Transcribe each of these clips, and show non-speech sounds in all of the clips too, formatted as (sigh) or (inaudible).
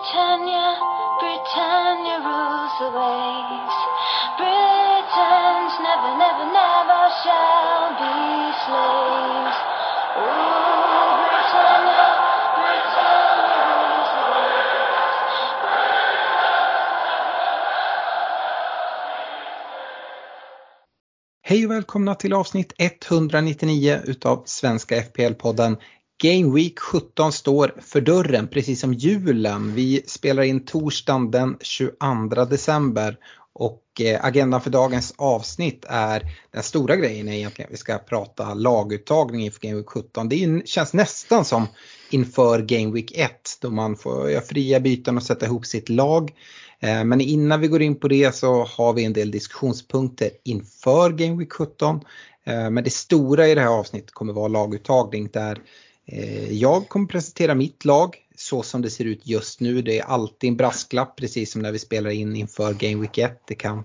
Britannia, Britannia rules the waves. Britons never, never, never shall be slaves. Oh, Britannia, Britannia rules the waves. Hej och välkomna till avsnitt 199 utav Svenska FPL-podden. Game Week 17 står för dörren, precis som julen. Vi spelar in torsdagen den 22 december och eh, agendan för dagens avsnitt är den stora grejen är egentligen att vi ska prata laguttagning inför Game Week 17. Det känns nästan som inför Game Week 1 då man får göra fria byten och sätta ihop sitt lag. Eh, men innan vi går in på det så har vi en del diskussionspunkter inför Game Week 17. Eh, men det stora i det här avsnittet kommer vara laguttagning där Eh, jag kommer presentera mitt lag så som det ser ut just nu. Det är alltid en brasklapp precis som när vi spelar in inför Game Week 1. Det kan,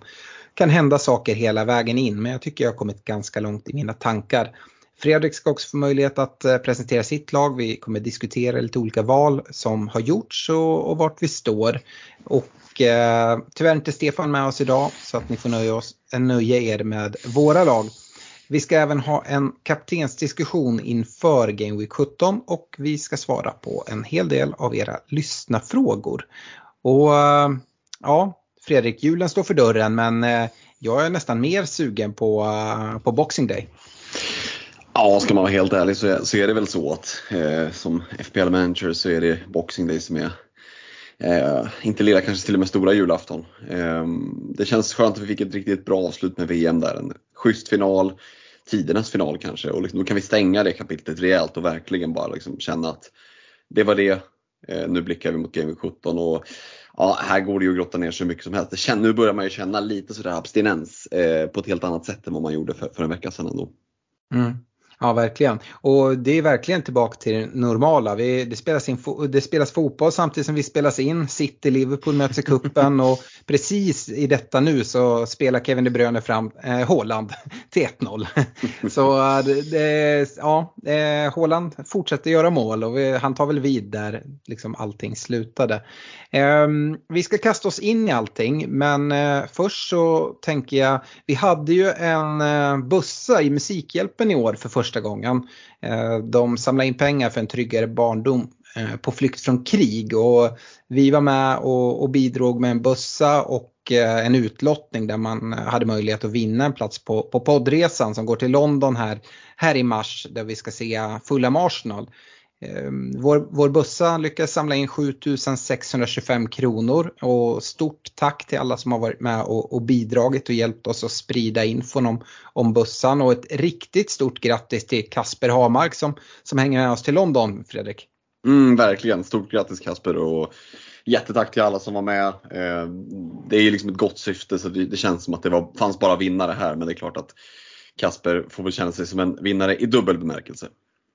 kan hända saker hela vägen in men jag tycker jag har kommit ganska långt i mina tankar. Fredrik ska också få möjlighet att eh, presentera sitt lag. Vi kommer diskutera lite olika val som har gjorts och, och vart vi står. Och eh, tyvärr är inte Stefan med oss idag så att ni får nöja, oss, nöja er med våra lag. Vi ska även ha en kaptensdiskussion inför Game Week 17 och vi ska svara på en hel del av era lyssnafrågor. Och eh, ja, Fredrik, julen står för dörren men eh, jag är nästan mer sugen på, eh, på Boxing Day. Ja, ska man vara helt ärlig så är, så är det väl så att eh, som FPL manager så är det Boxing Day som är eh, inte lilla, kanske till och med stora julafton. Eh, det känns skönt att vi fick ett riktigt bra avslut med VM där. En schysst final, tidernas final kanske och liksom, då kan vi stänga det kapitlet rejält och verkligen bara liksom känna att det var det. Eh, nu blickar vi mot Game Week 17 och ja, här går det ju att grotta ner så mycket som helst. Känner, nu börjar man ju känna lite sådär abstinens eh, på ett helt annat sätt än vad man gjorde för, för en vecka sedan ändå. Mm. Ja, verkligen. Och det är verkligen tillbaka till det normala. Vi, det, spelas in, det spelas fotboll samtidigt som vi spelas in. City, Liverpool möts i kuppen (laughs) och precis i detta nu så spelar Kevin De Bruyne fram eh, Haaland till 1-0. (laughs) så eh, det, ja, eh, Haaland fortsätter göra mål och vi, han tar väl vid där liksom allting slutade. Ehm, vi ska kasta oss in i allting men eh, först så tänker jag, vi hade ju en eh, bussa i Musikhjälpen i år för första gången. Eh, de samlade in pengar för en tryggare barndom eh, på flykt från krig och vi var med och, och bidrog med en bussa och eh, en utlottning där man hade möjlighet att vinna en plats på, på poddresan som går till London här, här i mars där vi ska se fulla Arsenal. Ehm, vår, vår bussa lyckades samla in 7625 kronor och stort tack till alla som har varit med och, och bidragit och hjälpt oss att sprida infon om, om bussan och ett riktigt stort grattis till Kasper Hamark som, som hänger med oss till London, Fredrik. Mm, verkligen, stort grattis Kasper och jättetack till alla som var med. Ehm, det är ju liksom ett gott syfte så det, det känns som att det var, fanns bara vinnare här men det är klart att Kasper får väl känna sig som en vinnare i dubbel bemärkelse.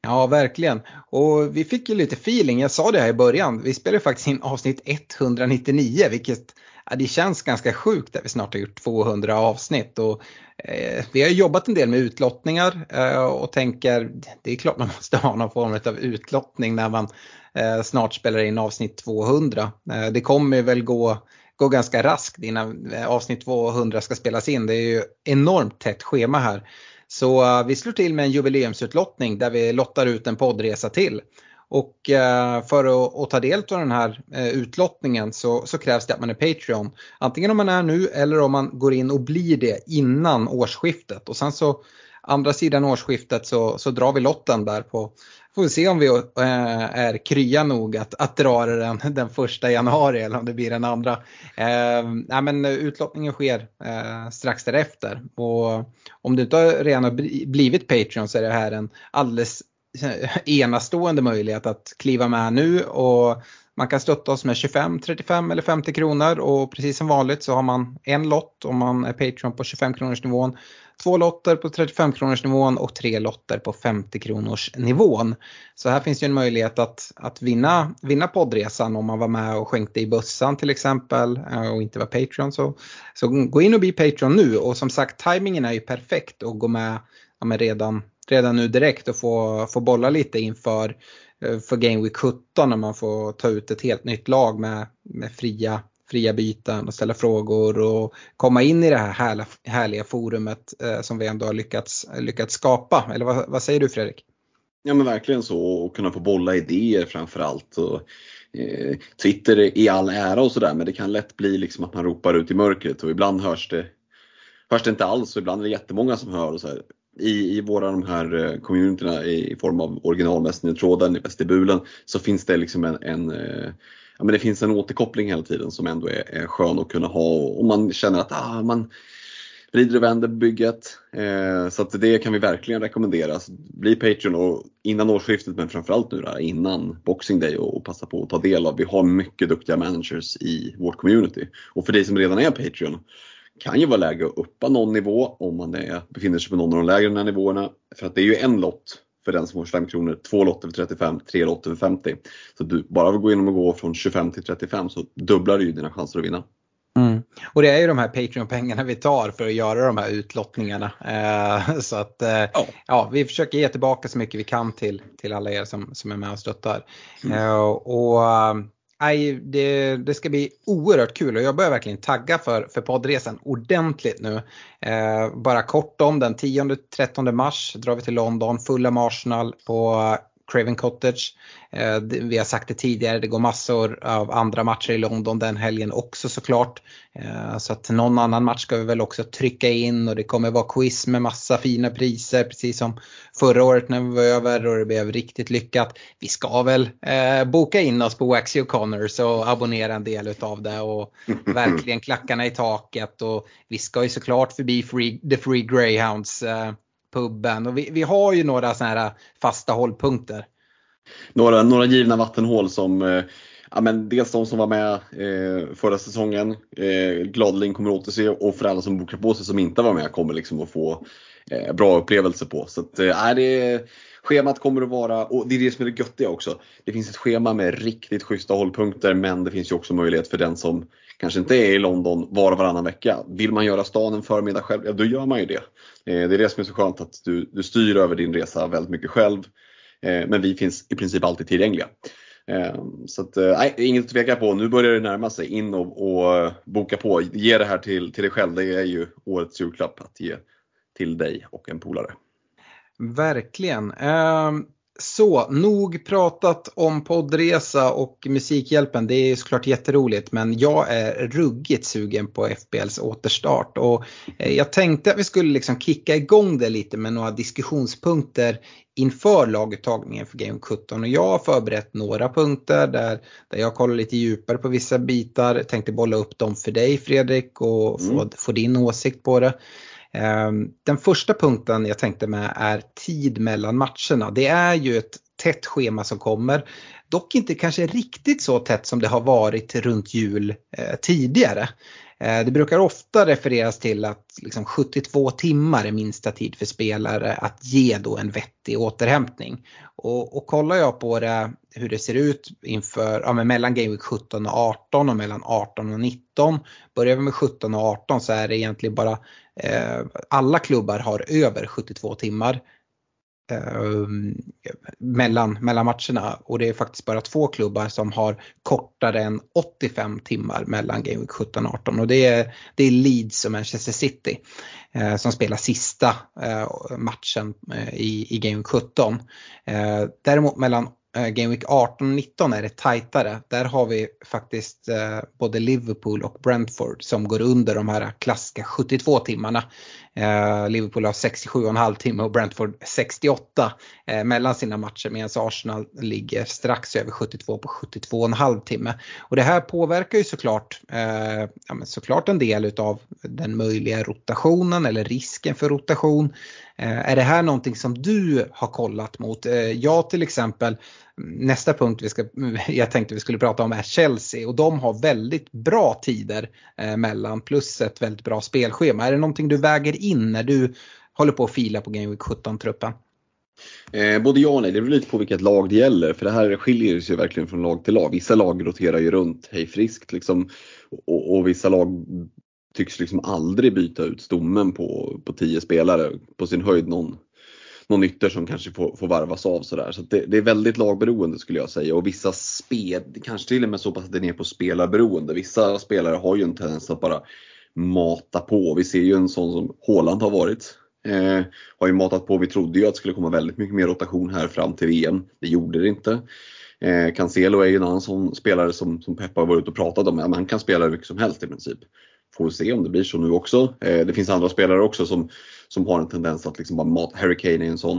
Ja, verkligen. Och vi fick ju lite feeling, jag sa det här i början, vi spelar ju faktiskt in avsnitt 199 vilket ja, det känns ganska sjukt att vi snart har gjort 200 avsnitt. Och, eh, vi har jobbat en del med utlottningar eh, och tänker det är klart man måste ha någon form av utlottning när man eh, snart spelar in avsnitt 200. Eh, det kommer väl gå gå ganska raskt innan eh, avsnitt 200 ska spelas in. Det är ju enormt tätt schema här. Så uh, vi slår till med en jubileumsutlottning där vi lottar ut en poddresa till. Och eh, för att, ta del av den här eh, utlottningen så, så, krävs det att man är Patreon. Antingen om man är nu eller om man går in och blir det innan årsskiftet. Och sen så andra sidan årsskiftet så, så drar vi lotten där på Får vi se om vi eh, är krya nog att, att dra den den första januari eller om det blir den andra. Eh, nej men utlottningen sker eh, strax därefter. Och om du inte redan har blivit Patreon så är det här en alldeles eh, enastående möjlighet att kliva med nu. Och man kan stötta oss med 25, 35 eller 50 kronor och precis som vanligt så har man en lott om man är Patreon på 25 kronors nivån två lotter på 35 kronors nivån och tre lotter på 50 kronors nivån. Så här finns ju en möjlighet att, att vinna, vinna poddresan om man var med och skänkte i bössan till exempel eh, och inte var Patreon. Så, så gå in och bli Patreon nu och som sagt tajmingen är ju perfekt att gå med, ja, redan, redan nu direkt och få, få bolla lite inför eh, för Game Week 17 när man får ta ut ett helt nytt lag med, med fria, fria byten och ställa frågor och komma in i det här härliga, härliga forumet eh, som vi ändå har lyckats, lyckats skapa. Eller vad, vad säger du Fredrik? Ja men verkligen så och kunna få bolla idéer framförallt. Och, eh, Twitter i all ära och sådär men det kan lätt bli liksom att man ropar ut i mörkret och ibland hörs det, hörs det inte alls och ibland är det jättemånga som hör. Och så här. I, I våra de här eh, communityna i form av originalmässingtråden i vestibulen så finns det liksom en, en eh, ja, men det finns en återkoppling hela tiden som ändå är, är skön att kunna ha och man känner att ah, man vrider och vänder bygget. Eh, så att det kan vi verkligen rekommendera. bli Patreon och innan årsskiftet men framförallt nu där, innan Boxing Day och, och passa på att ta del av. Vi har mycket duktiga managers i vårt community. Och för dig som redan är Patreon kan ju vara läge att uppa någon nivå om man är, befinner sig på någon av de lägre nivåerna. För att det är ju en lott för den som får 25 kronor, två lotter för 35, tre lotter för 50. Så du bara gå in och gå från 25 till 35 så dubblar du ju dina chanser att vinna. Mm. Och det är ju de här Patreon-pengarna vi tar för att göra de här utlottningarna. Eh, (laughs) så att eh, ja. ja. vi försöker ge tillbaka så mycket vi kan till, till alla er som, som är med och stöttar. Mm. Eh, och Nej, det, det, ska bli oerhört kul och jag börjar verkligen tagga för, för poddresan ordentligt nu. Eh, bara kort om den 10-13 mars drar vi till London, fulla Arsenal på Craven Cottage. Eh, vi har sagt det tidigare, det går massor av andra matcher i London den helgen också såklart. Eh, så att någon annan match ska vi väl också trycka in och det kommer vara quiz med massa fina priser precis som förra året när vi var över och det blev riktigt lyckat. Vi ska väl eh, boka in oss på Waxy O'Connors och abonnera en del utav det och (laughs) verkligen klackarna i taket och vi ska ju såklart förbi free, The Free Greyhounds puben och vi, vi har ju några sådana här fasta hållpunkter. Några, några givna vattenhål som eh, Ja, men dels de som var med eh, förra säsongen eh, gladeligen kommer återse och för alla som bokar på sig som inte var med kommer liksom att få eh, bra upplevelser på. Så att, eh, det, schemat kommer att vara, och det är det som är det göttiga också, det finns ett schema med riktigt schyssta hållpunkter men det finns ju också möjlighet för den som kanske inte är i London var och varannan vecka. Vill man göra stan en förmiddag själv, ja då gör man ju det. Eh, det är det som är så skönt att du, du styr över din resa väldigt mycket själv. Eh, men vi finns i princip alltid tillgängliga. Eh, så att, nej, inget att tveka på. Nu börjar det närma sig. In och, och boka på. Ge det här till, till dig själv. Det är ju årets julklapp att ge till dig och en polare. Verkligen. Ehm, så, nog pratat om poddresa och Musikhjälpen. Det är såklart jätteroligt men jag är ruggigt sugen på FBLs återstart. Och eh, jag tänkte att vi skulle liksom kicka igång det lite med några diskussionspunkter inför laguttagningen för Game 17. Och jag har förberett några punkter där, där jag kollar lite djupare på vissa bitar. Tänkte bolla upp dem för dig Fredrik och få, mm. få din åsikt på det. Ehm, den första punkten jag tänkte med är tid mellan matcherna. Det är ju ett tätt schema som kommer. Dock inte kanske riktigt så tätt som det har varit runt jul eh, tidigare. Eh, det brukar ofta refereras till att liksom 72 timmar är minsta tid för spelare att ge då en vettig återhämtning. Och, och kollar jag på det, hur det ser ut inför, ja, mellan Game Week 17 och 18 och mellan 18 och 19. Börjar vi med 17 och 18 så är det egentligen bara eh, alla klubbar har över 72 timmar eh, mellan, mellan matcherna och det är faktiskt bara två klubbar som har kortare än 85 timmar mellan Game Week 17 och 18 och det är, det är Leeds och Manchester City eh, som spelar sista eh, matchen eh, i, i Game Week 17. Eh, däremot mellan eh, Game Week 18 och 19 är det tajtare. Där har vi faktiskt eh, både Liverpool och Brentford som går under de här klassiska 72 timmarna. Eh, Liverpool har 67,5 timme och Brentford 68 eh, mellan sina matcher medan Arsenal ligger strax över 72 på 72,5 timme. Och det här påverkar ju såklart, eh, ja, såklart en del utav den möjliga rotationen eller risken för rotation. Eh, är det här någonting som du har kollat mot? Jag till exempel nästa punkt vi ska, jag tänkte vi skulle prata om är Chelsea och de har väldigt bra tider eh, mellan plus ett väldigt bra spelschema. Är det någonting du väger in när du håller på att fila på Game Week 17-truppen? Eh, både ja och nej, det beror lite på vilket lag det gäller för det här skiljer sig verkligen från lag till lag. Vissa lag roterar ju runt hej friskt liksom och, och vissa lag tycks liksom aldrig byta ut stommen på, på tio spelare, på sin höjd någon någon ytter som kanske får, får varvas av sådär. Så det, det, är väldigt lagberoende skulle jag säga och vissa spel, kanske till och med så pass att det är ner på spelarberoende. Vissa spelare har ju en tendens att bara mata på. Vi ser ju en sån som Håland har varit. Eh, har ju matat på. Vi trodde ju att det skulle komma väldigt mycket mer rotation här fram till VM. Det gjorde det inte. Eh, Cancelo är ju en annan sån spelare som, som Peppa har varit ute och pratat om. Ja, han kan spela hur mycket som helst i princip. Får vi se om det blir så nu också. Eh, det finns andra spelare också som, som har en tendens att liksom bara mata. Harry Kane är en sån.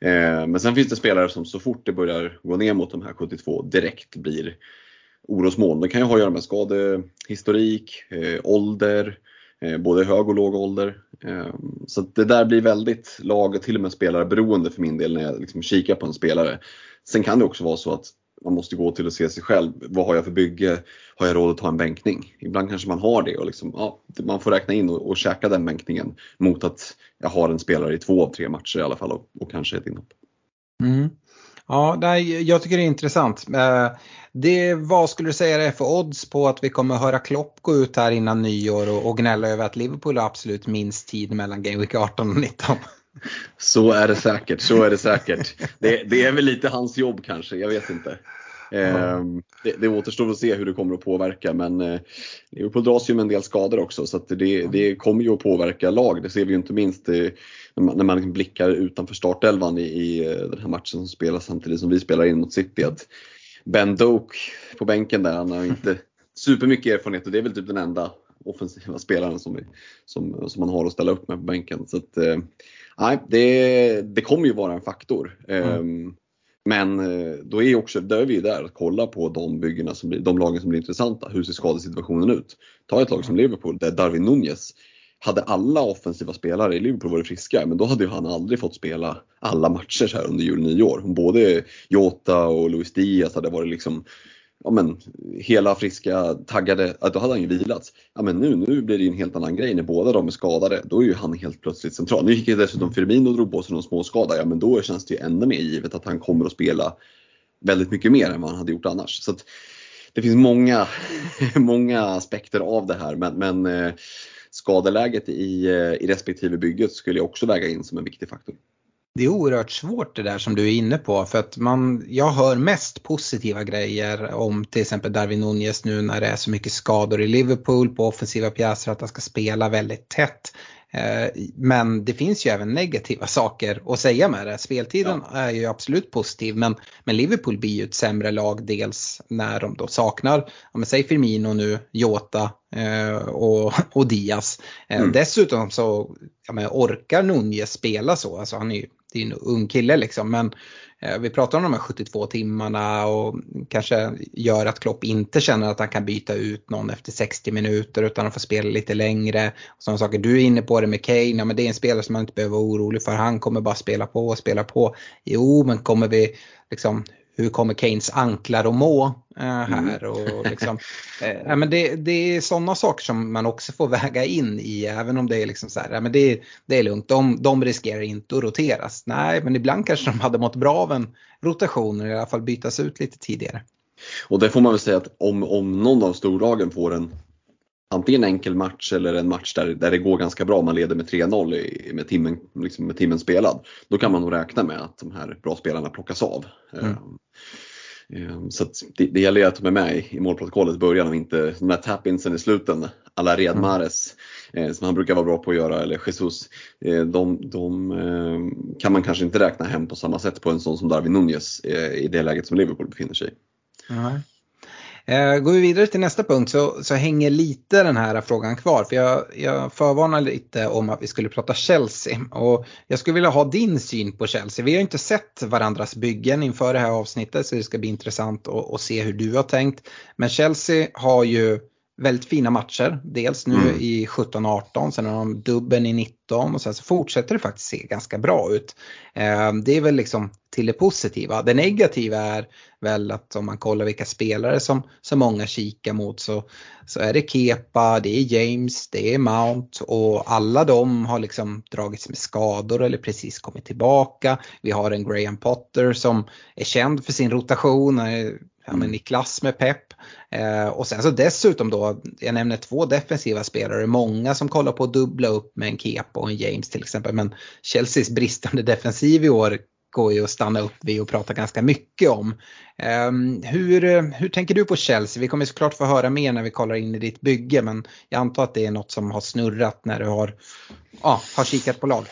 Eh, men sen finns det spelare som så fort det börjar gå ner mot de här 72 direkt blir orosmoln. Det kan ju ha att göra med skadehistorik, eh, ålder, eh, både hög och låg ålder. Eh, så det där blir väldigt lag och till och med spelare beroende för min del när jag liksom kikar på en spelare. Sen kan det också vara så att man måste gå till och se sig själv. Vad har jag för bygge? Har jag råd att ta en bänkning? Ibland kanske man har det och liksom, ja, man får räkna in och, och käka den bänkningen mot att jag har en spelare i två av tre matcher i alla fall och, och kanske ett inhopp. Mm. Ja, nej, jag tycker det är intressant. Eh, det, vad skulle du säga det är för odds på att vi kommer höra Klopp gå ut här innan nyår och, och gnälla över att Liverpool har absolut minst tid mellan Game Week 18 och 19? Så är det säkert, så är det säkert. Det, det är väl lite hans jobb kanske, jag vet inte. Eh, det, det återstår att se hur det kommer att påverka men eh, Liverpool dras ju med en del skador också så att det, det kommer ju att påverka lag. Det ser vi ju inte minst eh, när man, när man liksom blickar utanför startelvan i, i eh, den här matchen som spelas samtidigt som vi spelar in mot City. Att Ben Doak på bänken där, han har inte supermycket erfarenhet och det är väl typ den enda offensiva (laughs) spelaren som, som, som man har att ställa upp med på bänken. Så att, nej, det, det kommer ju vara en faktor. Mm. Ehm, men eh, då är, också, då är vi där att kolla på de byggena som blir, de lagen som blir intressanta. Hur ser skadesituationen ut? Ta ett lag som Liverpool där Darwin Nunez hade alla offensiva spelare i Liverpool varit friska, men då hade ju han aldrig fått spela alla matcher så här under jul nyår. Både Jota och Luis Diaz hade varit liksom ja, men, hela friska, taggade, då hade han ju vilat. Ja, men nu, nu blir det ju en helt annan grej när båda de är skadade. Då är ju han helt plötsligt central. Nu gick ju dessutom Firmino och drog på sig någon småskada. Ja, men då känns det ju ännu mer givet att han kommer att spela väldigt mycket mer än vad han hade gjort annars. Så det finns många, (laughs) många aspekter av det här, men, men eh, skadeläget i, eh, i respektive bygget skulle jag också väga in som en viktig faktor det är oerhört svårt det där som du är inne på för att man, jag hör mest positiva grejer om till exempel Darwin Nunez nu när det är så mycket skador i Liverpool på offensiva pjäser att han ska spela väldigt tätt. Eh, men det finns ju även negativa saker att säga med det. Speltiden ja. är ju absolut positiv men, men Liverpool blir ju ett sämre lag dels när de då saknar, om säg Firmino nu, Jota eh, och, och Diaz. Eh, mm. Dessutom så ja, men orkar Nunez spela så, alltså han är ju det är en ung kille liksom men eh, vi pratar om de här 72 timmarna och kanske gör att Klopp inte känner att han kan byta ut någon efter 60 minuter utan att få spela lite längre. Sådana saker. Du är inne på det med Kane, ja, men det är en spelare som man inte behöver vara orolig för. Han kommer bara spela på och spela på. Jo, men kommer vi liksom hur kommer Keynes anklar att må äh, här? Mm. Och liksom, (laughs) äh, men det, det är sådana saker som man också får väga in i även om det är liksom så här, ja, men det, det är lugnt, de, de riskerar inte att roteras. Nej, men ibland kanske de hade mått bra av en rotation eller i alla fall bytas ut lite tidigare. Och det får man väl säga att om, om någon av storlagen får en antingen en enkel match eller en match där, där det går ganska bra, man leder med 3-0 med timmen, liksom med timmen spelad. Då kan man nog räkna med att de här bra spelarna plockas av. Mm. Ehm, ehm, så det, det gäller att de är med i målprotokollet i början och inte de här tap-insen i sluten alla Redmares mm. som han brukar vara bra på att göra eller Jesus. Eh, de, de ehm, kan man kanske inte räkna hem på samma sätt på en sån som Darwin Nunez eh, i det läget som Liverpool befinner sig i. Mm. Eh, går vi vidare till nästa punkt så, så hänger lite den här frågan kvar. För jag, jag förvarnar lite om att vi skulle prata Chelsea. Och jag skulle vilja ha din syn på Chelsea. Vi har inte sett varandras byggen inför det här avsnittet så det ska bli intressant att, att se hur du har tänkt. Men Chelsea har ju väldigt fina matcher. Dels nu mm. i 17-18, sen har de dubben i 19 och sen så fortsätter det faktiskt se ganska bra ut. Eh, det är väl liksom till det positiva. Det negativa är väl att om man kollar vilka spelare som, som många kikar mot så, så är det Kepa, det är James, det är Mount och alla de har liksom dragits med skador eller precis kommit tillbaka. Vi har en Graham Potter som är känd för sin rotation, ja, men i klass med Pep. Eh, och sen så dessutom då, jag nämner två defensiva spelare, många som kollar på att dubbla upp med en Kepa och en James till exempel. Men Chelseas bristande defensiv i år går ju att stanna upp vid och prata ganska mycket om. Um, hur, hur tänker du på Chelsea? Vi kommer såklart få höra mer när vi kollar in i ditt bygge men jag antar att det är något som har snurrat när du har, ja, har kikat på lag.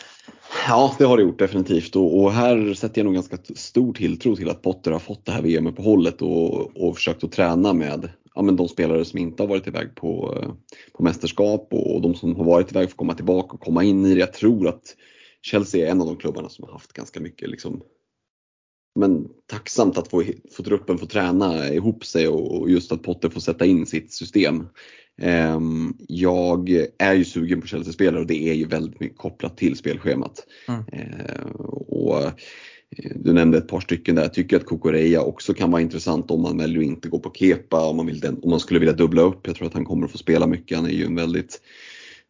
Ja, det har det gjort definitivt och, och, här sätter jag nog ganska stor tilltro till att Potter har fått det här VM-uppehållet och, och försökt att träna med ja, men de spelare som inte har varit iväg på, eh, på mästerskap och, och de som har varit iväg får komma tillbaka och komma in i det. Jag tror att Chelsea är en av de klubbarna som har haft ganska mycket liksom, men tacksamt att få, få truppen få träna ihop sig och just att Potter får sätta in sitt system. Ehm, jag är ju sugen på Chelsea-spelare och det är ju väldigt mycket kopplat till spelschemat. Mm. Ehm, och eh, du nämnde ett par stycken där. Jag tycker att Kokoreya också kan vara intressant om man väljer att inte gå på Kepa, om man, vill den, om man skulle vilja dubbla upp. Jag tror att han kommer att få spela mycket. Han är ju en väldigt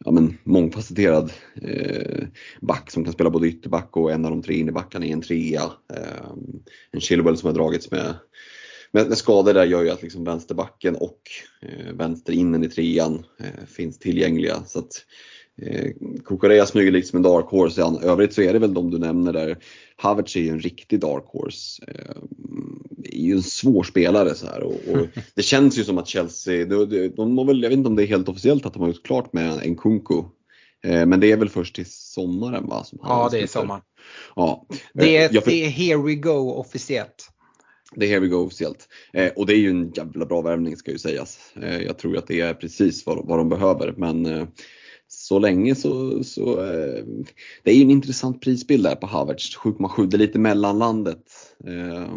ja, men, mångfacetterad eh, back som kan spela både ytterback och en av de tre innebackarna i en trea. Eh, en Chilwell som har dragits med, med, med skador där gör ju att liksom vänsterbacken och eh, vänster i trean eh, finns tillgängliga. Så att, Eh, Kukureya smyger liksom en dark horse. I övrigt så är det väl de du nämner där. Havertz är ju en riktig dark horse. Eh, är ju en svår spelare så här och, och (laughs) det känns ju som att Chelsea, de, de, väl, jag vet inte om det är helt officiellt att de har gjort klart med en Kunku. Eh, men det är väl först till sommaren va? Ja det är sommaren. Ja. Det, är, för... det är here we go officiellt. Det är here we go officiellt. Eh, och det är ju en jävla bra värvning ska ju sägas. Eh, jag tror att det är precis vad, vad de behöver men eh, så länge så, så eh, det är ju en intressant prisbild där på Havertz, 7,7, det är lite mellanlandet. Eh.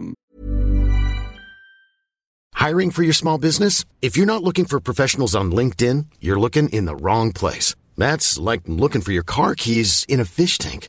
Hiring for your small business? If you're not looking for professionals on LinkedIn, you're looking in the wrong place. That's like looking for your car keys in a fish tank.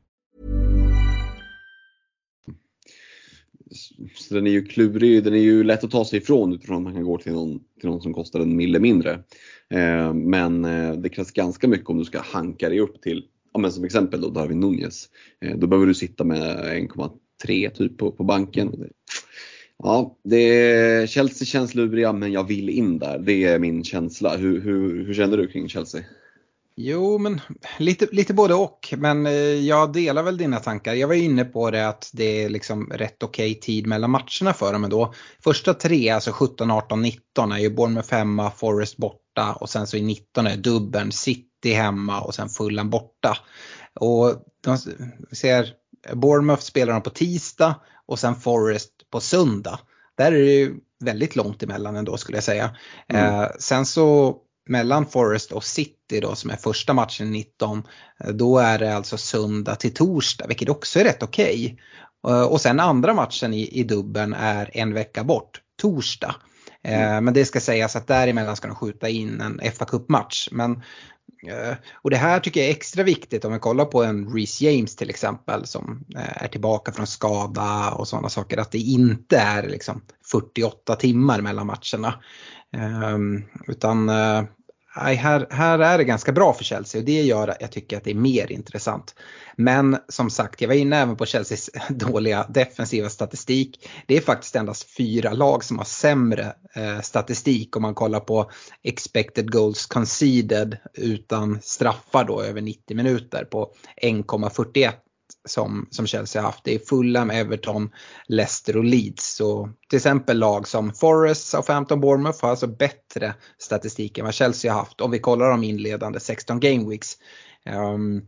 Så den är ju klurig, den är ju lätt att ta sig ifrån utifrån att man kan gå till någon, till någon som kostar en mille mindre. Eh, men eh, det krävs ganska mycket om du ska hanka dig upp till ja, men som exempel då Darwin Nunez. Eh, då behöver du sitta med 1,3 typ på, på banken. Ja, det, Chelsea känns luriga men jag vill in där. Det är min känsla. Hur, hur, hur känner du kring Chelsea? Jo, men lite, lite både och. Men eh, jag delar väl dina tankar. Jag var inne på det att det är liksom rätt okej okay tid mellan matcherna för dem ändå. Första tre, alltså 17, 18, 19 är ju Bournemouth hemma, Forest borta och sen så i 19 är dubbeln City hemma och sen Fulham borta. Och de ser, Bournemouth spelar de på tisdag och sen Forest på söndag. Där är det ju väldigt långt emellan ändå skulle jag säga. Mm. Eh, sen så mellan Forest och City då som är första matchen 19, eh, då är det alltså söndag till torsdag vilket också är rätt okej. Okay. Och sen andra matchen i, i dubben är en vecka bort, torsdag. Eh, mm. Men det ska sägas att däremellan ska de skjuta in en fa Cup-match. Men, eh, och det här tycker jag är extra viktigt om vi kollar på en Reece James till exempel som är tillbaka från skada och sådana saker. Att det inte är liksom 48 timmar mellan matcherna. Um, utan uh, här, här är det ganska bra för Chelsea och det gör att jag tycker att det är mer intressant. Men som sagt, jag var inne även på Chelseas (laughs) dåliga defensiva statistik. Det är faktiskt endast fyra lag som har sämre eh, statistik om man kollar på expected goals conceded utan straffar då över 90 minuter på 1,41 som, som Chelsea har haft. Det är Fulham, Everton, Leicester och Leeds. Så till exempel lag som Forest, Southampton, Bournemouth har alltså bättre statistik än vad Chelsea har haft om vi kollar de inledande 16 game weeks. Um,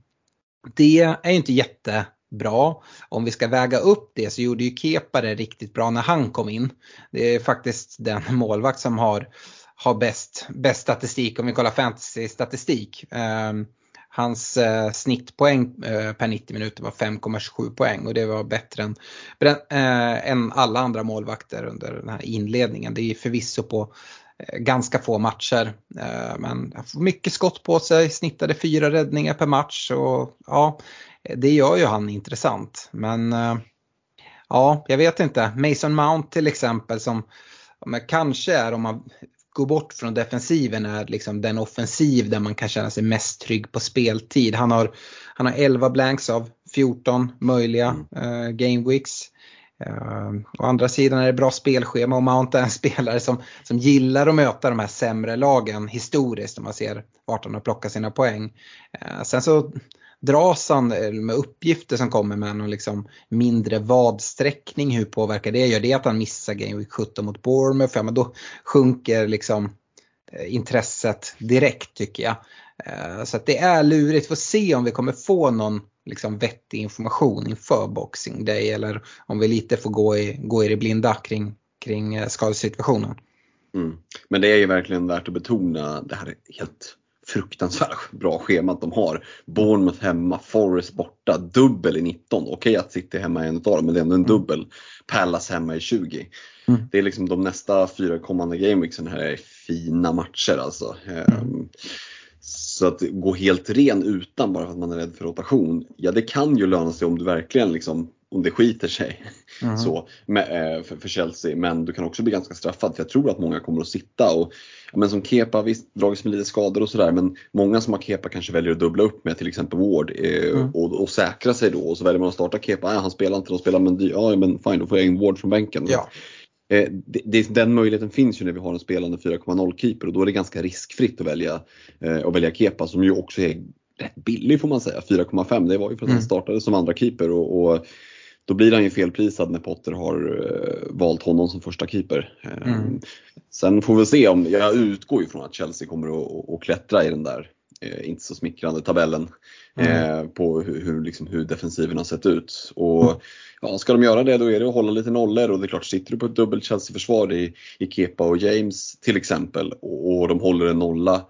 det är inte jättebra. Om vi ska väga upp det så gjorde ju Kepa det riktigt bra när han kom in. Det är faktiskt den (laughs) målvakt som har, har bäst, bäst statistik om vi kollar fantasy-statistik. Um, Hans eh, snittpoäng eh, per 90 minuter var 5,27 poäng och det var bättre än, eh, än alla andra målvakter under den här inledningen. Det är förvisso på eh, ganska få matcher. Eh, men mycket skott på sig, snittade fyra räddningar per match. Och, ja, det gör ju han intressant. Men eh, ja, jag vet inte. Mason Mount till exempel som men kanske är om man går bort från defensiven är liksom den offensiv där man kan känna sig mest trygg på speltid. Han har, han har 11 blanks av 14 möjliga mm. uh, game weeks. Uh, å andra sidan är det bra spelschema och Mount är en spelare som, som gillar att möta de här sämre lagen historiskt om man ser vart han har plockat sina poäng. Uh, sen så dras han eh, med uppgifter som kommer med någon liksom mindre vadsträckning. Hur påverkar det? Gör det att han missar Game Week 17 mot Bournemouth? Ja, men då sjunker liksom eh, intresset direkt tycker jag. Eh, så så det är lurigt. Får se om vi kommer få någon liksom vettig information inför Boxing Day eller om vi lite får gå i, gå i det blinda kring, kring skadesituationen. Mm. Men det är ju verkligen värt att betona det här helt fruktansvärt bra schemat de har. Bournemouth hemma, Forest borta, dubbel i 19. Okej att City hemma är en utav dem, men det är ändå en mm. dubbel. Palace hemma i 20. Mm. Det är liksom de nästa fyra kommande gameweeksen här är fina matcher alltså. Mm. Um, så att gå helt ren utan bara för att man är rädd för rotation, ja det kan ju löna sig om du verkligen liksom om det skiter sig. Mm. Så, med, eh, för, för, Chelsea. Men du kan också bli ganska straffad för jag tror att många kommer att sitta och men som Kepa, visst dragits med lite skador och sådär men många som har Kepa kanske väljer att dubbla upp med till exempel Ward eh, mm. och, och, säkra sig då och så väljer man att starta Kepa, nej han spelar inte, de spelar Mendy, ja men fine då får jag in Ward från bänken. Ja. Eh, det, det, den möjligheten finns ju när vi har en spelande 4,0 keeper och då är det ganska riskfritt att välja, eh, att välja Kepa som ju också är rätt billig får man säga. 4,5 det var ju för att mm. han startade som andra keeper och, och då blir han ju felprisad när Potter har uh, valt honom som första keeper. Uh, mm. Sen får vi se om, jag utgår ju från att Chelsea kommer att, att klättra i den där uh, inte så smickrande tabellen mm. på hur, liksom, hur defensiven har sett ut. Och ja, Ska de göra det då är det att hålla lite nollor och det är klart sitter du på ett dubbelt Chelsea-försvar i, i Kepa och James till exempel och, och de håller en nolla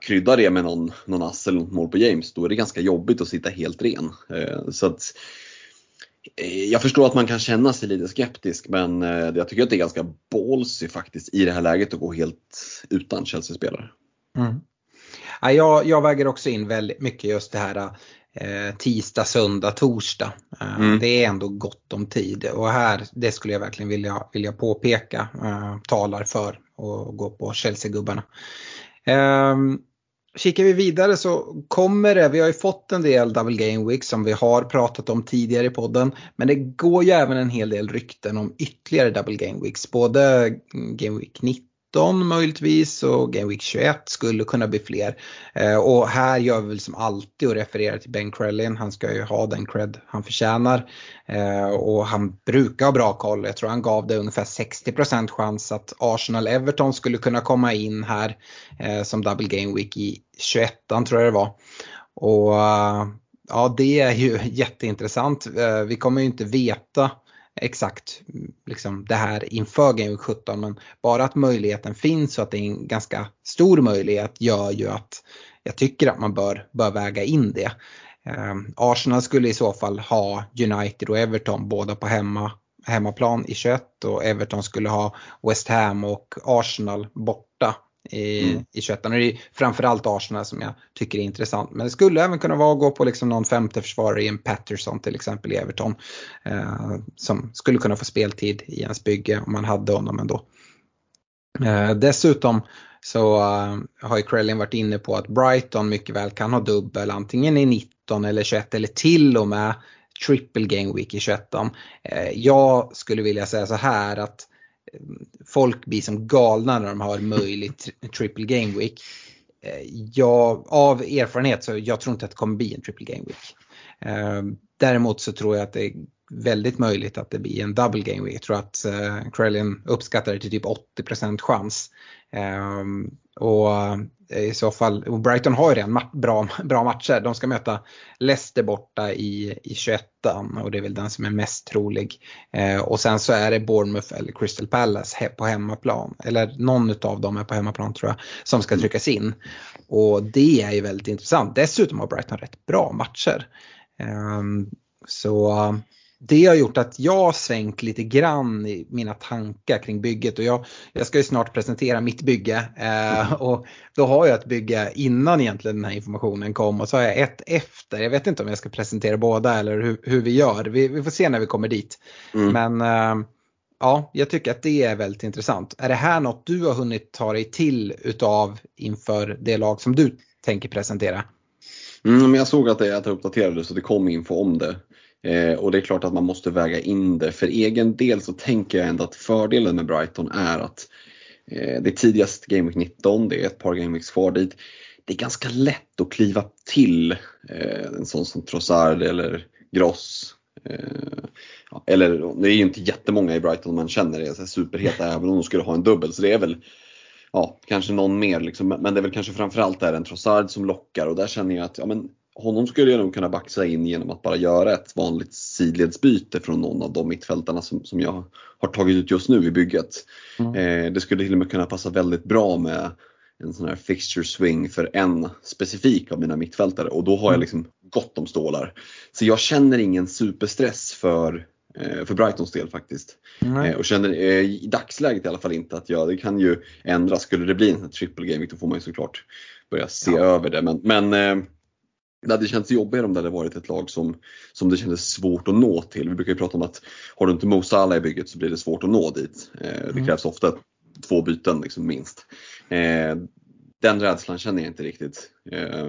krydda det med någon, någon ass eller något mål på James, då är det ganska jobbigt att sitta helt ren. Så att Eh, jag förstår att man kan känna sig lite skeptisk men eh, jag tycker att det är ganska ballsy faktiskt i det här läget att gå helt utan Chelsea-spelare. Mm. Ja, jag, jag, väger också in väldigt mycket just det här eh, tisdag, söndag, torsdag. Eh, mm. Det är ändå gott om tid och här, det skulle jag verkligen vilja, vilja påpeka, eh, talar för att gå på Chelsea-gubbarna. Kikar vi vidare så kommer det, vi har ju fått en del double game week som vi har pratat om tidigare i podden. Men det går ju även en hel del rykten om ytterligare double game weeks. Både game week 19 19 möjligtvis och Game Week 21 skulle kunna bli fler. Eh, och här gör vi väl som alltid och refererar till Ben Krellin. Han ska ju ha den cred han förtjänar. Eh, och han brukar ha bra koll. Jag tror han gav det ungefär 60% chans att Arsenal-Everton skulle kunna komma in här eh, som double game week i 21 tror jag det var. Och eh, ja, det är ju (laughs) jätteintressant. Eh, vi kommer ju inte veta exakt liksom, det här inför Game 17 men bara att möjligheten finns och att det är en ganska stor möjlighet gör ju att jag tycker att man bör, bör väga in det. Eh, Arsenal skulle i så fall ha United och Everton båda på hemma, hemmaplan i 21 och Everton skulle ha West Ham och Arsenal borta i, mm. i 21 Det är framförallt Arsenal som jag tycker är intressant. Men det skulle även kunna vara att gå på liksom någon femte försvarare i en Patterson till exempel i Everton. Eh, som skulle kunna få speltid i ens bygge om man hade honom ändå. Eh, dessutom så uh, har ju Krellin varit inne på att Brighton mycket väl kan ha dubbel antingen i 19 eller 21 eller till och med triple game week i 21. Eh, jag skulle vilja säga så här att folk blir som galna när de har möjligt triple game week. Ja, jag, av erfarenhet så jag tror inte att det kommer bli en triple game week. Eh, däremot så tror jag att det väldigt möjligt att det blir en double game week. Jag tror att uh, Krellin uppskattar det till typ 80% chans. Um, och i så fall, och Brighton har ju redan bra, bra matcher. De ska möta Leicester borta i, i 21 och det är väl den som är mest trolig. Eh, och sen så är det Bournemouth eller Crystal Palace he, på hemmaplan, eller någon av dem är på hemmaplan tror jag, som ska tryckas in. Och det är ju väldigt intressant. Dessutom har Brighton rätt bra matcher. Eh, så det har gjort att jag svängt lite grann i mina tankar kring bygget och jag, jag ska ju snart presentera mitt bygge eh, och då har jag ett bygge innan egentligen den här informationen kom och så har jag ett efter. Jag vet inte om jag ska presentera båda eller hur, hur vi gör. Vi, vi, får se när vi kommer dit. Mm. Men eh, ja, jag tycker att det är väldigt intressant. Är det här något du har hunnit ta dig till utav inför det lag som du tänker presentera? Mm, men jag såg att det, att det uppdaterades och det kom info om det. Eh, och det är klart att man måste väga in det. För egen del så tänker jag ändå att fördelen med Brighton är att eh, det är tidigast Game Week 19, det är ett par Game Weeks kvar dit. Det är ganska lätt att kliva till eh, en sån som Trossard eller Gross. Eller det är ju inte jättemånga i Brighton man känner är superheta (laughs) även om de skulle ha en dubbel. Så det är väl ja, kanske någon mer liksom, men det är väl kanske framförallt där en Trossard som lockar och där känner jag att ja, men honom skulle jag nog kunna baxa in genom att bara göra ett vanligt sidledsbyte från någon av de mittfältarna som, som jag har tagit ut just nu i bygget. Mm. Eh, det skulle till och med kunna passa väldigt bra med en sån här fixture swing för en specifik av mina mittfältare och då har jag mm. liksom gott om stålar. Så jag känner ingen superstress för, eh, för Brightons del faktiskt. Mm. och känner eh, i dagsläget i alla fall inte att jag, det kan ju ändras. Skulle det bli en triple game då får man ju såklart börja se ja. över det. Men, men det hade känts jobbigare om det hade varit ett lag som, som det kändes svårt att nå till. Vi brukar ju prata om att har du inte Mo Salah i bygget så blir det svårt att nå dit. Eh, det mm. krävs ofta två byten liksom, minst. Eh, den rädslan känner jag inte riktigt. Eh,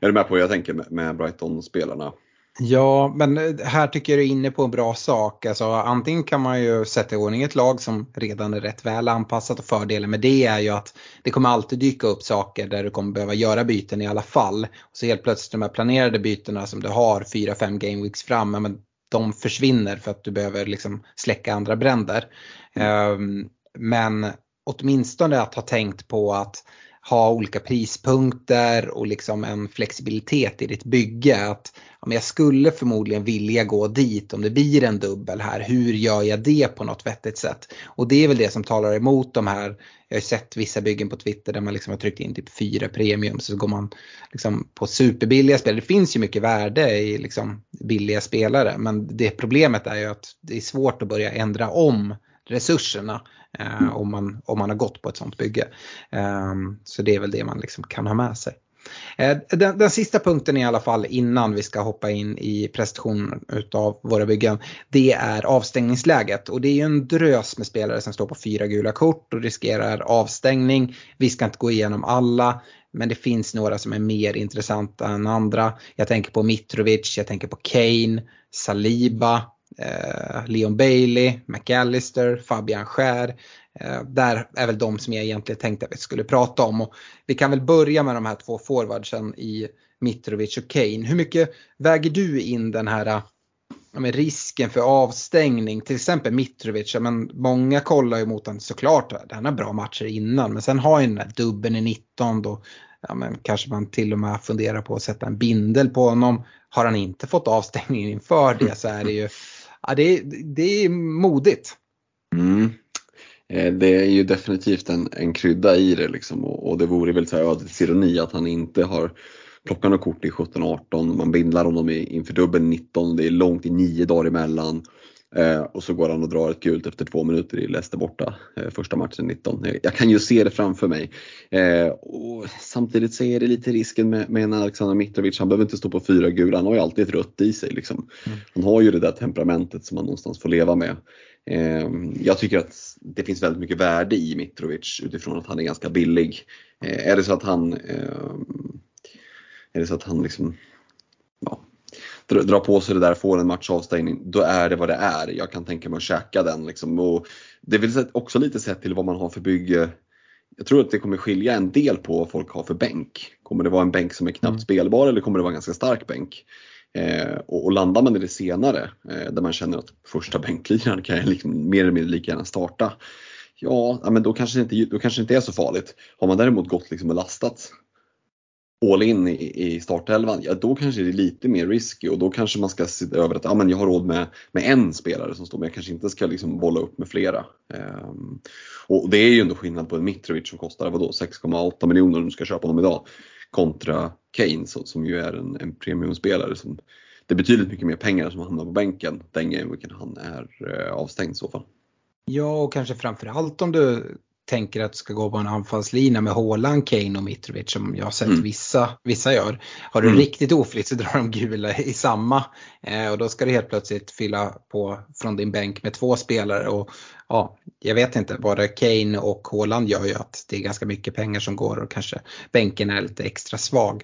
är du med på vad jag tänker med, med Brighton-spelarna? Ja, men eh, här tycker jag du är inne på en bra sak. Alltså, antingen kan man ju sätta i ordning ett lag som redan är rätt väl anpassat och fördelen med det är ju att det kommer alltid dyka upp saker där du kommer behöva göra byten i alla fall. Och så helt plötsligt de här planerade bytena som du har 4-5 game weeks fram, men de försvinner för att du behöver liksom släcka andra bränder. Mm. Men åtminstone att ha tänkt på att ha olika prispunkter och liksom en flexibilitet i ditt bygge. Att ja, jag skulle förmodligen vilja gå dit om det blir en dubbel här. Hur gör jag det på något vettigt sätt? Och det är väl det som talar emot de här. Jag har sett vissa byggen på Twitter där man liksom har tryckt in typ fyra premium så går man liksom på superbilliga spelare. Det finns ju mycket värde i liksom billiga spelare men det problemet är ju att det är svårt att börja ändra om resurserna eh, om, man, om man har gått på ett sånt bygge. Eh, så det är väl det man liksom kan ha med sig. Eh, den, den, sista punkten i alla fall innan vi ska hoppa in i presentationen utav våra byggen. Det är avstängningsläget och det är ju en drös med spelare som står på fyra gula kort och riskerar avstängning. Vi ska inte gå igenom alla men det finns några som är mer intressanta än andra. Jag tänker på Mitrovic, jag tänker på Kane, Saliba, Eh, Leon Bailey, McAllister, Fabian Skär. Eh, där är väl de som jag egentligen tänkte att vi skulle prata om. Och vi kan väl börja med de här två forwardsen i Mitrovic och Kane. Hur mycket väger du in den här eh, ja, risken för avstängning? Till exempel Mitrovic, ja, men många kollar ju mot honom såklart, han har bra matcher innan men sen har ju den här dubben i 19 då ja, men kanske man till och med funderar på att sätta en bindel på honom. Har han inte fått avstängning inför det så är det ju ja, det, det är modigt. Mm. Eh, det är ju definitivt en, en krydda i det liksom och, och det vore väl ödets ironi att han inte har plockat något kort i 17-18, man bindlar honom inför dubbeln 19, det är långt i nio dagar emellan. Eh, och så går han och drar ett gult efter två minuter i Leicester borta, eh, första matchen 19. Jag kan ju se det framför mig. Eh, och samtidigt så är det lite risken med, med en Alexander Mitrovic, han behöver inte stå på fyra gula, han har ju alltid ett rött i sig. Liksom. Mm. Han har ju det där temperamentet som man någonstans får leva med. Eh, jag tycker att det finns väldigt mycket värde i Mitrovic utifrån att han är ganska billig. Eh, är det så att han eh, är det så att han liksom dra på sig det där, får en matchavstängning, då är det vad det är. Jag kan tänka mig att käka den. Liksom. Och det är väl också lite sett till vad man har för bygge. Jag tror att det kommer skilja en del på vad folk har för bänk. Kommer det vara en bänk som är knappt mm. spelbar eller kommer det vara en ganska stark bänk? Eh, och, och, landar man i det senare, eh, där man känner att första bänkliraren kan jag liksom mer eller mindre lika gärna starta. Ja, men då kanske, det inte, då kanske det inte är så farligt. Har man däremot gått liksom och lastat all in i, i startelvan, ja då kanske det är lite mer risky och då kanske man ska se över att ja, men jag har råd med, med en spelare som står men jag kanske inte ska liksom bolla upp med flera. Um, och det är ju ändå skillnad på en Mitrovic som kostar vadå 6,8 miljoner om du ska köpa honom idag kontra Kane som ju är en, en premiumspelare som det är betydligt mycket mer pengar som hamnar på bänken den gången han är eh, avstängd i så fall. Ja, och kanske framförallt om du tänker att du ska gå på en anfallslina med Haaland, Kane och Mitrovic som jag har sett mm. vissa, vissa gör. Har du mm. riktigt oflyt så drar de gula i samma eh, och då ska du helt plötsligt fylla på från din bänk med två spelare och ja, jag vet inte, både Kane och Haaland gör ju att det är ganska mycket pengar som går och kanske bänken är lite extra svag.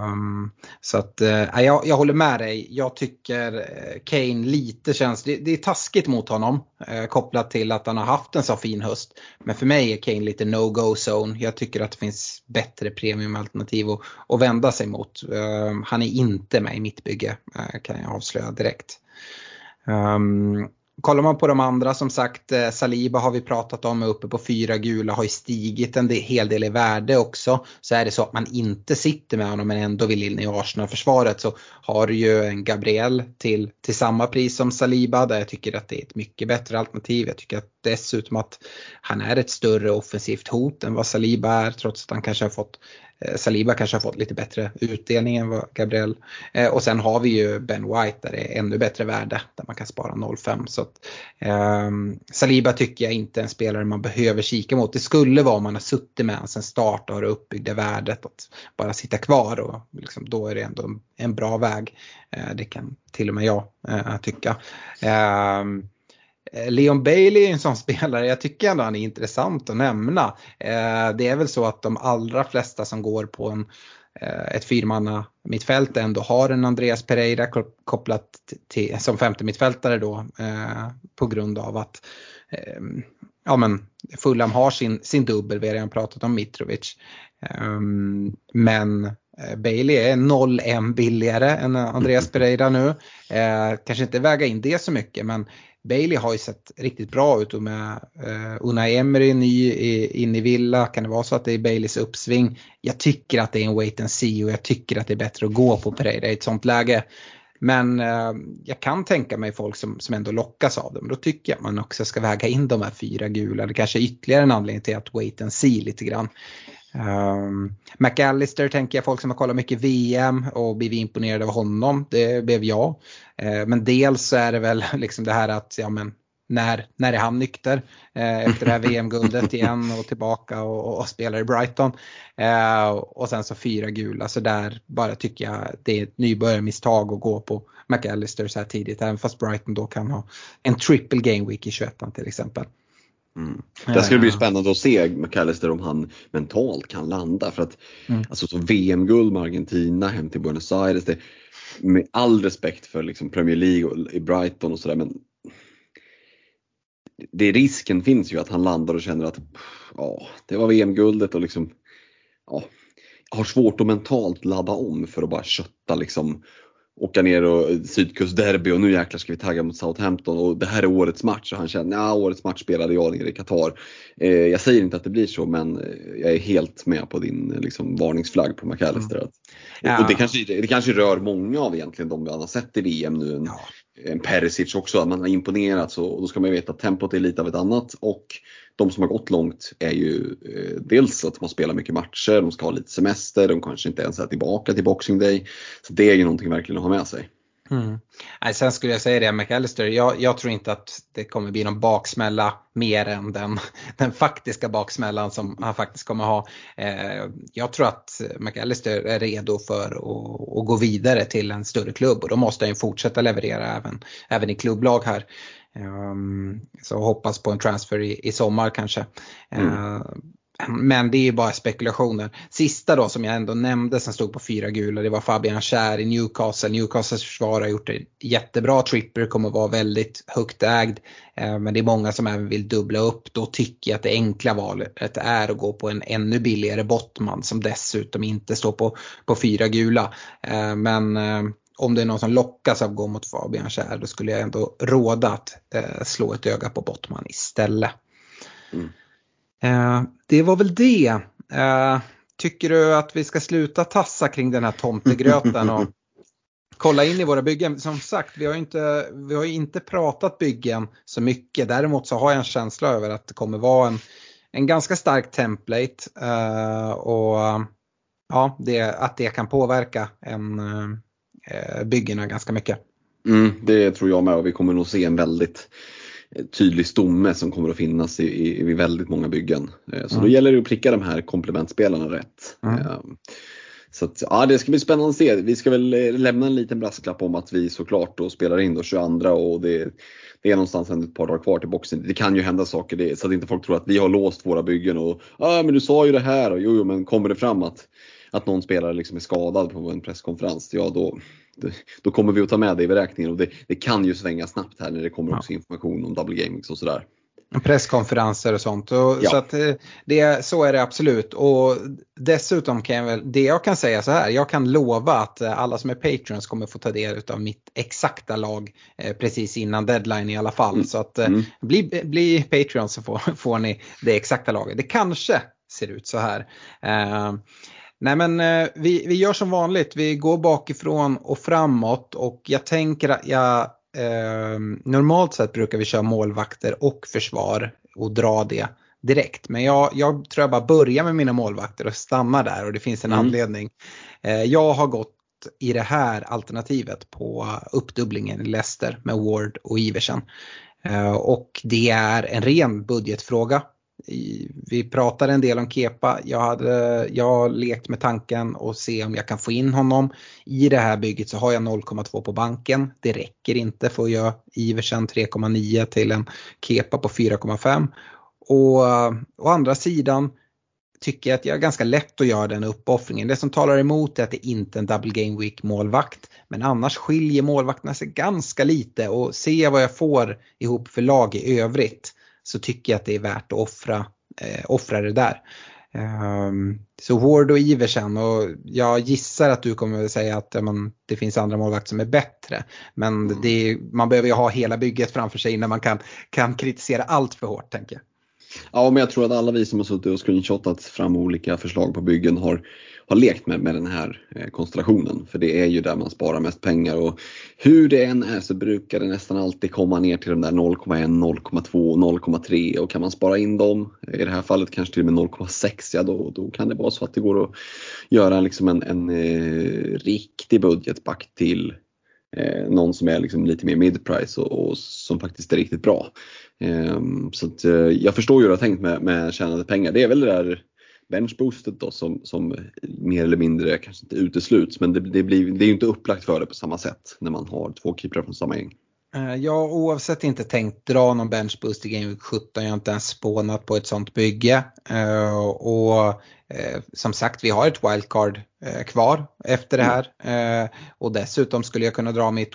Um, så att uh, jag, jag håller med dig. Jag tycker uh, Kane lite känns, det, det är taskigt mot honom Eh, kopplat till att han har haft en så fin höst. Men för mig är Kane lite no-go zone. Jag tycker att det finns bättre premiumalternativ att, att vända sig mot. Eh, han är inte med i mitt bygge eh, kan jag avslöja direkt. Um, Kollar man på de andra som sagt, eh, Saliba har vi pratat om, är uppe på fyra gula, har ju stigit en hel del i värde också. Så är det så att man inte sitter med honom men ändå vill in i Arsenal-försvaret så har du ju en Gabriel till, till samma pris som Saliba där jag tycker att det är ett mycket bättre alternativ. Jag tycker att dessutom att han är ett större offensivt hot än vad Saliba är trots att han kanske har fått eh, Saliba kanske har fått lite bättre utdelning än vad Gabriel. Eh, och sen har vi ju Ben White där det är ännu bättre värde där man kan spara 0,5. Så att, eh, Saliba tycker jag inte är en spelare man behöver kika mot. Det skulle vara om man har suttit med honom sen start och har det uppbyggda värdet att bara sitta kvar och liksom, då är det ändå en bra väg. Eh, det kan till och med jag eh, tycka. Ehm, Eh, Leon Bailey är en sån (laughs) spelare, jag tycker ändå han är intressant att nämna. Eh, det är väl så att de allra flesta som går på en, eh, ett fyrmanna mittfält ändå har en Andreas Pereira kopplat till, som femte mittfältare då på grund av att ehm, ja, men Fulham har sin, sin dubbel, vi har redan pratat om Mitrovic. Ehm, men Bailey är 0-1 billigare än Andreas Pereira nu. kanske inte väga in det så mycket men Bailey har ju sett riktigt bra ut och med eh, Unai Emery ny i, in i Villa, kan det vara så att det är Baileys uppsving? Jag tycker att det är en wait and see och jag tycker att det är bättre att gå på Pereira i ett sånt läge. Men eh, jag kan tänka mig folk som, som ändå lockas av det. Men då tycker jag att man också ska väga in de här fyra gula. Det kanske är ytterligare en anledning till att wait and see lite grann. Um, McAllister tänker jag, folk som har kollat mycket VM och blivit imponerade av honom, det blev jag. Uh, men dels så är det väl (laughs) liksom det här att, ja men när, när är han nykter uh, efter det här (laughs) VM-guldet igen och tillbaka och, och, spelar i Brighton. Uh, och sen så fyra gula, så där bara tycker jag det är ett nybörjarmisstag att gå på McAllister så här tidigt, även fast Brighton då kan ha en triple game week i 21 till exempel. Mm. Det ska bli spännande att se McAllister om han mentalt kan landa. För att mm. alltså, VM-guld med Argentina hem till Buenos Aires. Det, med all respekt för liksom Premier League och i Brighton och sådär men det risken finns ju att han landar och känner att ja, det var VM-guldet och liksom ja, har svårt att mentalt ladda om för att bara kötta liksom åka ner och sydkustderby och nu jäklar ska vi tagga mot Southampton och det här är årets match och han känner ja årets match spelade jag nere i Qatar. Eh, jag säger inte att det blir så men eh, jag är helt med på din liksom, varningsflagg på McAllister. Mm. Ja. Och det kanske, det kanske rör många av egentligen de vi har sett i VM nu. En, ja. en Perisic också, att man har imponerats och då ska man ju veta att tempot är lite av ett annat och de som har gått långt är ju eh, dels att man spelar mycket matcher, de ska ha lite semester, de kanske inte ens är tillbaka till Boxing Day. Så det är ju någonting verkligen att ha med sig. Mm. Nej, sen skulle jag säga det McAllister, jag, jag, tror inte att det kommer bli någon baksmälla mer än den, (laughs) den faktiska baksmällan som han faktiskt kommer ha. Eh, jag tror att McAllister är redo för att, att, gå vidare till en större klubb och då måste han ju fortsätta leverera även, även i klubblag här. Um, så hoppas på en transfer i, i sommar kanske. Mm. Uh, men det är bara spekulationer. Sista då som jag ändå nämnde som stod på fyra gula det var Fabian Schär i Newcastle. Newcastles försvar har gjort det jättebra. Tripper kommer vara väldigt högt ägd. Uh, men det är många som även vill dubbla upp. Då tycker jag att det enkla valet är att gå på en ännu billigare Bottman som dessutom inte står på, på fyra gula. Men om det är någon som lockas av att gå mot Fabian Schär då skulle jag ändå råda att eh, slå ett öga på Bottman istället. Mm. Eh, det var väl det. Eh, tycker du att vi ska sluta tassa kring den här tomtegröten och (laughs) kolla in i våra byggen? Som sagt, vi har inte, vi har inte pratat byggen så mycket. Däremot så har jag en känsla över att det kommer vara en, en ganska stark template eh, och ja, det, att det kan påverka en, eh, byggena ganska mycket. Mm, det tror jag med och vi kommer nog se en väldigt eh, tydlig stomme som kommer att finnas i, i, i väldigt många byggen. Eh, så mm. då gäller det att pricka de här komplementspelarna rätt. Mm. Så att, ja, det ska bli spännande att se. Vi ska väl eh, lämna en liten brasklapp om att vi såklart då spelar in då 22 och det, det är någonstans ett par dagar kvar till boxen. Det kan ju hända saker det, så att inte folk tror att vi har låst våra byggen och ah, men du sa ju det här och jo, jo men kommer det fram att, att någon spelare liksom är skadad på en presskonferens, ja då, då kommer vi att ta med det i beräkningen och det, det kan ju svänga snabbt här när det kommer också information om double gaming och sådär. Presskonferenser och sånt. Och, ja. Så att eh, det, så är det absolut. Och dessutom kan jag väl, det jag kan säga så här, jag kan lova att eh, alla som är patrons kommer få ta del av mitt exakta lag eh, precis innan deadline i alla fall. Mm. Så att mm. bli, bli Patreon så får, (laughs) får ni det exakta laget. Det kanske ser ut så här. Uh, Nej men vi, vi gör som vanligt, vi går bakifrån och framåt och jag tänker att jag eh, normalt sett brukar vi köra målvakter och försvar och dra det direkt. Men jag, jag tror jag bara börjar med mina målvakter och stannar där och det finns en mm. anledning. Eh, jag har gått i det här alternativet på uppdubblingen i Leicester med Ward och Iversen. Eh, och det är en ren budgetfråga vi pratade en del om Kepa. Jag, hade, jag har lekt med tanken och se om jag kan få in honom. I det här bygget så har jag 0,2 på banken. Det räcker inte för att göra Iversen 3,9 till en Kepa på 4,5. Och å andra sidan tycker jag att jag är ganska lätt att göra den uppoffringen. Det som talar emot är att det inte är en double game week målvakt. Men annars skiljer målvakterna sig ganska lite och ser jag vad jag får ihop för lag i övrigt så tycker jag att det är värt att offra, eh, offra det där. Um, så Ward och Iversen och jag gissar att du kommer att säga att man, det finns andra målvakter som är bättre. Men mm. det, man behöver ju ha hela bygget framför sig innan man kan, kan kritisera allt för hårt tänker jag. Ja, men jag tror att alla vi som har suttit och screenshotat fram olika förslag på byggen har har lekt med, med den här eh, konstellationen. För det är ju där man sparar mest pengar och hur det än är så brukar det nästan alltid komma ner till de där 0,1, 0,2, 0,3 och kan man spara in dem, i det här fallet kanske till och med 0,6, ja då, då kan det vara så att det går att göra liksom en, en eh, riktig budgetback till eh, någon som är liksom lite mer mid-price och, och, som faktiskt är riktigt bra. Eh, så att, eh, jag förstår ju hur du har tänkt med, med tjänade pengar. Det är väl det där benchboostet då som, som mer eller mindre kanske inte utesluts men det, det, blir, det är ju inte upplagt för det på samma sätt när man har två keeprar från samma gäng. Eh, jag har oavsett inte tänkt dra någon benchboost i Game Week 17. Jag har inte ens spånat på ett sånt bygge. Eh, och eh, som sagt, vi har ett wildcard kvar efter det här. och dessutom skulle jag kunna dra mitt,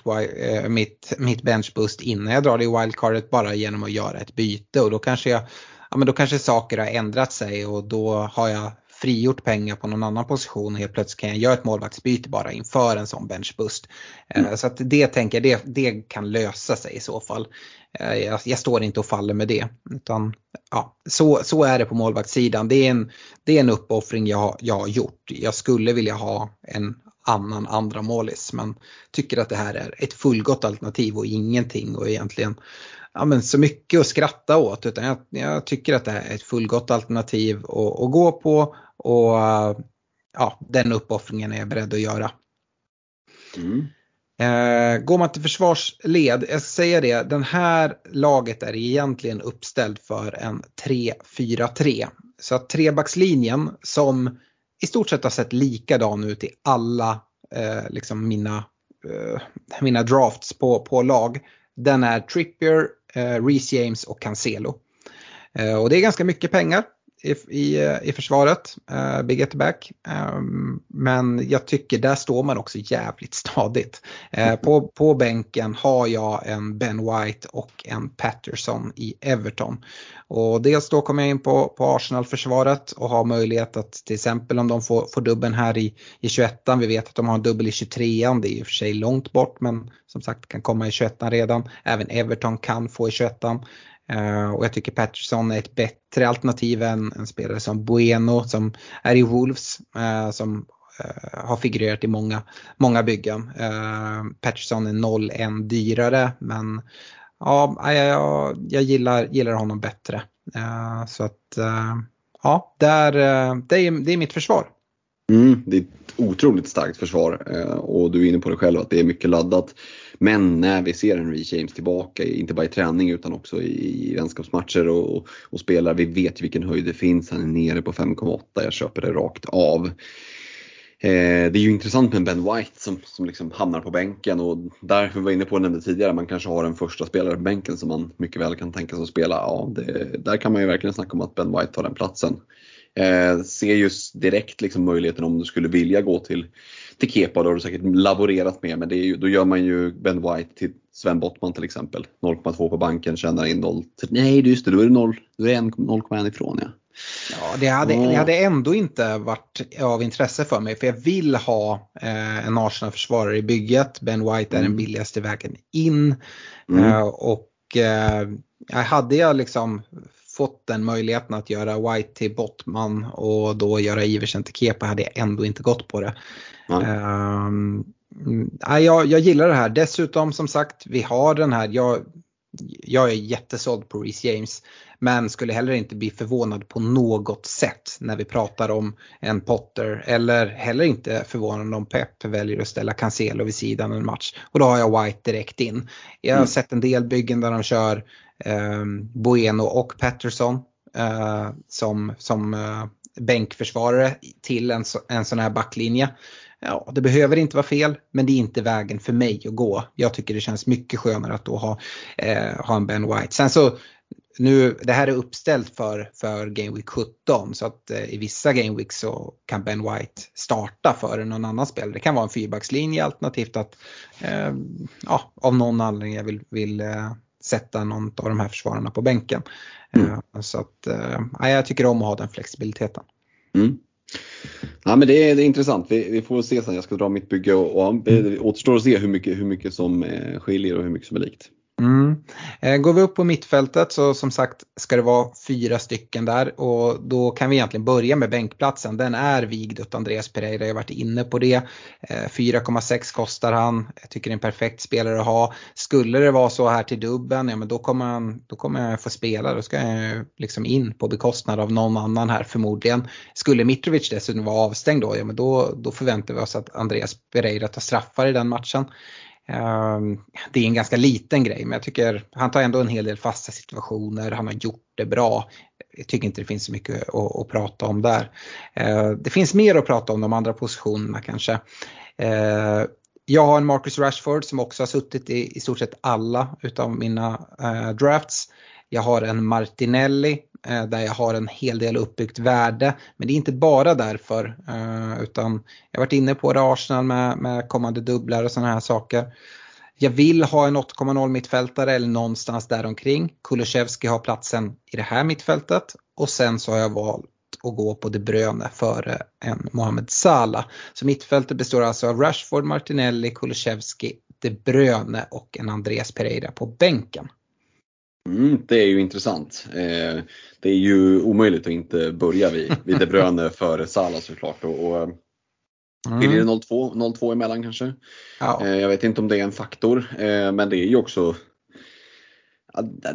mitt, mitt benchboost innan jag drar det i wildcardet bara genom att göra ett byte. Och då kanske jag ja, men då kanske saker har ändrat sig och då har jag frigjort pengar på någon annan position och helt plötsligt kan jag göra ett målvaktsbyte bara inför en sån benchboost. Eh, mm. Så att det tänker jag, det, det kan lösa sig i så fall. Eh, jag, jag, står inte och faller med det. Utan, ja, så, så är det på målvaktssidan. Det är en, det är en uppoffring jag, jag har gjort. Jag skulle vilja ha en annan andra målis men tycker att det här är ett fullgott alternativ och ingenting och egentligen ja, men så mycket att skratta åt utan jag, jag tycker att det här är ett fullgott alternativ att, att gå på och ja, den uppoffringen är jag beredd att göra. Mm. Eh, går man till försvarsled, jag säger det, den här laget är egentligen uppställd för en 3-4-3. Så att trebackslinjen som i stort sett har sett likadan ut i alla eh, liksom mina, eh, mina drafts på, på lag. Den är Trippier, eh, Reece James och Cancelo. Eh, och det är ganska mycket pengar i, i, i försvaret, uh, Big At Back. Um, men jag tycker där står man också jävligt stadigt. Uh, på, på bänken har jag en Ben White och en Patterson i Everton. Och dels då kommer jag in på, på Arsenal-försvaret och har möjlighet att till exempel om de får, får dubbeln här i, i 21 vi vet att de har en dubbel i 23 det är i och för sig långt bort men som sagt kan komma i 21 redan. Även Everton kan få i 21 Eh, och jag tycker Patterson är ett bättre alternativ än en spelare som Bueno som är i Wolves eh, som eh, har figurerat i många, många byggen. Patterson är 0-1 dyrare men ja, jag, jag gillar, gillar honom bättre. så att ja, där, det, är, det är mitt försvar. Mm, ett otroligt starkt försvar och du är inne på det själv att det är mycket laddat. Men när vi ser en James tillbaka, inte bara i träning utan också i vänskapsmatcher och, och spelar, vi vet vilken höjd det finns, han är nere på 5,8, jag köper det rakt av. Eh, det är ju intressant med Ben White som, som liksom hamnar på bänken och där, vi var inne på det nämnde tidigare, man kanske har en första spelare på bänken som man mycket väl kan tänka sig att spela. Ja, det, där kan man ju verkligen snacka om att Ben White tar den platsen. Eh, ser just direkt liksom möjligheten om du skulle vilja gå till, till Kepa, då har du säkert laborerat med, men det är ju, då gör man ju Ben White till Sven Bottman till exempel. 0,2 på banken, tjänar in 0. Nej, just det, då är det 0,1 ifrån ja. Ja, det hade, det hade ändå inte varit av intresse för mig för jag vill ha eh, en Arsenal-försvarare i bygget. Ben White är mm. den billigaste vägen in. Mm. Eh, och eh, hade jag liksom fått den möjligheten att göra White till Bottman och då göra Iversen till Kepa hade jag ändå inte gått på det. Mm. Uh, jag, jag gillar det här. Dessutom som sagt, vi har den här, jag, jag är jättesåld på Reece James. Men skulle heller inte bli förvånad på något sätt när vi pratar om en Potter. Eller heller inte förvånad om Pep väljer att ställa Cancelo vid sidan en match. Och då har jag White direkt in. Jag har mm. sett en del byggen där de kör eh, Bueno och Patterson eh, som, som eh, bänkförsvarare till en, en sån här backlinje. Ja, det behöver inte vara fel, men det är inte vägen för mig att gå. Jag tycker det känns mycket skönare att då ha, eh, ha en Ben White. Sen så nu, det här är uppställt för, för Game Week 17 så att eh, i vissa Game Weeks så kan Ben White starta före någon annan spelare. Det kan vara en fyrbackslinje alternativt att eh, ja, av någon anledning jag vill, vill eh, sätta någon av de här försvararna på bänken. Mm. Eh, så att eh, jag tycker om att ha den flexibiliteten. Mm. Ja, men det, är, det är intressant. Vi, vi, får se sen. Jag ska dra mitt bygge och, och det återstår att se hur mycket, hur mycket som eh, skiljer och hur mycket som är likt. Mm. Eh, går vi upp på mittfältet så som sagt ska det vara fyra stycken där och då kan vi egentligen börja med bänkplatsen. Den är vigd åt Andreas Pereira, jag har varit inne på det. Eh, 4,6 kostar han, jag tycker det är en perfekt spelare att ha. Skulle det vara så här till dubben, ja men då kommer, han, då kommer jag få spela, då ska jag liksom in på bekostnad av någon annan här förmodligen. Skulle Mitrovic dessutom vara avstängd då, ja men då, då förväntar vi oss att Andreas Pereira tar straffar i den matchen. Ehm, det är en ganska liten grej men jag tycker han tar ändå en hel del fasta situationer, han har gjort det bra. Jag tycker inte det finns så mycket att, att prata om där. Ehm, det finns mer att prata om de andra positionerna kanske. Ehm, jag har en Marcus Rashford som också har suttit i i stort sett alla utav mina eh, drafts. Jag har en Martinelli eh, där jag har en hel del uppbyggt värde. Men det är inte bara därför eh, utan jag har varit inne på det Arsenal med, med kommande dubblar och sådana här saker. Jag vill ha en 8,0 mittfältare eller någonstans däromkring. Kulusevski har platsen i det här mittfältet och sen så har jag valt att gå på De Bruyne före en Mohamed Salah. Så mittfältet består alltså av Rashford, Martinelli, Kulusevski, De Bruyne och en Andreas Pereira på bänken. Mm, det är ju intressant. Eh, det är ju omöjligt att inte börja vid, vid De Bruyne (laughs) före Salah såklart. Och, och, eh, mm. Skiljer det 0-2, 0-2 emellan kanske? Ja. Eh, jag vet inte om det är en faktor, eh, men det är ju också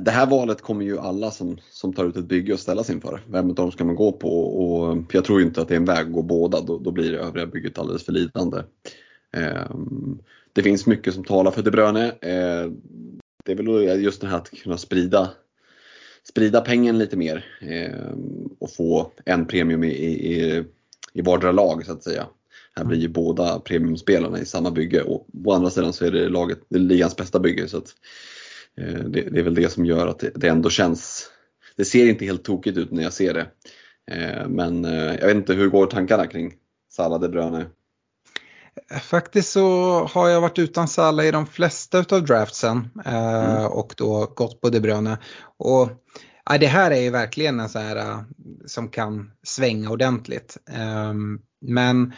det här valet kommer ju alla som, som tar ut ett bygge att ställas inför. Vem av dem ska man gå på? Och jag tror inte att det är en väg att gå båda, då, då blir det övriga bygget alldeles för lidande. Eh, det finns mycket som talar för De Bruyne. Eh, det är väl just det här att kunna sprida, sprida pengen lite mer eh, och få en premium i, i, i vardera lag så att säga. Här blir ju båda premiumspelarna i samma bygge och å andra sidan så är det laget, det är ligans bästa bygge. Så att, eh, det, det, är väl det som gör att det, det, ändå känns, det ser inte helt tokigt ut när jag ser det. Eh, men eh, jag vet inte, hur går tankarna kring Salah De Bruyne? Faktiskt så har jag varit utan Salah i de flesta utav draftsen eh, mm. och då gått på De Bruyne. Och ja, det här är ju verkligen en sån här uh, som kan svänga ordentligt. Um, men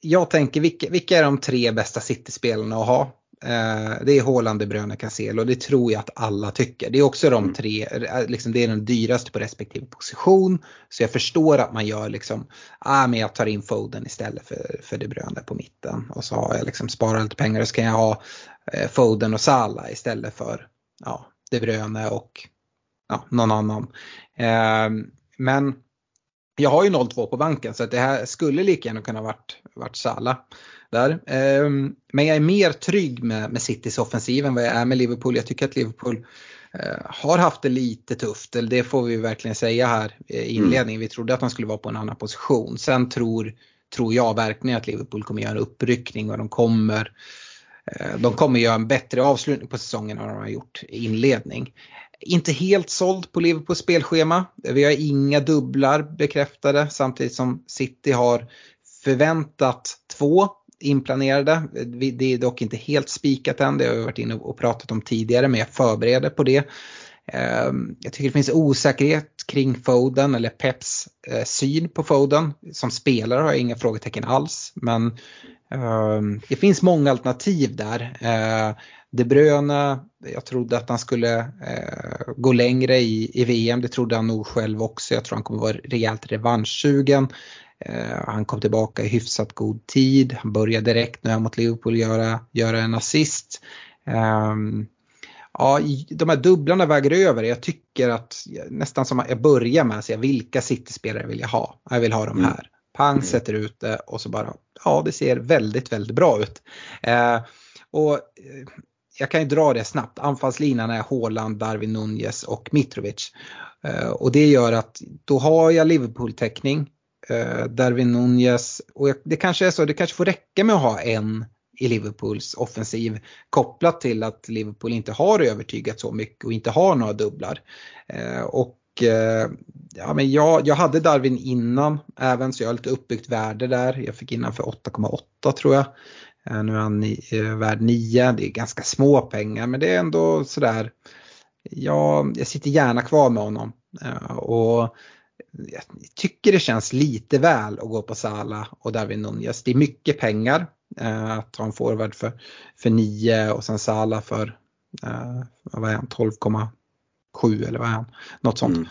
jag tänker vilka, vilka är de tre bästa City-spelarna att ha? Eh, det är Haaland, De Bruyne, Cancelo och det tror jag att alla tycker. Det är också de mm. tre, eh, liksom det är den dyraste på respektive position. Så jag förstår att man gör liksom, ah men jag tar in Foden istället för, för De Bruyne på mitten. Och så har jag liksom sparat lite pengar och så kan jag ha eh, Foden och Salah istället för ja, De Bruyne och ja, någon annan. men jag har ju 0-2 på banken så att det här skulle lika gärna kunna varit, varit Salah där. Um, men jag är mer trygg med, med Citys offensiv än vad jag är med Liverpool. Jag tycker att Liverpool uh, har haft det lite tufft, det får vi verkligen säga här i inledningen. Mm. Vi trodde att de skulle vara på en annan position. Sen tror, tror jag verkligen att Liverpool kommer göra en uppryckning och de kommer uh, de kommer göra en bättre avslutning på säsongen än vad de har gjort i inledning inte helt såld på Liverpools spelschema. Vi har inga dubblar bekräftade samtidigt som City har förväntat två inplanerade. Det är dock inte helt spikat än, det har vi varit inne och pratat om tidigare men jag förbereder på det. Ehm, jag tycker det finns osäkerhet kring Foden eller Peps eh, syn på Foden. Som spelare har jag inga frågetecken alls men ehm, det finns många alternativ där. Eh, De Bruyne, jag trodde att han skulle eh, gå längre i VM, det trodde han nog själv också. Jag tror han kommer vara rejält revanschsugen. Eh, han kom tillbaka i hyfsat god tid, han började direkt nu mot Liverpool göra, göra en assist. Eh, ja, de här dubblarna väger över. Jag tycker att nästan som jag börjar med att säga vilka City-spelare vill jag ha? Jag vill ha de mm. här. Pang mm. sätter ut det och så bara, ja det ser väldigt, väldigt bra ut. Eh, och eh, jag kan ju dra det snabbt. Anfallslinan är Haaland, Darwin Nunez och Mitrovic. Och det gör att då har jag Liverpool-täckning. Eh, Darwin Nunez och det kanske är så, det kanske får räcka med att ha en i Liverpools offensiv kopplat till att Liverpool inte har övertygat så mycket och inte har några dubblar. Eh, och eh, ja, men jag, jag hade Darwin innan även så jag har lite uppbyggt värde där. Jag fick innan för 8,8 tror jag. Eh, nu är han eh, värd 9, det är ganska små pengar men det är ändå sådär. Jag, jag sitter gärna kvar med honom. Eh, och jag tycker det känns lite väl att gå på Sala och Darwin Nunez. Det är mycket pengar att ha en forward för, för 9 och sen Sala för vad är han, 12,7 eller vad är han? Något sånt.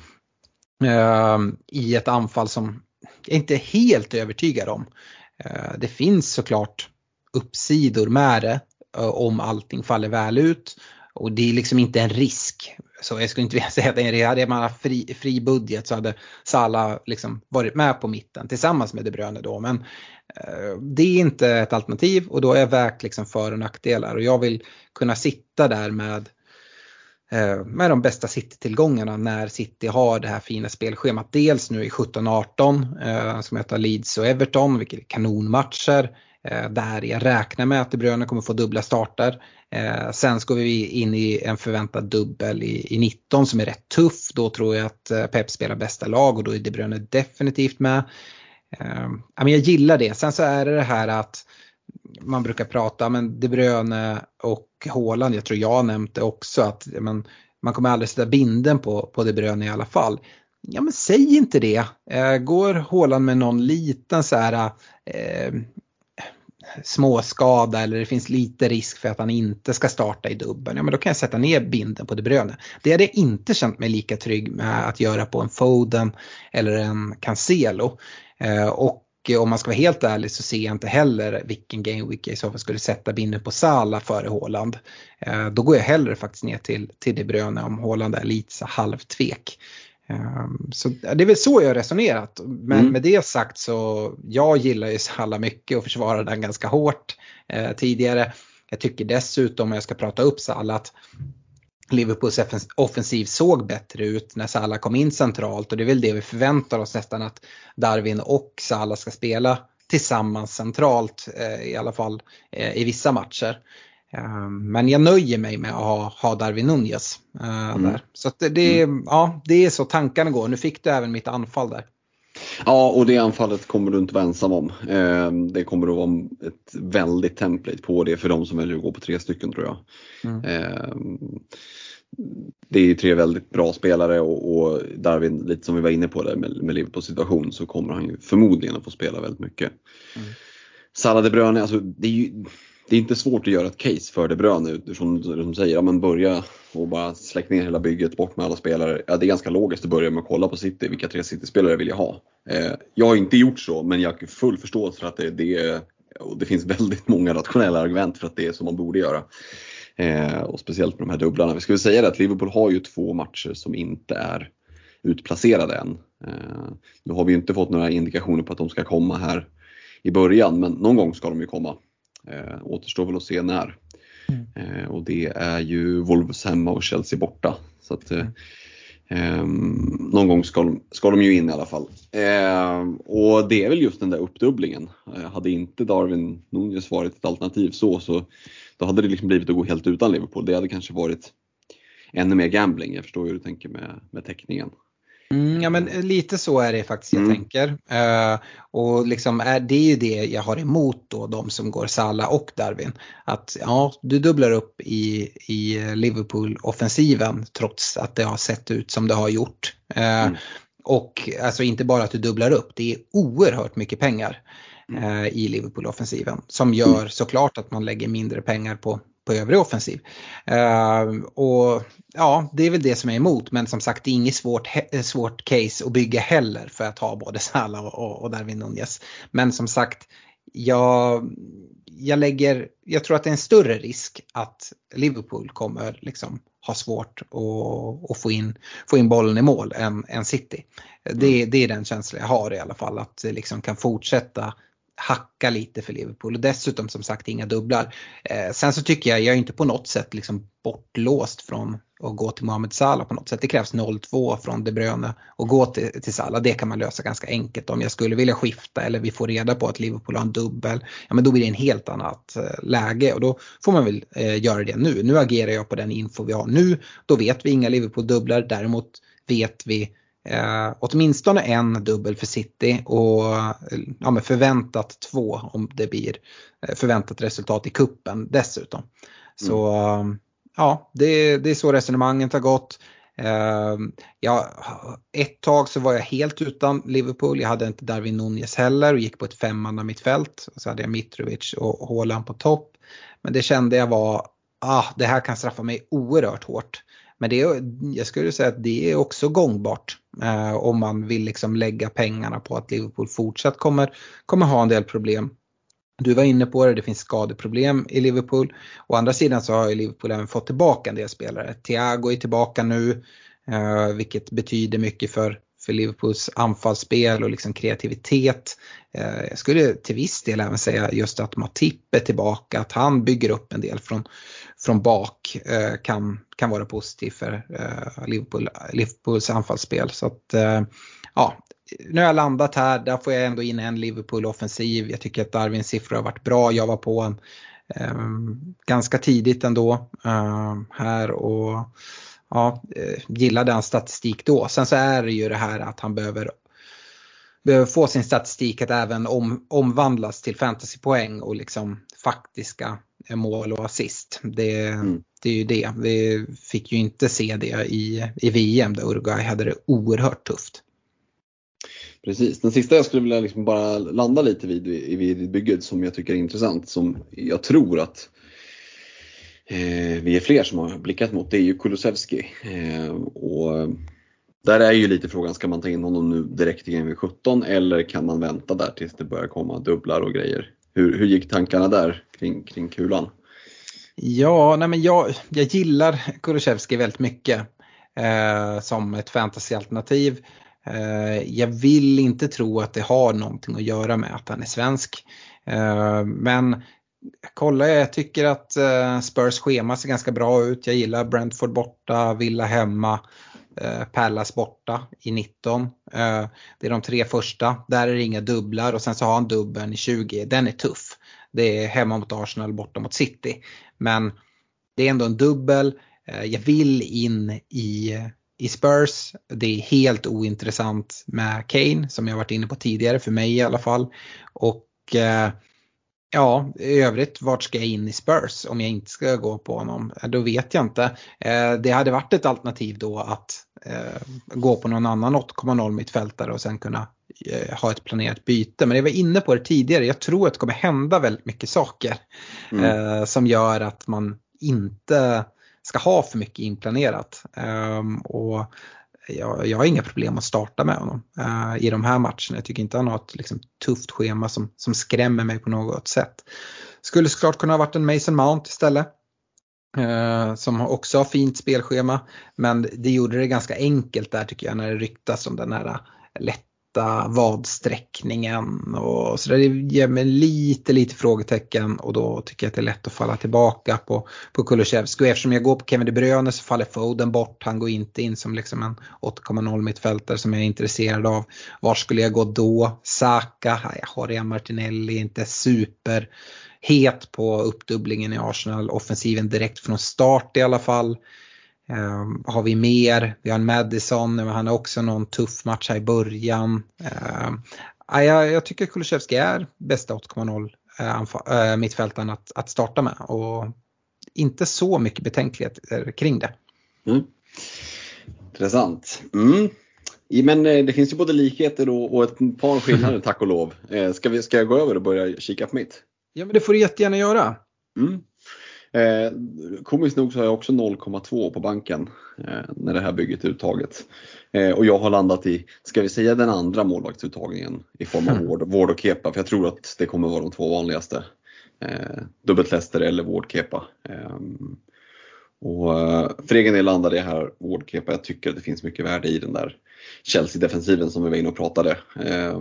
Mm. I ett anfall som jag inte är helt övertygad om. Det finns såklart uppsidor med det om allting faller väl ut. Och det är liksom inte en risk. Så jag skulle inte (laughs) vilja säga att det är en Hade man haft fri, fri budget så hade Salah liksom varit med på mitten tillsammans med De Bruyne då. Men eh, det är inte ett alternativ och då är jag vägt liksom för och nackdelar. Och jag vill kunna sitta där med eh, med de bästa City-tillgångarna när City har det här fina spelschemat. Dels nu i 17-18 eh, som heter Leeds och Everton, vilket är kanonmatcher. Eh, där jag räknar med att De Bruyne kommer få dubbla starter. Eh, sen ska vi in i en förväntad dubbel i, 19 som är rätt tuff. Då tror jag att eh, Pep spelar bästa lag och då är De Bruyne definitivt med. Eh, jag gillar det. Sen så är det det här att man brukar prata, men De Bruyne och Haaland, jag tror jag har nämnt det också, att men, man kommer aldrig sätta binden på, på De Bruyne i alla fall. Ja men säg inte det. går Haaland med någon liten så här eh, småskada eller det finns lite risk för att han inte ska starta i dubbeln, ja men då kan jag sätta ner binden på De Bruyne. Det hade jag inte känt mig lika trygg med att göra på en Foden eller en Cancelo. Eh, och om man ska vara helt ärlig så ser jag inte heller vilken gameweek jag i så fall skulle sätta binden på Sala före Håland. Eh, då går jag hellre faktiskt ner till, till De Bruyne om Håland är lite så halvtvek. Ehm, så det är väl så jag har resonerat. Men mm. med det sagt så jag gillar ju Salah mycket och försvarar den ganska hårt eh, tidigare. Jag tycker dessutom, om jag ska prata upp Salah, att Liverpools offensiv såg bättre ut när Salah kom in centralt och det är väl det vi förväntar oss nästan att Darwin och Salah ska spela tillsammans centralt eh, i alla fall eh, i vissa matcher. Ehm, men jag nöjer mig med att ha, ha Darwin Nunez. Uh, mm. där. Så det, det, mm. ja, det är så tankarna går. Nu fick du även mitt anfall där. Ja, och det anfallet kommer du inte vara ensam om. Ehm, det kommer att vara ett väldigt template på det för de som väljer att gå på tre stycken tror jag. Mm. Ehm, det är tre väldigt bra spelare och, Darwin, lite som vi var inne på där med, med Liverpools situation, så kommer han ju förmodligen att få spela väldigt mycket. Mm. Salah De Bruyne, alltså det är ju det är inte svårt att göra ett case för De Bruyne som de säger, ja, men börja och bara släck ner hela bygget, bort med alla spelare. Ja, det är ganska logiskt att börja med att kolla på City, vilka tre City-spelare vill jag ha? Eh, jag har inte gjort så, men jag har full förståelse för att det, det, och det finns väldigt många rationella argument för att det är som man borde göra. Eh, och speciellt med de här dubblarna. Vi ska väl säga det att Liverpool har ju två matcher som inte är utplacerade än. Eh, nu har vi inte fått några indikationer på att de ska komma här i början men någon gång ska de ju komma. Eh, återstår väl att se när. Mm. Eh, och det är ju Wolves hemma och Chelsea borta. Så att, eh, någon gång ska de, ska de ju in i alla fall. Eh, och det är väl just den där uppdubblingen. Eh, hade inte Darwin Nunez varit ett alternativ så, så då hade det liksom blivit att gå helt utan Liverpool. Det hade kanske varit ännu mer gambling. Jag förstår hur du tänker med, med täckningen. Mm, ja men lite så är det faktiskt jag mm. tänker. Uh, och liksom är det ju det jag har emot då de som går Sala och Darwin. Att ja, du dubblar upp i, i Liverpool-offensiven trots att det har sett ut som det har gjort. Uh, mm. Och alltså inte bara att du dubblar upp, det är oerhört mycket pengar uh, i Liverpool-offensiven. Som gör mm. såklart att man lägger mindre pengar på, på övrig offensiv. Uh, och ja, det är väl det som är emot men som sagt det är inget svårt, svårt case att bygga heller för att ha både Salah och, och Darwin Nunez. Men som sagt, jag, jag lägger, jag tror att det är en större risk att Liverpool kommer liksom ha svårt att, att få, in, få in bollen i mål än, än City. Det, mm. det är den känslan jag har i alla fall att det liksom kan fortsätta hacka lite för Liverpool och dessutom som sagt inga dubblar. Eh, sen så tycker jag, jag är inte på något sätt liksom bortlåst från att gå till Mohamed Salah på något sätt. Det krävs 0-2 från De Bruyne och gå till, till Salah. Det kan man lösa ganska enkelt. Om jag skulle vilja skifta eller vi får reda på att Liverpool har en dubbel, ja men då blir det en helt annat eh, läge och då får man väl eh, göra det nu. Nu agerar jag på den info vi har nu. Då vet vi inga Liverpool-dubblar. Däremot vet vi Eh, åtminstone en dubbel för City och ja, med förväntat två om det blir eh, förväntat resultat i kuppen dessutom. Så mm. ja, det, det är så resonemanget har gått. Eh, ja, ett tag så var jag helt utan Liverpool. Jag hade inte Darwin Nunez heller och gick på ett femmanna mittfält. Så hade jag Mitrovic och Haaland på topp. Men det kände jag var, ah, det här kan straffa mig oerhört hårt. Men det jag skulle säga att det är också gångbart eh, om man vill liksom lägga pengarna på att Liverpool fortsatt kommer, kommer ha en del problem. Du var inne på det, det finns skadeproblem i Liverpool. Å andra sidan så har ju Liverpool även fått tillbaka en del spelare. Thiago är tillbaka nu, eh, vilket betyder mycket för, för Liverpools anfallsspel och liksom kreativitet. Eh, jag skulle till viss del även säga just att Matip är tillbaka, att han bygger upp en del från, från bak eh, kan, kan vara positivt för eh, Liverpool, Liverpools anfallsspel. Så att, ja, nu har jag landat här, där får jag ändå in en Liverpool-offensiv. Jag tycker att Darwins siffror har varit bra. Jag var på en ganska tidigt ändå här och ja, eh, gillade hans statistik då. Sen så är det ju det här att han behöver behöver få sin statistik att även om, omvandlas till fantasypoäng och liksom faktiska mål och assist. Det, mm. det är ju det. Vi fick ju inte se det i, i VM där Uruguay hade det oerhört tufft. Precis, den sista jag skulle vilja liksom bara landa lite vid, vid bygget som jag tycker är intressant, som jag tror att eh, vi är fler som har blickat mot, det är ju Kulusevski. Eh, och där är ju lite frågan, ska man ta in honom nu direkt i GMV17 eller kan man vänta där tills det börjar komma dubblar och grejer? Hur, hur gick tankarna där kring, kring kulan? Ja, nej men jag, jag gillar Kulusevski väldigt mycket eh, som ett fantasyalternativ. Eh, jag vill inte tro att det har någonting att göra med att han är svensk. Eh, men kolla, jag tycker att eh, Spurs schema ser ganska bra ut. Jag gillar Brentford borta, Villa hemma. Eh, Palace Pallas borta i 19. Eh, det är de tre första. Där är det inga dubblar och sen så har han dubbeln i 20. Den är tuff. Det är hemma mot Arsenal, borta mot City. Men det är ändå en dubbel. Jag vill in i, i Spurs. Det är helt ointressant med Kane som jag varit inne på tidigare, för mig i alla fall. Och Ja, i övrigt vart ska jag in i Spurs om jag inte ska gå på honom? Då vet jag inte. Eh, det hade varit ett alternativ då att eh, gå på någon annan 8,0 mittfältare och sen kunna eh, ha ett planerat byte. Men jag var inne på det tidigare, jag tror att det kommer hända väldigt mycket saker mm. som gör att man inte ska ha för mycket inplanerat. Ehm, och jag, jag har inga problem att starta med honom uh, i de här matcherna. Jag tycker inte han har ett liksom, tufft schema som, som skrämmer mig på något sätt. Skulle såklart kunna ha varit en Mason Mount istället. Eh, som också har fint spelschema. Men det gjorde det ganska enkelt där tycker jag när det ryktas om den här eh, lätta vadsträckningen och så där. Det ger mig lite, lite frågetecken och då tycker jag att det är lätt att falla tillbaka på, på Kulusevski. Och eftersom jag går på Kevin De Bruyne så faller Foden bort. Han går inte in som liksom en 8,0 mittfältare som jag är intresserad av. Var skulle jag gå då? Saka? Jag har Rea Martinelli, inte super het på uppdubblingen i Arsenal. Offensiven direkt från start i alla fall. Um, har vi mer? Vi har en Madison, han har också någon tuff match här i början. Um, jag, jag tycker Kulusevski är bästa 8,0 uh, mittfältaren att, att starta med och inte så mycket betänkligheter kring det. Mm. Intressant. Mm. Men eh, det finns ju både likheter och, ett par skillnader (laughs) tack och lov. Eh, ska, vi, ska jag gå över och börja kika på mitt? Ja men det får du jättegärna göra. Mm. Eh, komiskt nog så har jag också 0,2 på banken eh, när det här bygget är uttaget. Eh, och jag har landat i, ska vi säga den andra målvaktsuttagningen i form av (laughs) Ward, Ward och Kepa, för jag tror att det kommer vara de två vanligaste. Eh, dubbelt Leicester eller Ward Kepa. Eh, och eh, för egen del landade jag här Ward Kepa, jag tycker att det finns mycket värde i den där Chelsea-defensiven som vi var inne och pratade. Eh,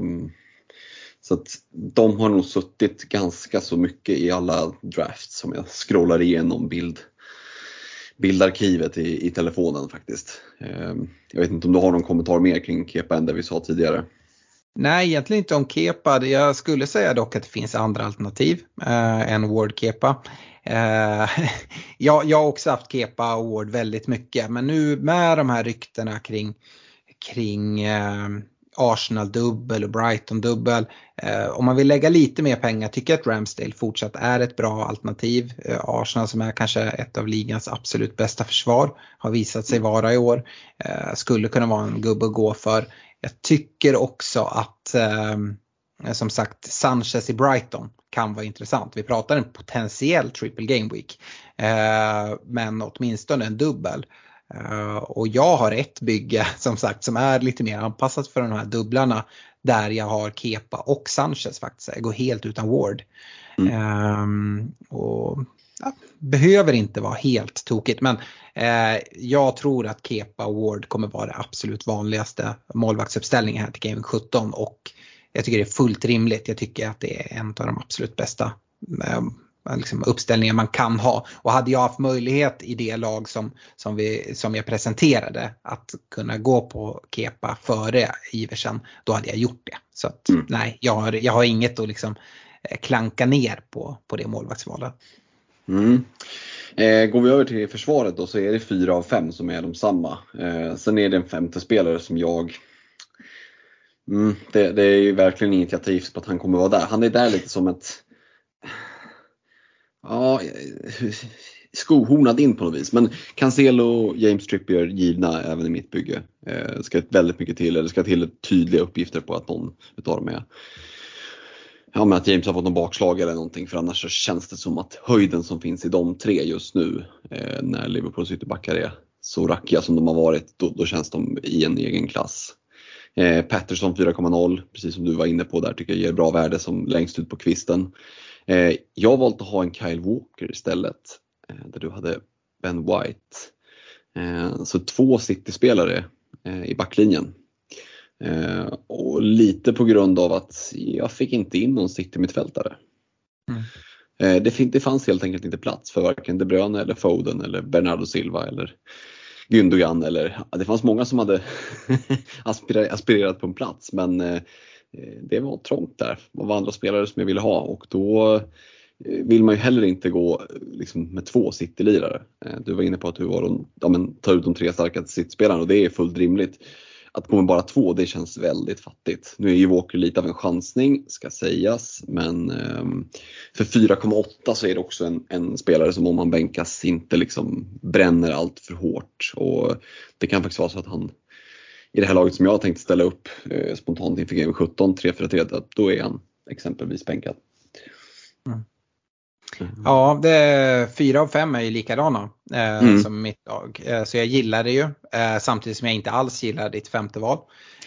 så att de har nog suttit ganska så mycket i alla drafts som jag scrollar igenom bild, bildarkivet i, i telefonen faktiskt. Ehm, jag vet inte om du har någon kommentar mer kring Kepa än det vi sa tidigare? Nej, egentligen inte om Kepa. Jag skulle säga dock att det finns andra alternativ eh, än Ward Kepa. Eh, (laughs) jag, jag har också haft Kepa och Ward väldigt mycket men nu med de här ryktena kring, kring eh, Arsenal-dubbel och Brighton-dubbel. Eh, om man vill lägga lite mer pengar tycker jag att Ramsdale fortsatt är ett bra alternativ. Eh, Arsenal som är kanske ett av ligans absolut bästa försvar har visat sig vara i år. Eh, skulle kunna vara en gubbe att gå för. Jag tycker också att eh, som sagt Sanchez i Brighton kan vara intressant. Vi pratar en potentiell triple game week. Eh, men åtminstone en dubbel. Uh, och jag har ett bygge (laughs) som sagt som är lite mer anpassat för de här dubblarna där jag har Kepa och Sanchez faktiskt. Jag går helt utan Ward. Mm. Um, och ja, Behöver inte vara helt tokigt men uh, jag tror att Kepa och Ward kommer vara det absolut vanligaste målvaktsuppställningen här till Game 17 och jag tycker det är fullt rimligt. Jag tycker att det är en av de absolut bästa um, liksom uppställningar man kan ha. Och hade jag haft möjlighet i det lag som, som, vi, som jag presenterade att kunna gå på Kepa före Iversen, då hade jag gjort det. Så att, mm. nej, jag har, jag har inget att liksom eh, klanka ner på, på det målvaktsvalet. Mm. Eh, går vi över till försvaret då så är det fyra av fem som är de samma. Eh, sen är det en femte spelare som jag mm, det, det, är ju verkligen inget jag tar på att han kommer vara där. Han är där lite som ett ja, skohornad in på något vis. Men Cancelo och James Trippier givna även i mitt bygge. Eh, ska väldigt mycket till, eller ska till tydliga uppgifter på att någon utav dem är Ja men att James har fått någon bakslag eller någonting för annars så känns det som att höjden som finns i de tre just nu eh, när Liverpools ytterbackar är så rackiga som de har varit, då, då känns de i en egen klass. Eh, Patterson 4,0, precis som du var inne på där, tycker jag ger bra värde som längst ut på kvisten. Eh, jag har valt att ha en Kyle Walker istället, eh, där du hade Ben White. Eh, så två City-spelare i backlinjen. Och lite på grund av att jag fick inte in någon City-mittfältare. Mm. Det, fanns helt enkelt inte plats för varken De Bruyne eller Foden eller Bernardo Silva eller Gündogan eller det fanns många som hade (laughs) aspirerat på en plats men Eh, det var trångt där Det var andra spelare som jag ville ha och då eh, vill man ju heller inte gå eh, liksom, med två City-lirare. Du var inne på att du var de, ja, men, tar ut de tre starkaste City-spelarna och det är fullt rimligt. Att gå med bara två, det känns väldigt fattigt. Nu är ju Walker lite av en chansning, ska sägas, men ehm, för 4,8 så är det också en, en, spelare som om han bänkas inte liksom bränner allt för hårt. Och det kan faktiskt vara så att han i det här laget som jag tänkte ställa upp eh, spontant inför Game 17, 3-4-3, då är han exempelvis bänkad. Mm. Mm. Ja, det, fyra av fem är ju likadana eh, mm. som mitt lag. Eh, så jag gillar det ju. Eh, samtidigt som jag inte alls gillar ditt femte val.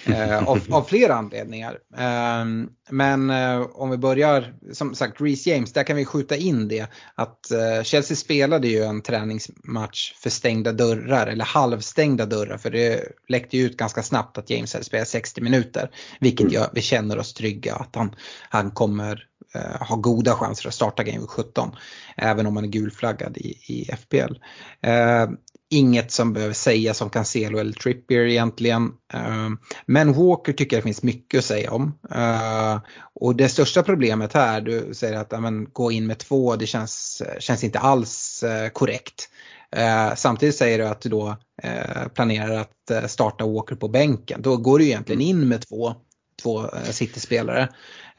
Eh, av, av, flera anledningar. Eh, men eh, om vi börjar, som sagt, Reece James, där kan vi skjuta in det. Att eh, Chelsea spelade ju en träningsmatch för stängda dörrar, eller halvstängda dörrar. För det läckte ju ut ganska snabbt att James hade spelat 60 minuter. Vilket mm. gör, vi känner oss trygga att han, han kommer eh, ha goda chanser att starta Game 17. Även om man är gulflaggad i, i FPL. Inget som behöver sägas om Cancelo eller Trippier egentligen. Eh, men Walker tycker jag det finns mycket att säga om. Eh, och det största problemet här, du säger att amen, gå in med två, det känns, känns inte alls eh, korrekt. samtidigt säger du att du då planerar att starta Walker på bänken. Då går du egentligen in med två, två City-spelare.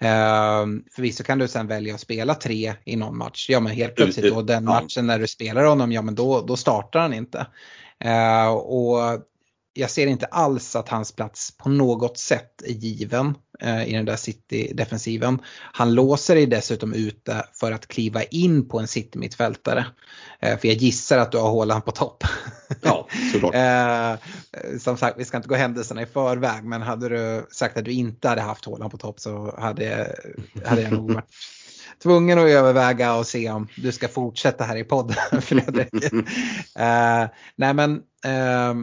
Uh, förvisso kan du sen välja att spela tre i någon match. Ja men helt plötsligt då den matchen när du spelar honom, ja men då, då startar han inte. Uh, och jag ser inte alls att hans plats på något sätt är given eh, i den där City-defensiven. Han låser dig dessutom ute för att kliva in på en City-mittfältare. Eh, för jag gissar att du har Haaland på topp. Ja, såklart. (laughs) eh, som sagt, vi ska inte gå händelserna i förväg men hade du sagt att du inte hade haft Haaland på topp så hade, hade jag nog varit (laughs) tvungen att överväga och se om du ska fortsätta här i podden (laughs) Fredrik. eh, nej men eh,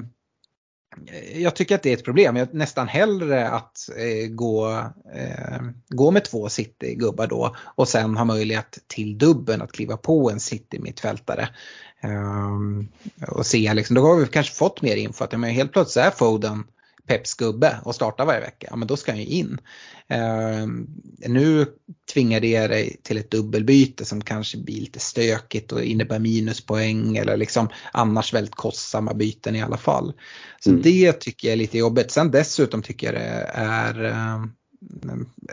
Eh, jag tycker att det är ett problem. Jag nästan hellre att eh, gå, eh, gå med två City-gubbar då och sen ha möjlighet till dubben att kliva på en City-mittfältare. Um, och se liksom, då har vi kanske fått mer info att men helt plötsligt är Foden Peps gubbe och startar varje vecka, ja men då ska han ju in. Uh, nu tvingar det dig till ett dubbelbyte som kanske blir lite stökigt och innebär minuspoäng eller liksom annars väldigt kostsamma byten i alla fall. Så mm. det tycker jag är lite jobbigt. Sen dessutom tycker jag det är uh,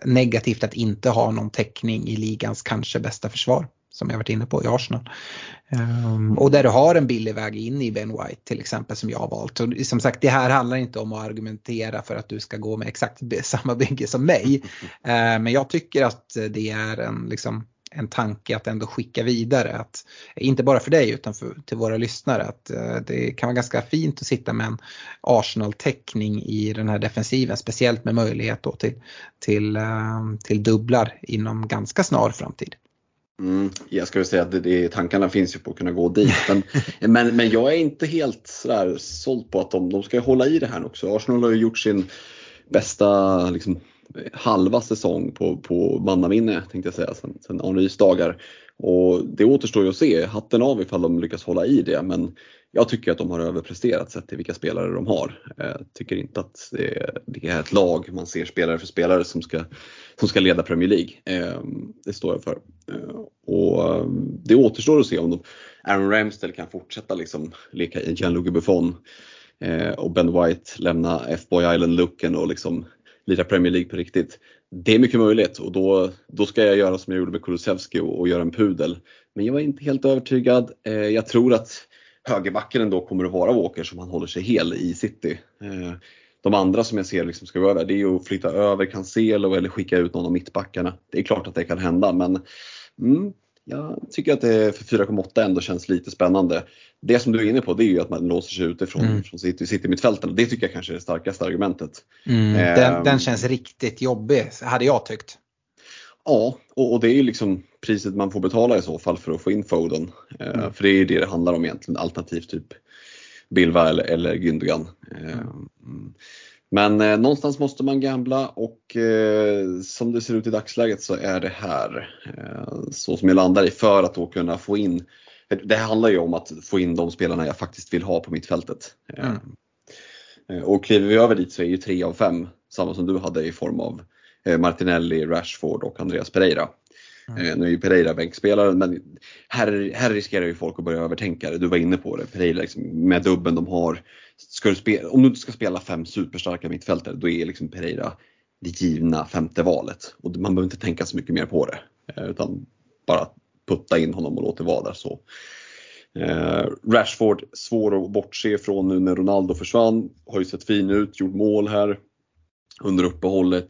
negativt att inte ha någon täckning i ligans kanske bästa försvar som jag varit inne på i Arsenal. Um, och där du har en billig väg in i Ben White till exempel som jag har valt. Och som sagt det här handlar inte om att argumentera för att du ska gå med exakt (laughs) samma bygge som mig. Uh, men jag tycker att det är en, liksom, en tanke att ändå skicka vidare. Att, inte bara för dig utan för, till våra lyssnare. Att uh, det kan vara ganska fint att sitta med en Arsenal-täckning i den här defensiven. Speciellt med möjlighet då till, till, uh, till dubblar inom ganska snar framtid. Mm, jag skulle säga att det, det, tankarna finns ju på att kunna gå dit. (laughs) Men, men, men jag är inte helt sådär såld på att de, de ska hålla i det här också. Arsenal har ju gjort sin bästa liksom, halva säsong på, på mannaminne tänkte jag säga sen, sen Henrys dagar. Och det återstår ju att se, hatten av ifall de lyckas hålla i det. Men jag tycker att de har överpresterat sett till vilka spelare de har. Jag tycker inte att det är, ett lag man ser spelare för spelare som ska, som ska leda Premier League. Eh, det står jag för. Eh, och det återstår att se om de, Aaron Ramsdale kan fortsätta liksom leka i Gianluca Buffon och Ben White lämna F-Boy Island-looken och liksom lira Premier League på riktigt. Det är mycket möjligt och då, då ska jag göra som jag gjorde med Kulusevski och, och göra en pudel. Men jag var inte helt övertygad. Jag tror att högerbacken ändå kommer att vara Walker som han håller sig hel i city. Eh, de andra som jag ser liksom ska gå över det är att flytta över Cancelo eller skicka ut någon av mittbackarna. Det är klart att det kan hända men mm, jag tycker att det för 4,8 ändå känns lite spännande. Det som du är inne på det är ju att man låser sig utifrån mm. från city, city mittfälten. Det tycker jag kanske är det starkaste argumentet. Mm, den, um, den, känns riktigt jobbig hade jag tyckt. Ja, och, och, det är ju liksom priset man får betala i så fall för att få in Foden. Eh, mm. För det är det det handlar om egentligen, alternativt typ Bilva eller, eller Gündogan. Eh, mm. Men eh, någonstans måste man gambla och eh, som det ser ut i dagsläget så är det här eh, så som jag landar i för att då kunna få in det handlar ju om att få in de spelarna jag faktiskt vill ha på mittfältet. Mm. Och kliver vi över dit så är ju tre av fem samma som du hade i form av Martinelli, Rashford och Andreas Pereira. Mm. Eh, nu är ju Pereira bänkspelare men här, här riskerar ju folk att börja övertänka det. Du var inne på det. Pereira liksom, med dubben de har. Ska du spela, om du inte ska spela fem superstarka mittfältare då är liksom Pereira det givna femte valet. Och man behöver inte tänka så mycket mer på det. Eh, utan bara putta in honom och låta det vara där. Så. Eh, Rashford, svår att bortse ifrån nu när Ronaldo försvann. Har ju sett fin ut, gjort mål här under uppehållet.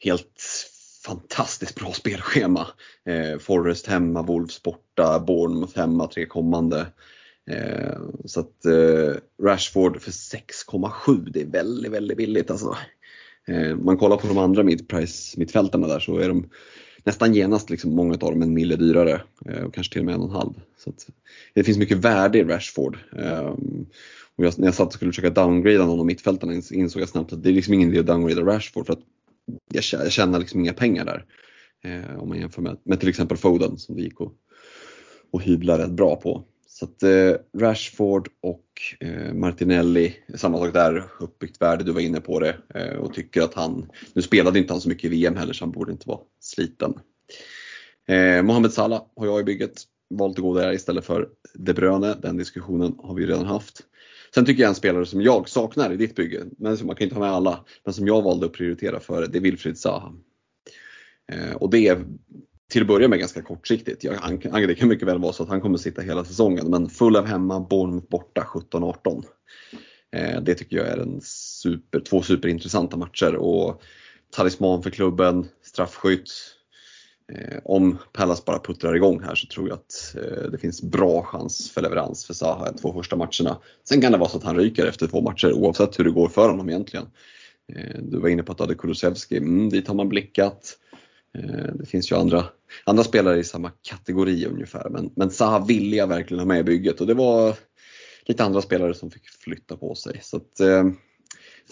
Helt fantastiskt bra spelschema. Eh, Forrest hemma, Wolves borta, Bournemouth hemma, tre kommande. Eh, så att eh, Rashford för 6,7 det är väldigt, väldigt billigt alltså. Eh, man kollar på de andra midprice mittfältarna där så är de nästan genast liksom många av dem en mille dyrare eh, och kanske till och med en och en halv. Så det finns mycket värde i Rashford. Eh, och jag, när jag satt och skulle försöka downgrada någon av mittfältarna insåg jag snabbt att det är liksom ingen idé att downgrada Rashford för att jag, tjänar liksom inga pengar där. Eh, om man jämför med, med till exempel Foden som det gick att, och hyvla rätt bra på. Så att eh, Rashford och eh, Martinelli, samma sak där, uppbyggt värde, du var inne på det eh, och tycker att han, nu spelade inte han så mycket i VM heller så han borde inte vara sliten. Eh, Mohamed Salah har jag i bygget valt att gå där istället för De Bruyne, den diskussionen har vi redan haft. Sen tycker jag en spelare som jag saknar i ditt bygge, men man kan inte ha med alla, men som jag valde att prioritera för det är Wilfried Zaha. Eh, och det är till att börja med ganska kortsiktigt. Jag, han, det kan mycket väl vara så att han kommer sitta hela säsongen men full av hemma, Bournemouth borta 17-18. Eh, det tycker jag är en super, två superintressanta matcher och talisman för klubben, straffskytt. Eh, om Pallas bara puttrar igång här så tror jag att eh, det finns bra chans för leverans för Zaha de två första matcherna. Sen kan det vara så att han ryker efter två matcher oavsett hur det går för honom egentligen. Eh, du var inne på att du hade Kulusevski, mm, dit har man blickat. Eh, det finns ju andra, andra spelare i samma kategori ungefär men, men Zaha ville jag verkligen ha med i bygget och det var lite andra spelare som fick flytta på sig. Så att, eh,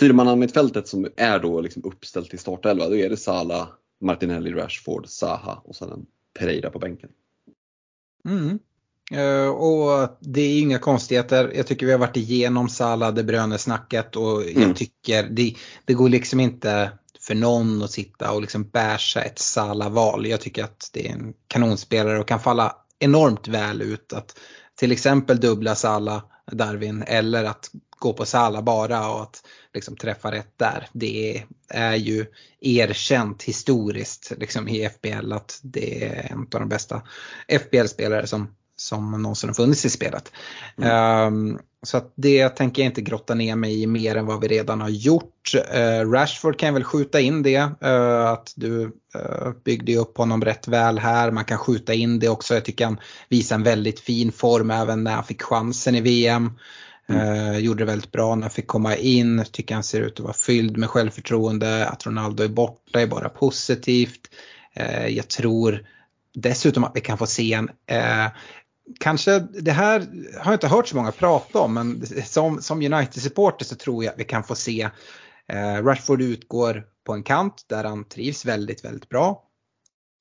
Fyrmannamittfältet som är då liksom uppställt i startelva, då är det Salah, Martinelli, Rashford, Zaha och sen en Pereira på bänken. Mm. Uh, och det är inga konstigheter. Jag tycker vi har varit igenom Salah, De Bruyne-snacket och jag mm. tycker det, det går liksom inte för någon att sitta och liksom bärsa ett Salah-val. Jag tycker att det är en kanonspelare och kan falla enormt väl ut att till exempel dubbla Salah, Darwin eller att gå på Sala bara och att liksom träffa rätt där. Det är ju erkänt historiskt liksom i FBL att det är en av de bästa FBL-spelare som som någonsin har funnits i spelet. Mm. Um, så att det tänker jag inte grotta ner mig i mer än vad vi redan har gjort. Uh, Rashford kan jag väl skjuta in det, uh, att du uh, byggde upp honom rätt väl här. Man kan skjuta in det också. Jag tycker han visar en väldigt fin form även när han fick chansen i VM. Mm. gjorde det väldigt bra när han fick komma in. Tycker han ser ut att vara fylld med självförtroende. Att Ronaldo är borta är bara positivt. jag tror dessutom att vi kan få se en kanske, det här har jag inte hört så många prata om men som, som United-supporter så tror jag att vi kan få se eh, Rashford utgår på en kant där han trivs väldigt, väldigt bra.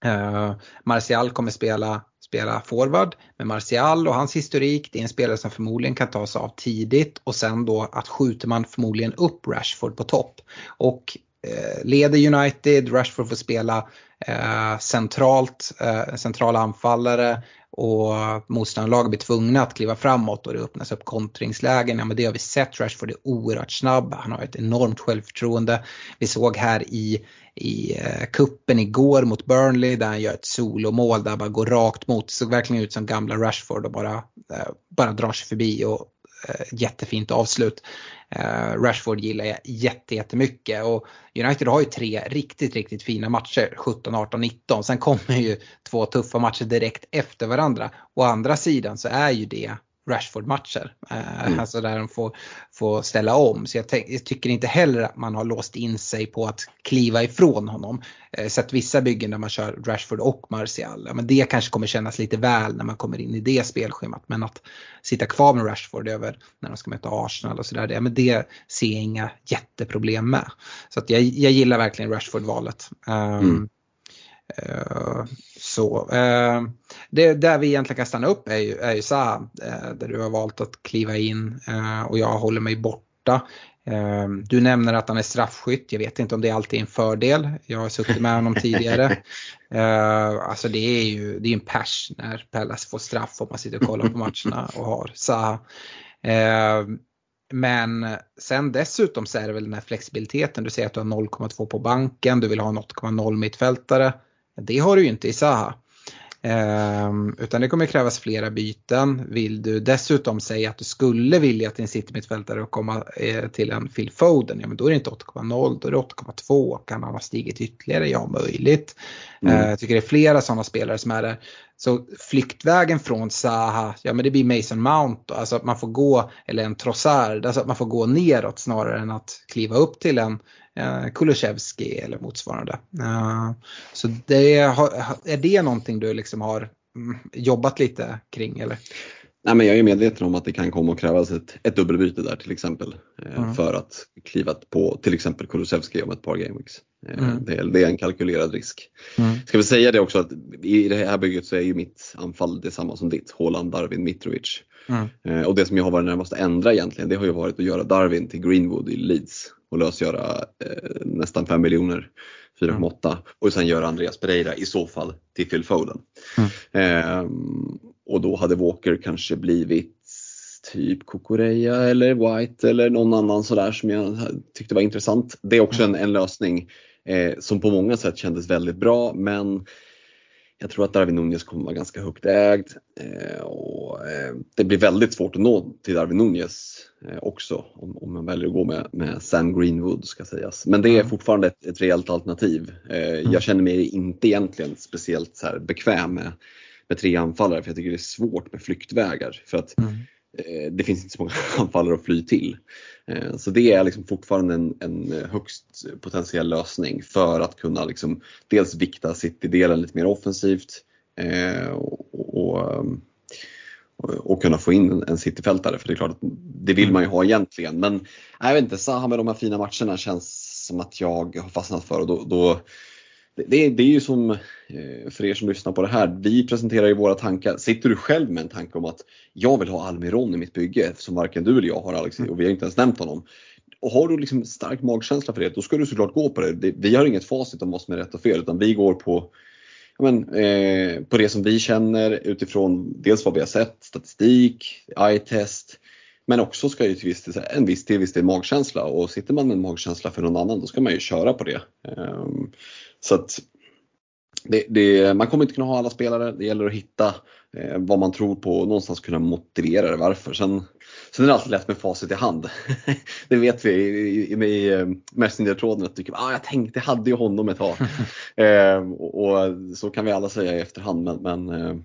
Eh, Martial kommer spela, spela forward med Martial och hans historik. Det är en spelare som förmodligen kan tas av tidigt och sen då att skjuter man förmodligen upp Rashford på topp. Och eh, leder United, Rashford får spela eh, centralt, eh, centrala anfallare och motståndarlaget blir tvungna att kliva framåt och det öppnas upp kontringslägen. Ja men det har vi sett, Rashford är oerhört snabb, han har ett enormt självförtroende. Vi såg här i, i eh, kuppen igår mot Burnley där han gör ett solomål där han bara går rakt mot, såg verkligen ut som gamla Rashford och bara, eh, bara drar sig förbi och eh, jättefint avslut. Eh, Rashford gillar jag jättemycket och United har ju tre riktigt, riktigt fina matcher 17, 18, 19. Sen kommer ju två tuffa matcher direkt efter varandra. Å andra sidan så är ju det Rashford-matcher. Eh, mm. Alltså där de får, får ställa om. Så jag, jag, tycker inte heller att man har låst in sig på att kliva ifrån honom. Eh, sett vissa byggen där man kör Rashford och Martial. Men det kanske kommer kännas lite väl när man kommer in i det spelschemat. Men att sitta kvar med Rashford över när de ska möta Arsenal och sådär. Ja, men det ser jag inga jätteproblem med. Så att jag, jag gillar verkligen Rashford-valet. Um, mm. Uh, så. Eh, det där vi egentligen kan stanna upp är ju, är ju Zaha, eh, där du har valt att kliva in eh, och jag håller mig borta. Eh, du nämner att han är straffskytt, jag vet inte om det alltid är en fördel. Jag har suttit med honom tidigare. (laughs) Eh, alltså det är ju det är en pers när Pellas får straff om man sitter och kollar på matcherna (laughs) och har Zaha. Eh, men sen dessutom så är det väl den här flexibiliteten. Du säger att du har 0,2 på banken, du vill ha en 8,0 mittfältare. Det har du ju inte i Zaha. Um, utan det kommer krävas flera byten. Vill du dessutom säga att du skulle vilja att din citymittfältare komma eh, till en Phil Foden, ja men då är det inte 8,0, då är det 8,2. Kan han ha stigit ytterligare? Ja, möjligt. Mm. Uh, jag tycker det är flera sådana spelare som är där. Så flyktvägen från Zaha, ja men det blir Mason Mount då, alltså att man får gå, eller en Trossard, alltså att man får gå neråt snarare än att kliva upp till en eh, Kulusevski eller motsvarande. Uh, så det, är det någonting du liksom har mm, jobbat lite kring eller? Nej, men jag är medveten om att det kan komma att krävas ett, ett dubbelbyte där till exempel. Eh, mm. För att kliva på till exempel Kulusevski om ett par gameweeks. Eh, mm. det, det, är en kalkylerad risk. Mm. Ska vi säga det också att i det här bygget så är ju mitt anfall detsamma som ditt. Håland, Darwin, Mitrovic. Mm. Eh, och det som jag har varit närmast att ändra egentligen det har ju varit att göra Darwin till Greenwood i Leeds och lösgöra eh, nästan 5 miljoner 4,8 mm. och sen göra Andreas Pereira i så fall till Phil Foden. Mm. Och då hade Walker kanske blivit typ Kokoreja eller White eller någon annan sådär som jag tyckte var intressant. Det är också en, en lösning eh, som på många sätt kändes väldigt bra men jag tror att Darwin Nunez kommer vara ganska högt ägd eh, och eh, det blir väldigt svårt att nå till Darwin Nunez eh, också om, om man väljer att gå med, med Sam Greenwood ska sägas. Men det är mm. fortfarande ett, ett reellt alternativ. Eh, mm. Jag känner mig inte egentligen speciellt så bekväm med med tre anfallare för jag tycker det är svårt med flyktvägar. För att mm. eh, det finns inte så många (laughs) anfallare att fly till. Eh, så det är liksom fortfarande en, en högst potentiell lösning för att kunna liksom dels vikta City-delen lite mer offensivt eh, och, och och kunna få in en cityfältare för det är klart att det vill man ju ha egentligen. Men jag vet inte, Zaha med de här fina matcherna känns som att jag har fastnat för och då, då det, det, är ju som, eh, för er som lyssnar på det här, vi presenterar ju våra tankar. Sitter du själv med en tanke om att jag vill ha Almiron i mitt bygge som varken du eller jag har Alex och vi har inte ens nämnt honom. Och har du liksom stark magkänsla för det, då ska du såklart gå på det. Vi har inget facit om vad som är rätt och fel utan vi går på, men, eh, på det som vi känner utifrån dels vad vi har sett, statistik, eye-test. Men också ska ju till viss, en viss till viss del magkänsla och sitter man med en magkänsla för någon annan då ska man ju köra på det. Så att det, det, man kommer inte kunna ha alla spelare. Det gäller att hitta eh, vad man tror på och någonstans kunna motivera det varför. Sen, sen är det alltid lätt med facit i hand. (laughs) det vet vi i, i, i eh, Messenger-tråden att du, ah, jag tänkte, jag hade ju honom ett tag. (laughs) eh, och, och, så kan vi alla säga i efterhand men, men eh,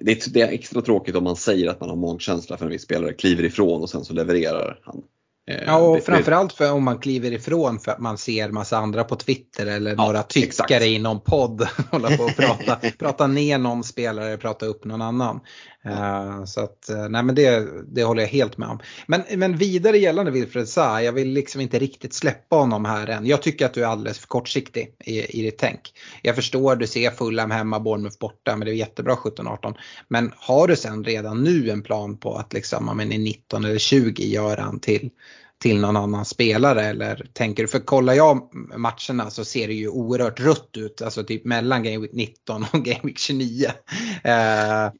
det, är, det är extra tråkigt om man säger att man har magkänsla för en viss spelare, kliver ifrån och sen så levererar han. Eh, ja, och framförallt för om man kliver ifrån för att man ser massa andra på Twitter eller ja, några tyckare exakt. i någon podd (laughs) hålla på och prata, prata ner någon spelare, prata upp någon annan. Uh, så att, eh, nej men det, det håller jag helt med om. Men, men vidare gällande Wilfred Zaha, jag vill liksom inte riktigt släppa honom här än. Jag tycker att du är alldeles för kortsiktig i, i ditt tänk. Jag förstår, du ser Fulham hemma, Bournemouth borta, men det är jättebra 17-18. Men har du sen redan nu en plan på att liksom, om i 19 eller 20 göra han till till någon annan spelare eller tänker du, för kollar jag matcherna så ser det ju oerhört rött ut, alltså typ mellan Game Week 19 och (laughs) Game Week 29. Uh, ja,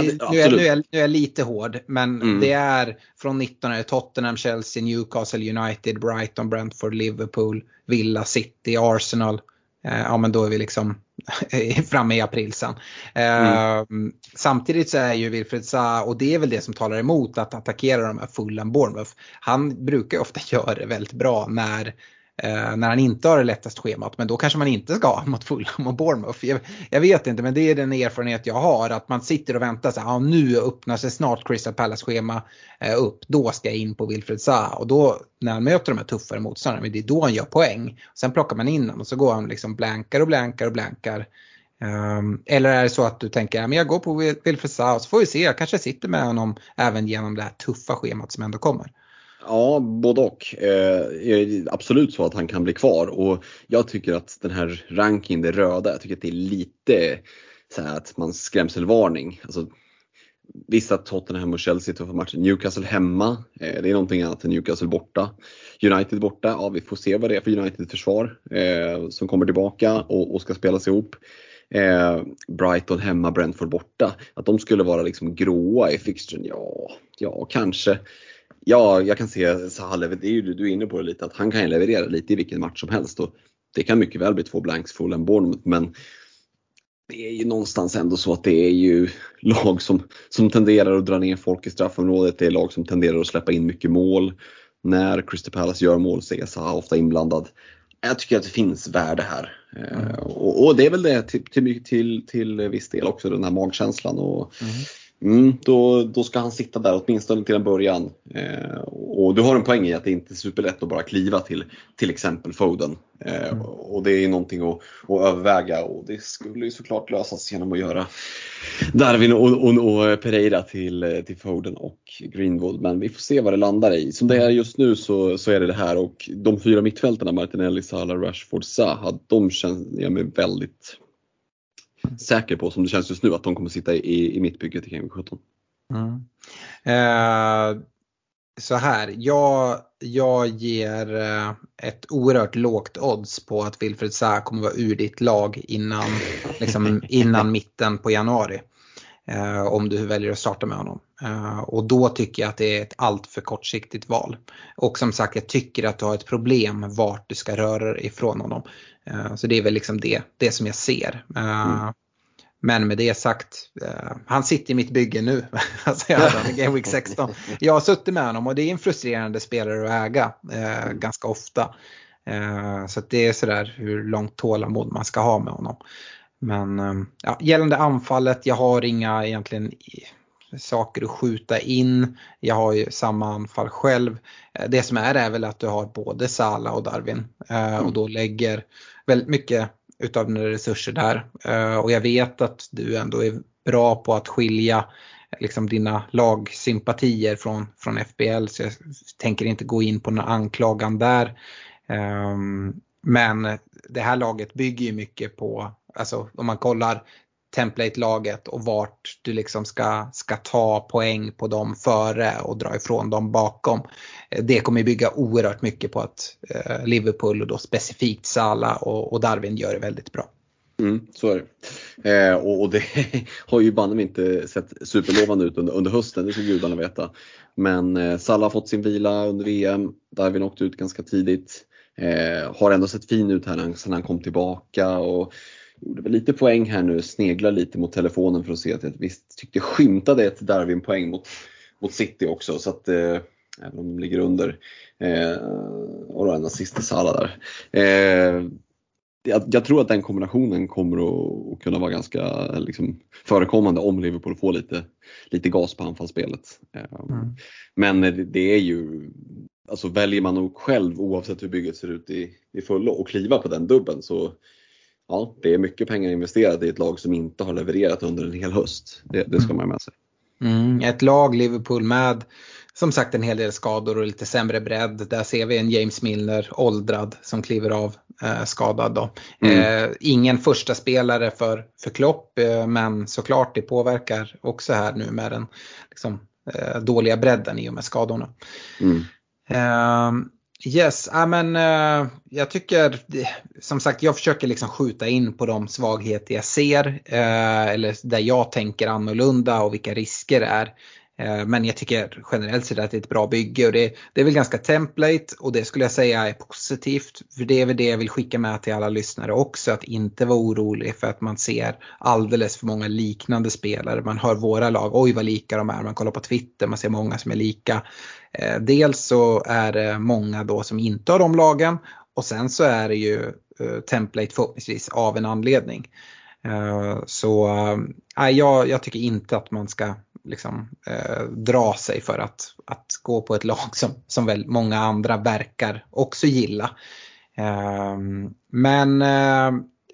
det, nu, är, nu, är, nu är jag lite hård men mm. det är från 19 är Tottenham, Chelsea, Newcastle United, Brighton, Brentford, Liverpool, Villa, City, Arsenal. Uh, ja men då är vi liksom framme i april sen. Mm. Uh, samtidigt så är ju Wilfred Zaha, och det är väl det som talar emot att attackera de här Fulham Bournemouth. Han brukar ofta (laughs) göra det väldigt bra när Eh, när han inte har det lättaste schemat. Men då kanske man inte ska ha (laughs) mot Fulham och Bournemouth. Jag, jag, vet inte men det är den erfarenhet jag har att man sitter och väntar sig, ja, nu öppnar sig snart Crystal Palace schema eh, upp. Då ska jag in på Wilfred Zaha och då när han möter de här tuffare motståndarna, det är då han gör poäng. Sen plockar man in honom och så går han liksom blankar och blankar och blankar. Um, eller är det så att du tänker, ja, men jag går på Wilfred Zaha så får vi se, jag kanske sitter med honom även genom det här tuffa schemat som ändå kommer. Ja, både och. Eh, är absolut så att han kan bli kvar och jag tycker att den här rankingen, det röda, jag tycker att det är lite så att man skrämselvarning. Alltså, Visst att Tottenham och Chelsea tuffa matcher. Newcastle hemma, eh, det är någonting annat än Newcastle borta. United borta, ja vi får se vad det är för United-försvar eh, som kommer tillbaka och, och ska spelas ihop. Eh, Brighton hemma, Brentford borta. Att de skulle vara liksom gråa i fixturen, ja, ja kanske. Ja, jag kan se Zaha, det är ju, du är inne på det lite, att han kan leverera lite i vilken match som helst. Och det kan mycket väl bli två blanks full en Bournemouth, men det är ju någonstans ändå så att det är ju lag som, som tenderar att dra ner folk i straffområdet. Det är lag som tenderar att släppa in mycket mål. När Crystal Palace gör mål så är Zaha ofta inblandad. Jag tycker att det finns värde här. Mm. Och, och, det är väl det till, till, till, till viss del också, den här magkänslan. Och, mm. Mm, då, då ska han sitta där åtminstone till en början. Eh, och du har en poäng i att det inte är superlätt att bara kliva till till exempel Foden. Eh, mm. Och det är någonting att, att, överväga och det skulle ju såklart lösas genom att göra Darwin och, och, och, Pereira till, till Foden och Greenwood. Men vi får se vad det landar i. Som det är just nu så, så är det det här och de fyra mittfältarna, Martinelli, Salah, Rashford, Zaha, de känner jag mig väldigt säker på som det känns just nu att de kommer sitta i, i mittbygget i Game 17. Mm. Eh, så här, jag, jag ger eh, ett oerhört lågt odds på att Wilfred Zaha kommer vara ur ditt lag innan, liksom, innan mitten på januari. Eh, om du väljer att starta med honom. Eh, och då tycker jag att det är ett alltför kortsiktigt val. Och som sagt, jag tycker att du har ett problem vart du ska röra dig ifrån honom. Eh, så det är väl liksom det, det som jag ser. Mm. Men med det sagt, uh, han sitter i mitt bygge nu. (laughs) alltså jag hade Game Week 16. Jag har suttit med honom och det är en frustrerande spelare att äga uh, ganska ofta. Uh, så det är sådär hur långt tålamod man ska ha med honom. Men ja, gällande anfallet, jag har inga egentligen saker att skjuta in. Jag har ju samma anfall själv. Det som är är väl att du har både Sala och Darwin och då lägger väldigt mycket utav dina resurser där. Eh, och jag vet att du ändå är bra på att skilja liksom dina lagsympatier från, från FBL så jag tänker inte gå in på någon anklagan där. Ehm, men det här laget bygger ju mycket på, alltså om man kollar template-laget och vart du liksom ska, ska ta poäng på dem före och dra ifrån dem bakom. Eh, det kommer bygga oerhört mycket på att eh, Liverpool och då specifikt Salah och, och Darwin gör det väldigt bra. Mm, så är det. Eh, och, och, det (laughs) har ju banne inte sett superlovande ut under, under hösten, det ska gudarna veta. Men eh, Salah har fått sin vila under VM, Darwin åkte ut ganska tidigt. Eh, har ändå sett fin ut här sen han kom tillbaka och gjorde väl lite poäng här nu, sneglar lite mot telefonen för att se att jag visst tyckte skymtade ett Darwin-poäng mot, mot City också. Så att, eh, även om de ligger under. Eh, och då en assist i Salah där. Eh, jag, jag, tror att den kombinationen kommer att, att kunna vara ganska liksom, förekommande om Liverpool får lite, lite gas på anfallsspelet. Eh, mm. Men det, det, är ju, alltså väljer man nog själv oavsett hur bygget ser ut i, i fullo och kliva på den dubben så ja, det är mycket pengar investerade i ett lag som inte har levererat under en hel höst. Det, det ska man ha med sig. Mm, ett lag, Liverpool, med som sagt en hel del skador och lite sämre bredd. Där ser vi en James Milner, åldrad, som kliver av eh, skadad. Då. Mm. Eh, ingen första spelare för, för Klopp, eh, men såklart det påverkar också här nu med den liksom, eh, dåliga bredden i och med skadorna. Mm. Yes, I men, uh, jag tycker som sagt jag försöker liksom skjuta in på de svagheter jag ser uh, eller där jag tänker annorlunda och vilka risker det är. Eh, men jag tycker generellt sett att det är ett bra bygge och det, det är väl ganska template och det skulle jag säga är positivt. För det är väl det jag vill skicka med till alla lyssnare också, att inte vara orolig för att man ser alldeles för många liknande spelare. Man hör våra lag, oj vad lika de är, man kollar på Twitter, man ser många som är lika. Eh, dels så är det många då som inte har de lagen och sen så är det ju eh, template förhoppningsvis av en anledning. Så äh, jag, jag tycker inte att man ska liksom, eh, dra sig för att, att gå på ett lag som, som väl många andra verkar också gilla. Eh, men eh,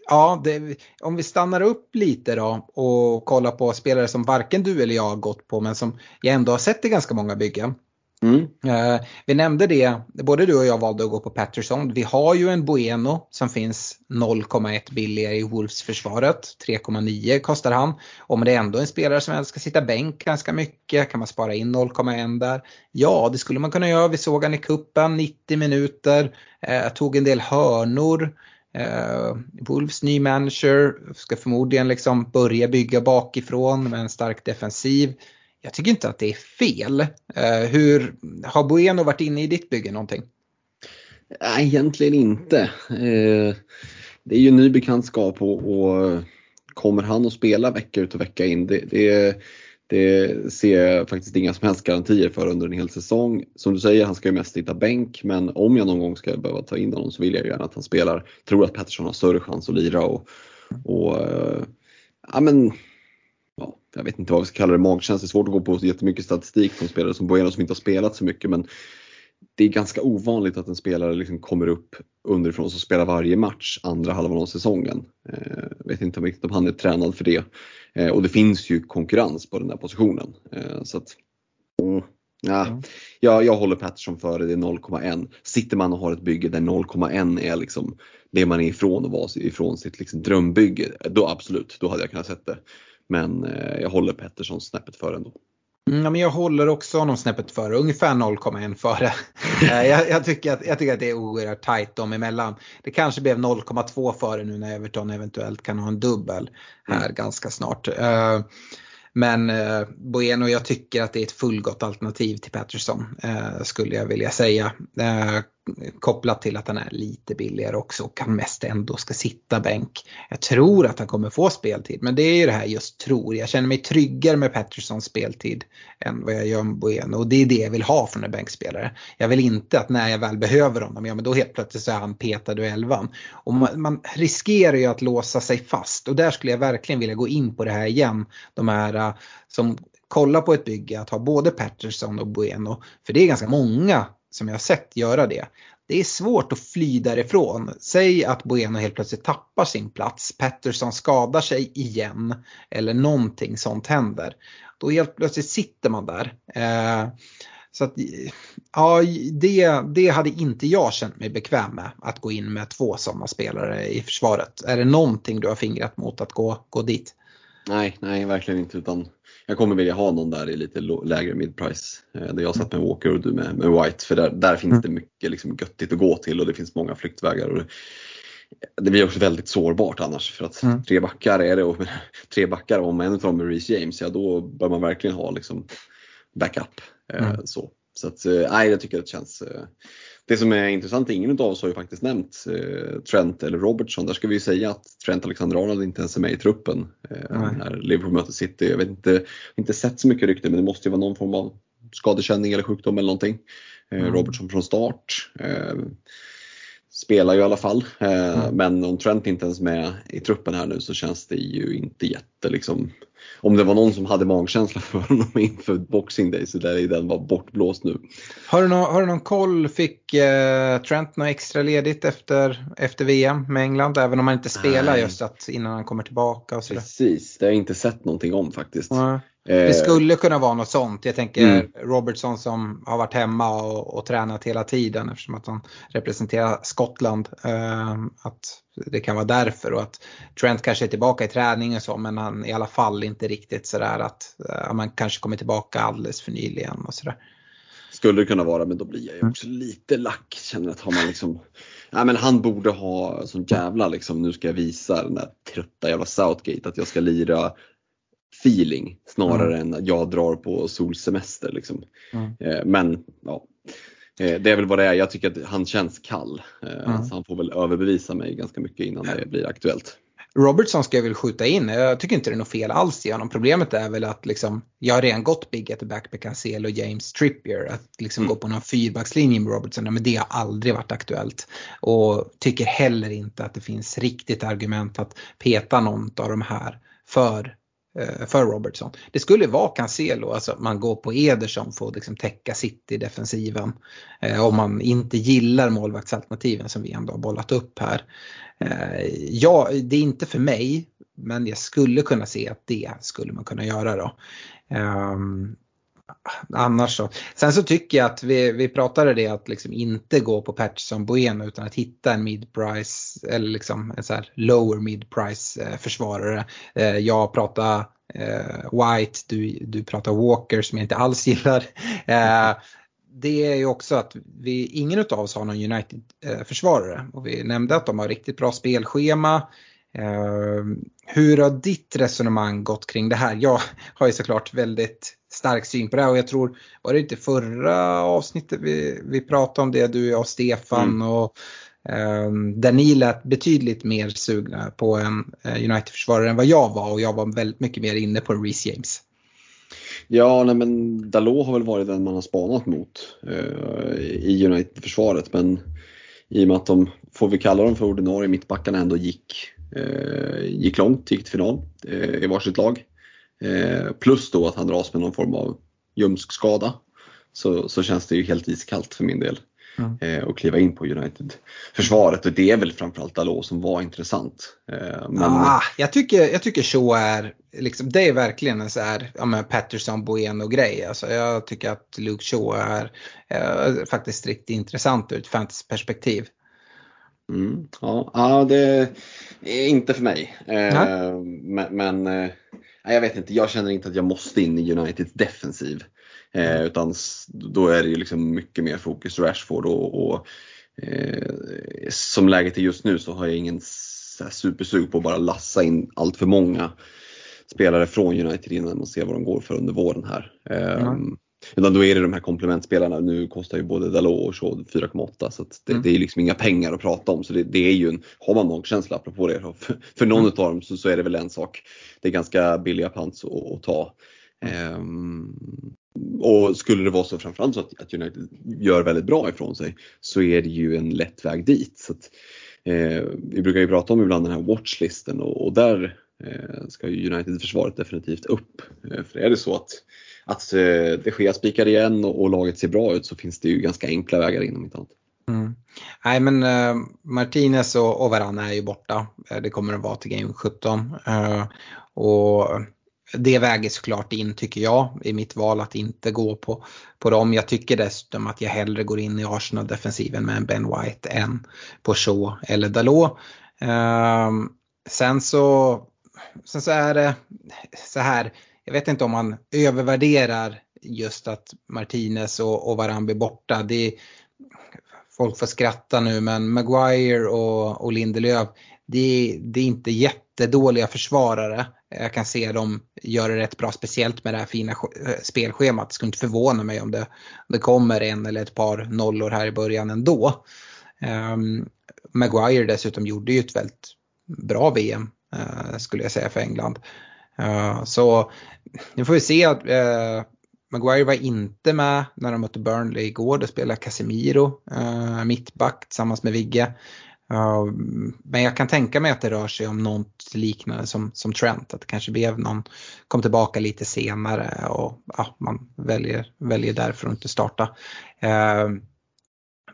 ja, det, om vi stannar upp lite då och kollar på spelare som varken du eller jag har gått på men som jag ändå har sett i ganska många byggen. Mm. Eh, vi nämnde det, både du och jag valde att gå på Patterson. Vi har ju en Bueno som finns 0,1 billigare i Wolves-försvaret. 3,9 kostar han. Om det är ändå en spelare som ska sitta bänk ganska mycket, kan man spara in 0,1 där? Ja, det skulle man kunna göra. Vi såg han i kuppen 90 minuter, Eh, tog en del hörnor. Uh, Wolves ny manager ska förmodligen liksom börja bygga bakifrån med en stark defensiv jag tycker inte att det är fel. Eh, hur, har Bueno varit inne i ditt bygge någonting? Nej, egentligen inte. Eh, det är ju en ny bekantskap och, och kommer han att spela vecka ut och vecka in? Det, det, Det ser jag faktiskt inga som helst garantier för under en hel säsong. Som du säger, han ska ju mest hitta bänk men om jag någon gång ska behöva ta in honom så vill jag gärna att han spelar. Tror att Pettersson har större chans att lira och, och eh, ja men jag vet inte vad vi ska kalla det, magkänsla. Det är svårt att gå på jättemycket statistik från spelare som Bueno som inte har spelat så mycket men det är ganska ovanligt att en spelare liksom kommer upp underifrån och spelar varje match andra halvan av säsongen. Jag eh, vet inte riktigt om han är tränad för det. Eh, och det finns ju konkurrens på den där positionen. Eh, så att, mm, ja, mm. jag, jag håller Pettersson före, det är 0,1. Sitter man och har ett bygge där 0,1 är liksom det man är ifrån och vara ifrån sitt liksom drömbygge, då absolut, då hade jag kunnat sett det. Men jag håller Pettersson snäppet före ändå. Mm, ja, men jag håller också honom snäppet före, ungefär 0,1 före. (laughs) Eh, jag, jag, tycker att, jag tycker att det är oerhört tajt dem emellan. Det kanske blev 0,2 före nu när Everton eventuellt kan ha en dubbel här mm. ganska snart. Uh, men eh, Bueno, jag tycker att det är ett fullgott alternativ till Patterson eh, skulle jag vilja säga. Eh, kopplat till att han är lite billigare också och kan mest ändå ska sitta bänk. Jag tror att han kommer få speltid men det är ju det här just tror. Jag känner mig tryggare med Pattersons speltid än vad jag gör med Bueno och det är det jag vill ha från en bänkspelare. Jag vill inte att när jag väl behöver honom, ja men då helt plötsligt så är han petad ur elvan. Och man, man riskerar ju att låsa sig fast och där skulle jag verkligen vilja gå in på det här igen. De här eh, som kollar på ett bygge att ha både Patterson och Bueno. För det är ganska många som jag har sett göra det. Det är svårt att fly därifrån. Säg att Bueno helt plötsligt tappar sin plats, Pettersson skadar sig igen eller någonting sånt händer. Då helt plötsligt sitter man där. Eh, så att, ja, det, det hade inte jag känt mig bekväm med, att gå in med två sådana spelare i försvaret. Är det någonting du har fingrat mot att gå, gå dit? Nej, nej verkligen inte. Utan jag kommer vilja ha någon där i lite lägre midprice. Eh, där jag satt med Walker och du med, med White. För där, där finns mm. det mycket liksom göttigt att gå till och det finns många flyktvägar. Och det, blir också väldigt sårbart annars för att mm. tre backar är det och (laughs) tre backar om en av dem är Reece James, ja då bör man verkligen ha liksom backup. Eh, mm. Så, så att, eh, nej, jag tycker det känns det som är intressant, ingen av oss har ju faktiskt nämnt eh, Trent eller Robertson. Där ska vi ju säga att Trent Alexander-Arnold inte ens är med i truppen eh, när Liverpool möter City. Jag vet inte, inte sett så mycket rykte men det måste ju vara någon form av skadekänning eller sjukdom eller någonting. Eh, mm. Robertson från start. Eh, spelar ju i alla fall. Eh, mm. Men om Trent inte ens är med i truppen här nu så känns det ju inte jätte liksom om det var någon som hade magkänsla (laughs) för honom inför Boxing Day så där är den var bortblåst nu. Har du någon, har du någon koll, fick eh, Trent något extra ledigt efter, efter VM med England? Även om han inte spelar Nej. just att innan han kommer tillbaka och sådär. Precis, det har jag inte sett någonting om faktiskt. Mm. Det eh, skulle kunna vara något sånt. Jag tänker mm. Robertson som har varit hemma och, och, tränat hela tiden eftersom att han representerar Skottland. Eh, att det kan vara därför och att Trent kanske är tillbaka i träning och så men han i alla fall inte riktigt sådär att eh, man kanske kommer tillbaka alldeles för nyligen och sådär. Skulle det kunna vara men då blir jag ju också lite lack. Känner att har man liksom, ja men han borde ha sån jävla liksom, nu ska jag visa den där trötta jävla Southgate att jag ska lira feeling snarare mm. än att jag drar på solsemester. Liksom. Mm. Men ja, eh, det är väl vad det är. Jag tycker att han känns kall. Mm. Så han får väl överbevisa mig ganska mycket innan det blir aktuellt. Robertson ska jag väl skjuta in. Jag tycker inte det är något fel alls i honom. Problemet är väl att liksom, jag har redan gått big at the back med Cancelo och James Trippier. Att liksom mm. gå på någon fyrbackslinje med Robertson, men det har aldrig varit aktuellt. Och tycker heller inte att det finns riktigt argument att peta någon av de här för Eh, Eh, för Robertson. Det skulle vara Cancelo, alltså att man går på Ederson för att liksom täcka City-defensiven. Eh, om man inte gillar målvaktsalternativen som vi ändå har bollat upp här. Eh, ja, det är inte för mig, men jag skulle kunna se att det skulle man kunna göra då. Um, annars så. Sen så tycker jag att vi, vi pratade det att liksom inte gå på Patterson Bueno utan att hitta en mid-price eller liksom en så här lower mid-price eh, försvarare. Eh, jag pratar eh, White, du, du pratar Walker som jag inte alls gillar. Det är ju också att vi, ingen av oss har någon United-försvarare och vi nämnde att de har riktigt bra spelschema. Uh, hur har ditt resonemang gått kring det här? Jag har ju såklart väldigt stark syn på det och jag tror, var det inte förra avsnittet vi, vi pratade om det, du, jag och Stefan mm. och um, där ni lät betydligt mer sugna på en uh, United-försvarare än vad jag var och jag var väldigt mycket mer inne på Reece James. Ja, nej, men Dalot har väl varit den man har spanat mot eh, i United-försvaret. Men i och med att de, får vi kalla dem för ordinarie mittbackarna, ändå gick, eh, gick långt, gick till final eh, i varsitt lag. Eh, plus då att han dras med någon form av ljumskskada. Så, så känns det ju helt iskallt för min del. Mm. Eh, och kliva in på United-försvaret och det är väl framförallt Dalot som var intressant. Eh, men... ah, jag, tycker, jag tycker Shaw är, liksom, det är verkligen en så här, ja men Patterson Bueno grej. Alltså, jag tycker att Luke Shaw är eh, faktiskt riktigt intressant ur ett fantasy-perspektiv. Mm, ja, ja, det är inte för mig. Eh, men, men eh, jag vet inte, jag känner inte att jag måste in i Uniteds defensiv. Eh, utan då är det ju liksom mycket mer fokus Rashford och, och eh, som läget är just nu så har jag ingen supersug på att bara lassa in allt för många spelare från United innan och se vad de går för under våren här. Mm. Utan då är det de här komplementspelarna. Nu kostar ju både Dalot och Shaw 4,8 så det, mm. det, är liksom inga pengar att prata om. Så det, det är ju en, har man magkänsla apropå det, för, för någon mm. av dem så, så, är det väl en sak. Det är ganska billiga pants att, att ta. Um, och skulle det vara så framförallt så att, att United gör väldigt bra ifrån sig så är det ju en lätt väg dit. Så att, eh, vi brukar ju prata om ibland den här watchlisten och, och där eh, ska ju United-försvaret definitivt upp. Eh, för är det så att, att eh, det sker spikar igen och, och, laget ser bra ut så finns det ju ganska enkla vägar in om inte annat. Mm. Nej men uh, Martinez och, och Varane är ju borta. Eh, det kommer att vara till Game 17. Uh, eh, och det väger såklart in tycker jag i mitt val att inte gå på, på dem. Jag tycker dessutom att jag hellre går in i Arsenal-defensiven med en Ben White än på Shaw eller Dalot. Um, sen så, sen så är det så här, jag vet inte om man övervärderar just att Martinez och, och Varan blir borta. Det, folk får skratta nu men Maguire och, och Lindelöf, det, det är inte jättedåliga försvarare. Jag kan se dem göra rätt bra, speciellt med det här fina eh, spelschemat. Det skulle inte förvåna mig om det, det kommer en eller ett par nollor här i början ändå. Um, Maguire dessutom gjorde ju ett väldigt bra VM uh, eh, skulle jag säga för England. Så nu får vi se att uh, Maguire var inte med när de mötte Burnley igår. Då spelade Casemiro eh, mittback tillsammans med Vigge men jag kan tänka mig att det rör sig om något liknande som, som Trent, att det kanske blev någon, kom tillbaka lite senare och ja, man väljer, väljer därför att inte starta. Eh,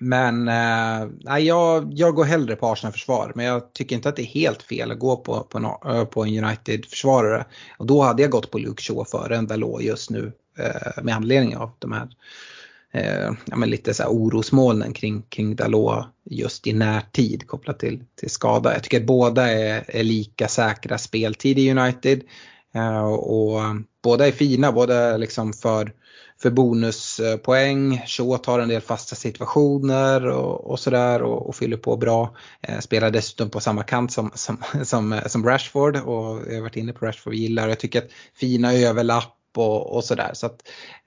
men uh, jag, jag går hellre på Arsenal-försvar, men jag tycker inte att det är helt fel att gå på, på, en, eh, på en United-försvarare. Och då hade jag gått på Luke Shaw före en Dalot just nu eh, med anledning av de här eh, ja, men lite så här orosmolnen kring, kring Dalot just i närtid kopplat till, till skada. Jag tycker att båda är, är lika säkra speltid i United. Eh, och båda är fina, båda liksom för, för bonuspoäng. Shaw tar en del fasta situationer och, och sådär och, och, fyller på bra. Eh, spelar dessutom på samma kant som, som, som, som Rashford och jag har varit inne på Rashford gillar. Jag tycker att fina överlapp och, och sådär. Så att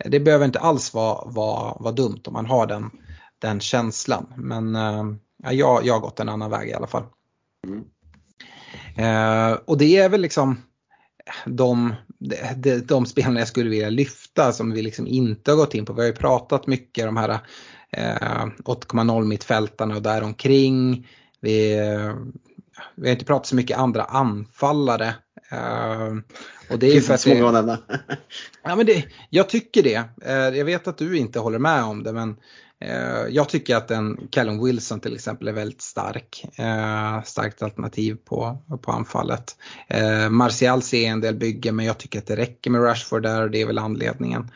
det behöver inte alls vara, vara, vara dumt om man har den, den känslan. Men äh, jag, jag har gått en annan väg i alla fall. Mm. Eh, och det är väl liksom de, de, de spelarna jag skulle vilja lyfta som vi liksom inte har gått in på. Vi har ju pratat mycket om de här eh, 8,0 mittfältarna och däromkring. Vi, vi har inte pratat så mycket andra anfallare. Uh, och det är för att det, ja, men det, jag tycker det. Uh, jag vet att du inte håller med om det men Eh, jag tycker att en Callum Wilson till exempel är väldigt stark. Eh, starkt alternativ på, på anfallet. Eh, Martial ser en del bygge men jag tycker att det räcker med Rashford där och det är väl anledningen.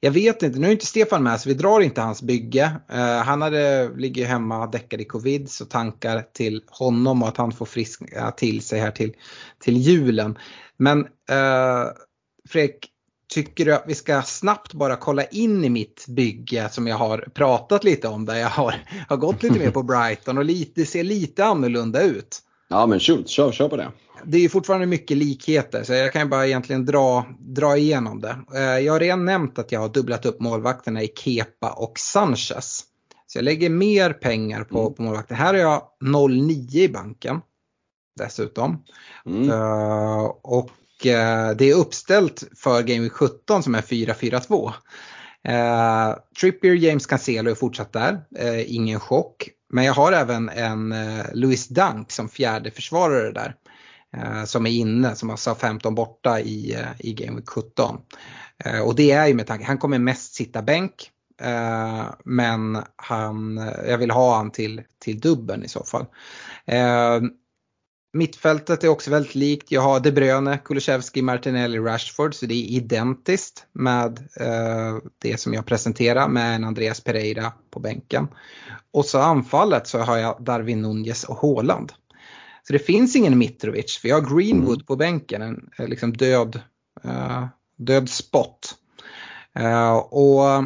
Jag vet inte, nu är inte Stefan med så vi drar inte hans bygge. Uh, han hade, ligger hemma däckad i covid så tankar till honom och att han får friska till sig här till, till julen. Men uh, Fredrik, tycker du att vi ska snabbt bara kolla in i mitt bygge som jag har pratat lite om där jag har, har gått lite mer på (laughs) Brighton och lite, ser lite annorlunda ut? Ja men shoot, kör, kör på det det är fortfarande mycket likheter så jag kan bara egentligen dra, dra igenom det. Eh, jag har redan nämnt att jag har dubblat upp målvakterna i Kepa och Sanchez. Så jag lägger mer pengar på, mm. på målvakten. Här har jag 0,9 i banken dessutom. Mm. Uh, och Eh, det är uppställt för Game Week 17 som är 4-4-2. Eh, Trippier, James Cancelo är fortsatt där, eh, ingen chock. Men jag har även en eh, Louis Dunk som fjärde försvarare där. Eh, som är inne, som har 15 borta i, eh, i Game Week 17. Eh, och det är ju med tanke, han kommer mest sitta bänk. men han, jag vill ha han till, till dubben i så fall. Mittfältet är också väldigt likt. Jag har De Bruyne, Kulusevski, Martinelli, Rashford. Så det är identiskt med eh, det som jag presenterar med en Andreas Pereira på bänken. Och så anfallet så har jag Darwin Nunez och Haaland. Så det finns ingen Mitrovic för jag har Greenwood mm. på bänken, en liksom död, uh, död spot. Uh, och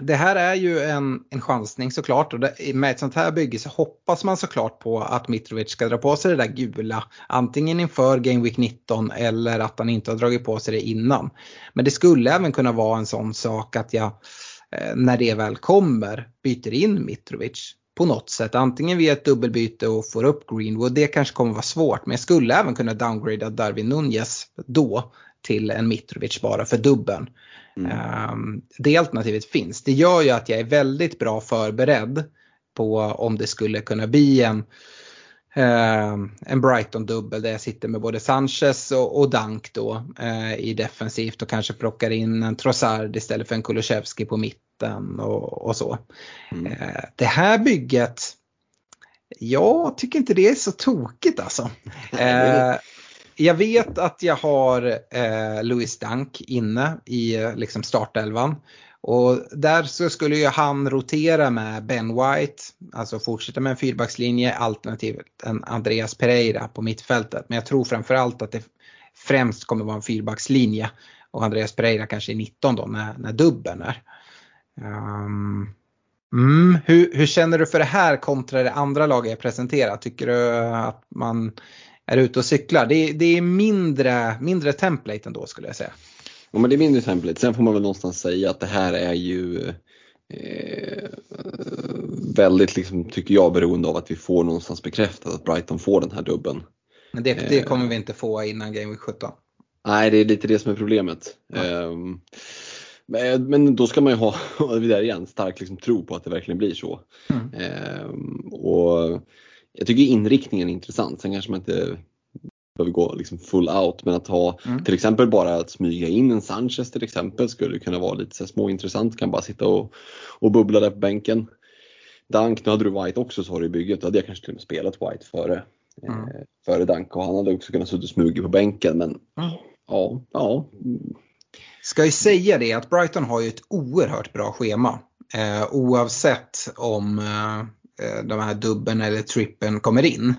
det här är ju en, en chansning såklart och det, med ett sånt här bygge så hoppas man såklart på att Mitrovic ska dra på sig det där gula. Antingen inför Game Week 19 eller att han inte har dragit på sig det innan. Men det skulle även kunna vara en sån sak att jag eh, när det väl kommer byter in Mitrovic på något sätt. Antingen via ett dubbelbyte och får upp Greenwood. Det kanske kommer vara svårt men jag skulle även kunna downgrada Darwin Nunez då till en Mitrovic bara för dubben. Mm. Um, det alternativet finns. Det gör ju att jag är väldigt bra förberedd på om det skulle kunna bli en, uh, en Brighton-dubbel där jag sitter med både Sanchez och, Dank då uh, i defensivt och kanske plockar in en Trossard istället för en Kulusevski på mitten och, och så. Mm. Uh, det här bygget, jag tycker inte det är så tokigt alltså. (laughs) jag vet att jag har eh, Louis Dunk inne i eh, liksom startelvan. Och där så skulle ju han rotera med Ben White, alltså fortsätta med en fyrbackslinje alternativt en Andreas Pereira på mittfältet. Men jag tror framförallt att det främst kommer vara en fyrbackslinje och Andreas Pereira kanske är 19 då när, när dubben är. Um, mm, hur, hur, känner du för det här kontra det andra laget jag presenterat? Tycker du att man är ute och cyklar. Det, det är mindre, mindre template ändå skulle jag säga. Ja men det är mindre template. Sen får man väl någonstans säga att det här är ju eh, väldigt, liksom, tycker jag, beroende av att vi får någonstans bekräftat att Brighton får den här dubben. Men det, det kommer vi inte få innan Game Week 17. Nej, det är lite det som är problemet. Ja. Um, men då ska man ju ha, (laughs) där igen, stark liksom tro på att det verkligen blir så. Mm. Um, och jag tycker inriktningen är intressant. Sen kanske man inte behöver gå liksom full out men att ha mm. till exempel bara att smyga in en Sanchez till exempel skulle kunna vara lite så småintressant. Kan bara sitta och, och bubbla där på bänken. Dunk, nu hade du White också så har du i bygget. Då hade jag kanske till och med spelat White före, mm. eh, före Dunk och han hade också kunnat sitta och smugit på bänken. Men mm. ja, ja. Ska ju säga det att Brighton har ju ett oerhört bra schema. Eh, oavsett om eh, Eh, de här dubben eller trippen kommer in.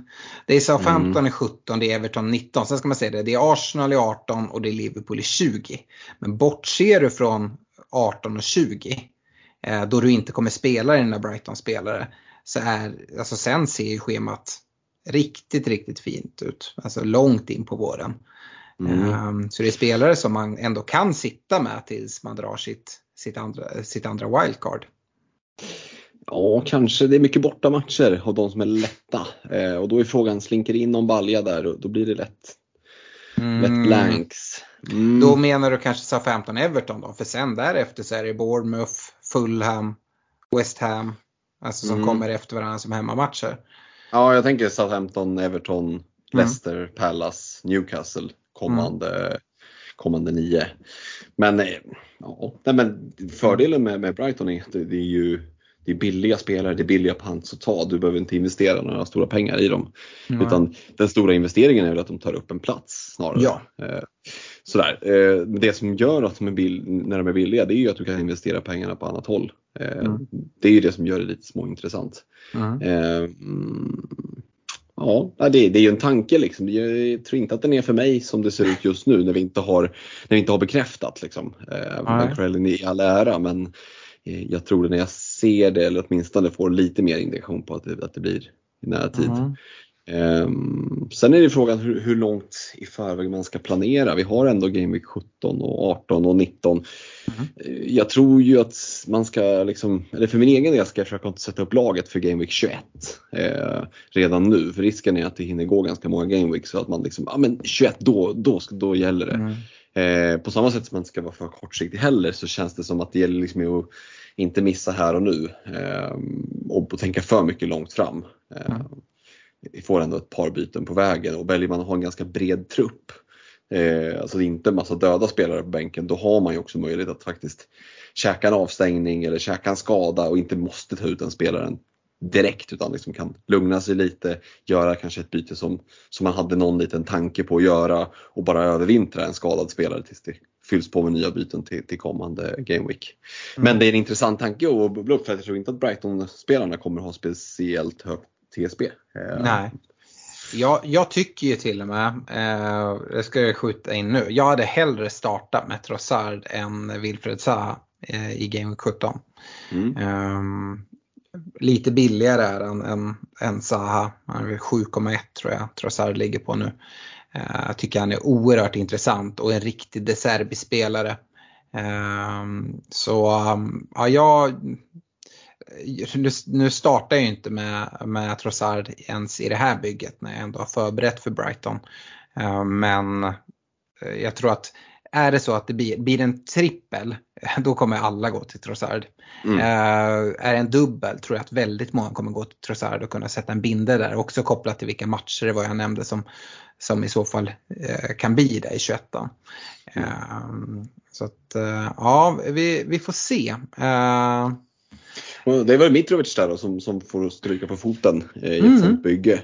Det är Southampton mm. i 17, det är Everton 19. Sen ska man säga det, det är Arsenal i 18 och det är Liverpool i 20. Men bortser du från 18 och 20 eh, då du inte kommer spela dina Brighton-spelare så är, alltså sen ser ju schemat riktigt, riktigt fint ut. Alltså långt in på våren. Mm. Um, så det är spelare som man ändå kan sitta med tills man drar sitt, sitt, andra, sitt andra wildcard. Ja, kanske. Det är mycket bortamatcher av de som är lätta. Eh, och då är frågan, slinker in någon balja där och då blir det lätt, mm. lätt blanks. Mm. Då menar du kanske Southampton Everton då? För sen därefter så är det Bournemouth, Fulham, West Ham. Alltså som mm. kommer efter varandra som hemmamatcher. Ja, jag tänker Southampton, Everton, mm. Leicester, Palace, Newcastle kommande, mm. kommande nio. Men, eh, ja, nej, men fördelen med, med Brighton är att det är ju det är billiga spelare, det är billiga pants att ta. Du behöver inte investera några stora pengar i dem. Mm. Utan den stora investeringen är väl att de tar upp en plats snarare. Ja. Eh, sådär. Eh, det som gör att de är bill- när de är billiga det är ju att du kan investera pengarna på annat håll. Eh, mm. Det är ju det som gör det lite småintressant. Mm. mm. Ja, det, är ju en tanke liksom. Jag tror inte att den är för mig som det ser ut just nu när vi inte har, när vi inte har bekräftat. Liksom. Eh, i all ära men jag tror det när jag ser det eller åtminstone får lite mer indikation på att det, att det blir i nära tid. Mm. Um, sen är det frågan hur, hur, långt i förväg man ska planera. Vi har ändå Game Week 17 och 18 och 19. Mm. Jag tror ju att man ska, liksom, eller för min egen del ska jag försöka inte sätta upp laget för Game Week 21 eh, redan nu. För risken är att det hinner gå ganska många Game Weeks så att man liksom, ja men 21 då, då, då gäller det. Mm. Eh, på samma sätt som man inte ska vara för kortsiktig heller så känns det som att det gäller liksom att inte missa här och nu eh, och tänka för mycket långt fram. Eh, mm. Vi får ändå ett par byten på vägen och väljer man att ha en ganska bred trupp eh, alltså inte en massa döda spelare på bänken, då har man ju också möjlighet att faktiskt käka en avstängning eller käka en skada och inte måste ta ut den spelaren direkt utan liksom kan lugna sig lite, göra kanske ett byte som, som man hade någon liten tanke på att göra och bara övervintra en skadad spelare tills det fylls på med nya byten till, till kommande Game Week. Mm. Men det är en intressant tanke att bubbla upp för jag tror inte att Brighton-spelarna kommer ha speciellt högt TSB. Eh, Nej. Jag, jag, tycker ju till och med, eh, det ska jag skjuta in nu, jag hade hellre startat med Trossard än Wilfred Zaha eh, i Game 17. Mm. Eh, lite billigare är han än, än Zaha, han är 7,1 tror jag Trossard ligger på nu. Eh, jag tycker han är oerhört intressant och en riktig deserbispelare. Ehm, så ehm, ja, jag nu, nu startar jag ju inte med, med Trossard ens i det här bygget när jag ändå har förberett för Brighton. Ehm, men eh, jag tror att är det så att det blir, blir en trippel, (laughs) då kommer alla gå till Trossard. Mm. Uh, är det en dubbel tror jag att väldigt många kommer gå till Trossard och kunna sätta en binde där. Också kopplat till vilka matcher det var jag nämnde som, som i så fall uh, kan bli det i 21. Mm. Uh, så att ja, vi, vi får se. Det är väl Mitrovic där då, som, som får stryka på foten eh, i ett mm. bygge.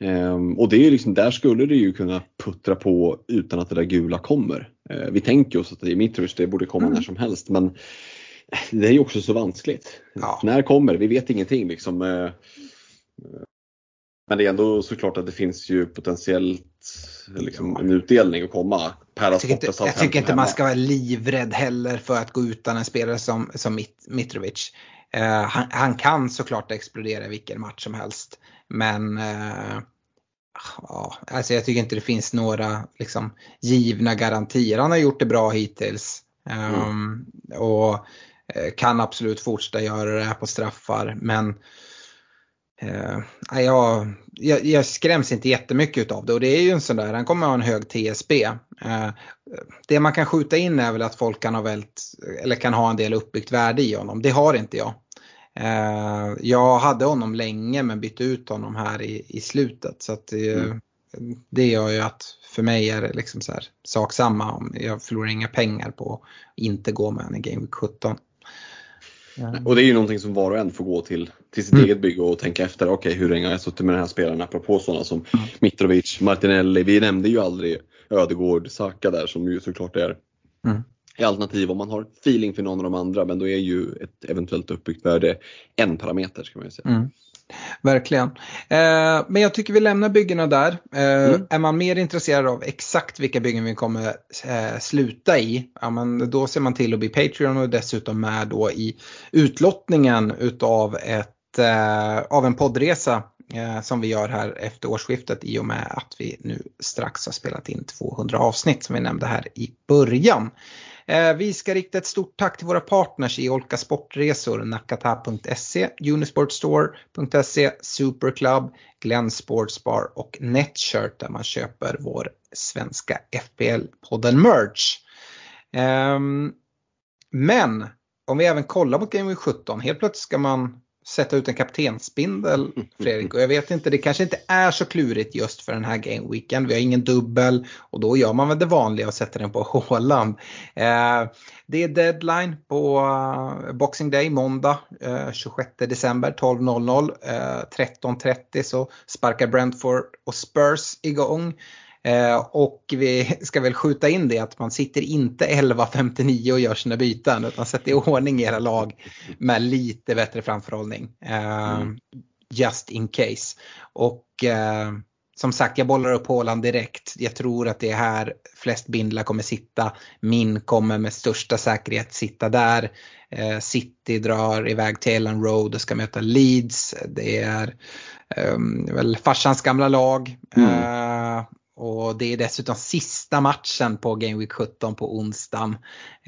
Um, och det är liksom, där skulle det ju kunna puttra på utan att det där gula kommer. Uh, vi tänker oss att det är Mitrovic, det borde komma mm. när som helst men det är ju också så vanskligt. Ja. När kommer Vi vet ingenting liksom. Uh, men det är ändå såklart att det finns ju potentiellt liksom, en utdelning att komma. jag tycker inte, jag tycker inte man ska vara livrädd heller för att gå utan en spelare som, som Mitrovic. Eh, han, han, kan såklart explodera i vilken match som helst. Men uh, ja, alltså jag tycker inte det finns några liksom, givna garantier. Han har gjort det bra hittills. Um, mm. Och uh, kan absolut fortsätta göra det här på straffar. Men uh, jag, jag, jag, skräms inte jättemycket av det och det är ju en sån där, han kommer ha en hög TSB. Uh, det man kan skjuta in är väl att folk kan ha vält, eller kan ha en del uppbyggt värde i honom. Det har inte jag. Eh, jag hade honom länge men bytte ut honom här i, i slutet. Så att det, mm. det gör ju att för mig är det liksom så här, sak samma. Jag förlorar inga pengar på att inte gå med honom i Game Week 17. Och det är ju någonting som var och en får gå till, till sitt mm. eget bygge och tänka efter, okej okay, hur länge har jag suttit med den här spelaren apropå sådana som mm. Mitrovic, Martinelli, vi nämnde ju aldrig Ödegård, Saka där som ju såklart är mm alternativ om man har feeling för någon av de andra men då är ju ett eventuellt uppbyggt värde en parameter ska man säga. Mm. Verkligen. Eh, men jag tycker vi lämnar byggena där. Eh, mm. Är man mer intresserad av exakt vilka byggen vi kommer eh, sluta i, ja, men då ser man till att bli Patreon och dessutom med då i utlottningen utav ett, eh, av en poddresa eh, som vi gör här efter årsskiftet i och med att vi nu strax har spelat in 200 avsnitt som vi nämnde här i början. Eh, vi ska rikta ett stort tack till våra partners i Olka Sportresor, nakata.se, unisportstore.se, Superclub, Glenn Sportsbar och Netshirt där man köper vår svenska FPL-podden Merch. Ehm, men om vi även kollar mot Game Week 17, helt plötsligt ska man sätta ut en kaptensbindel (laughs) Fredrik. Och jag vet inte, det kanske inte är så klurigt just för den här game weekend. Vi har ingen dubbel och då gör man väl det vanliga och sätter den på (laughs) Håland. Eh, det är deadline på uh, Boxing Day måndag uh, 26 december 12.00. Uh, 13.30 så sparkar Brentford och Spurs igång. Eh, och vi (laughs) ska väl skjuta in det att man sitter inte 11.59 och gör sina byten utan sätter i (laughs) ordning era lag med lite bättre framförhållning. Eh, mm. Just in case. Och eh, som sagt, jag bollar upp Håland direkt. Jag tror att det är här flest bindlar kommer sitta. Min kommer med största säkerhet sitta där. City drar iväg till Ellen Road och ska möta Leeds. Det är um, väl farsans gamla lag. Mm. Uh, och det är dessutom sista matchen på Game Week 17 på onsdagen.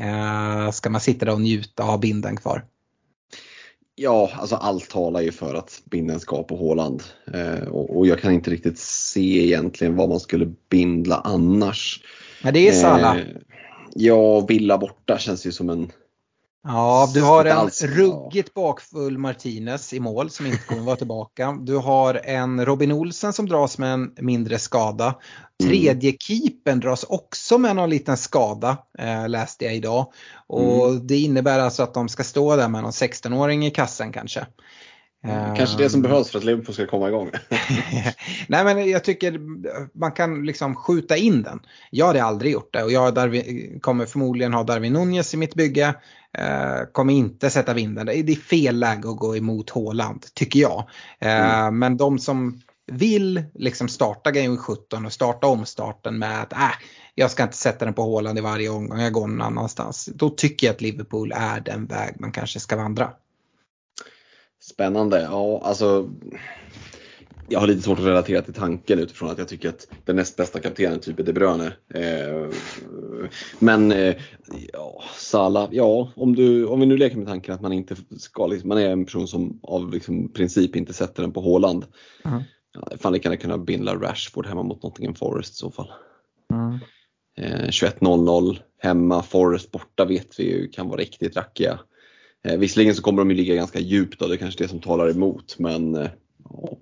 Uh, ska man sitta där och njuta av binden kvar? Ja, alltså allt talar ju för att binden ska på Håland. Eh, och, och, jag kan inte riktigt se egentligen vad man skulle bindla annars. Men det är Sala. Eh, ja, Villa borta känns ju som en Ja, du har en ruggigt bakfull Martinez i mål som inte kommer vara tillbaka. Du har en Robin Olsen som dras med en mindre skada. Tredje keepern dras också med någon liten skada eh, läste jag idag. Och mm. det innebär alltså att de ska stå där med någon 16-åring i kassen kanske. Kanske det som ehm. behövs för att Liverpool ska komma igång. (laughs) Nej men jag tycker man kan liksom skjuta in den. Jag hade aldrig gjort det och jag Darwin, kommer förmodligen ha Darwin Nunez i mitt bygge. Eh, kommer inte sätta vinden. Det är fel läge att gå emot Håland tycker jag. Eh, mm. Men de som vill liksom starta Game 17 och starta omstarten med att äh, jag ska inte sätta den på Håland i varje omgång, jag går någon annanstans. Då tycker jag att Liverpool är den väg man kanske ska vandra. Spännande. Ja, alltså jag har lite svårt att relatera till tanken utifrån att jag tycker att den näst bästa kaptenen typ är De Bruyne. Eh, men eh, ja, Salah, ja om, du, om vi nu leker med tanken att man inte ska, liksom, man är en person som av liksom, princip inte sätter den på Håland. Mm. Ja, fan lika gärna kunna bindla Rashford hemma mot Nottingham Forest i så fall. Mm. Eh, 21.00 hemma, Forest borta vet vi ju kan vara riktigt rackiga. Eh, visserligen så kommer de ju ligga ganska djupt och det är kanske det som talar emot men eh, ja,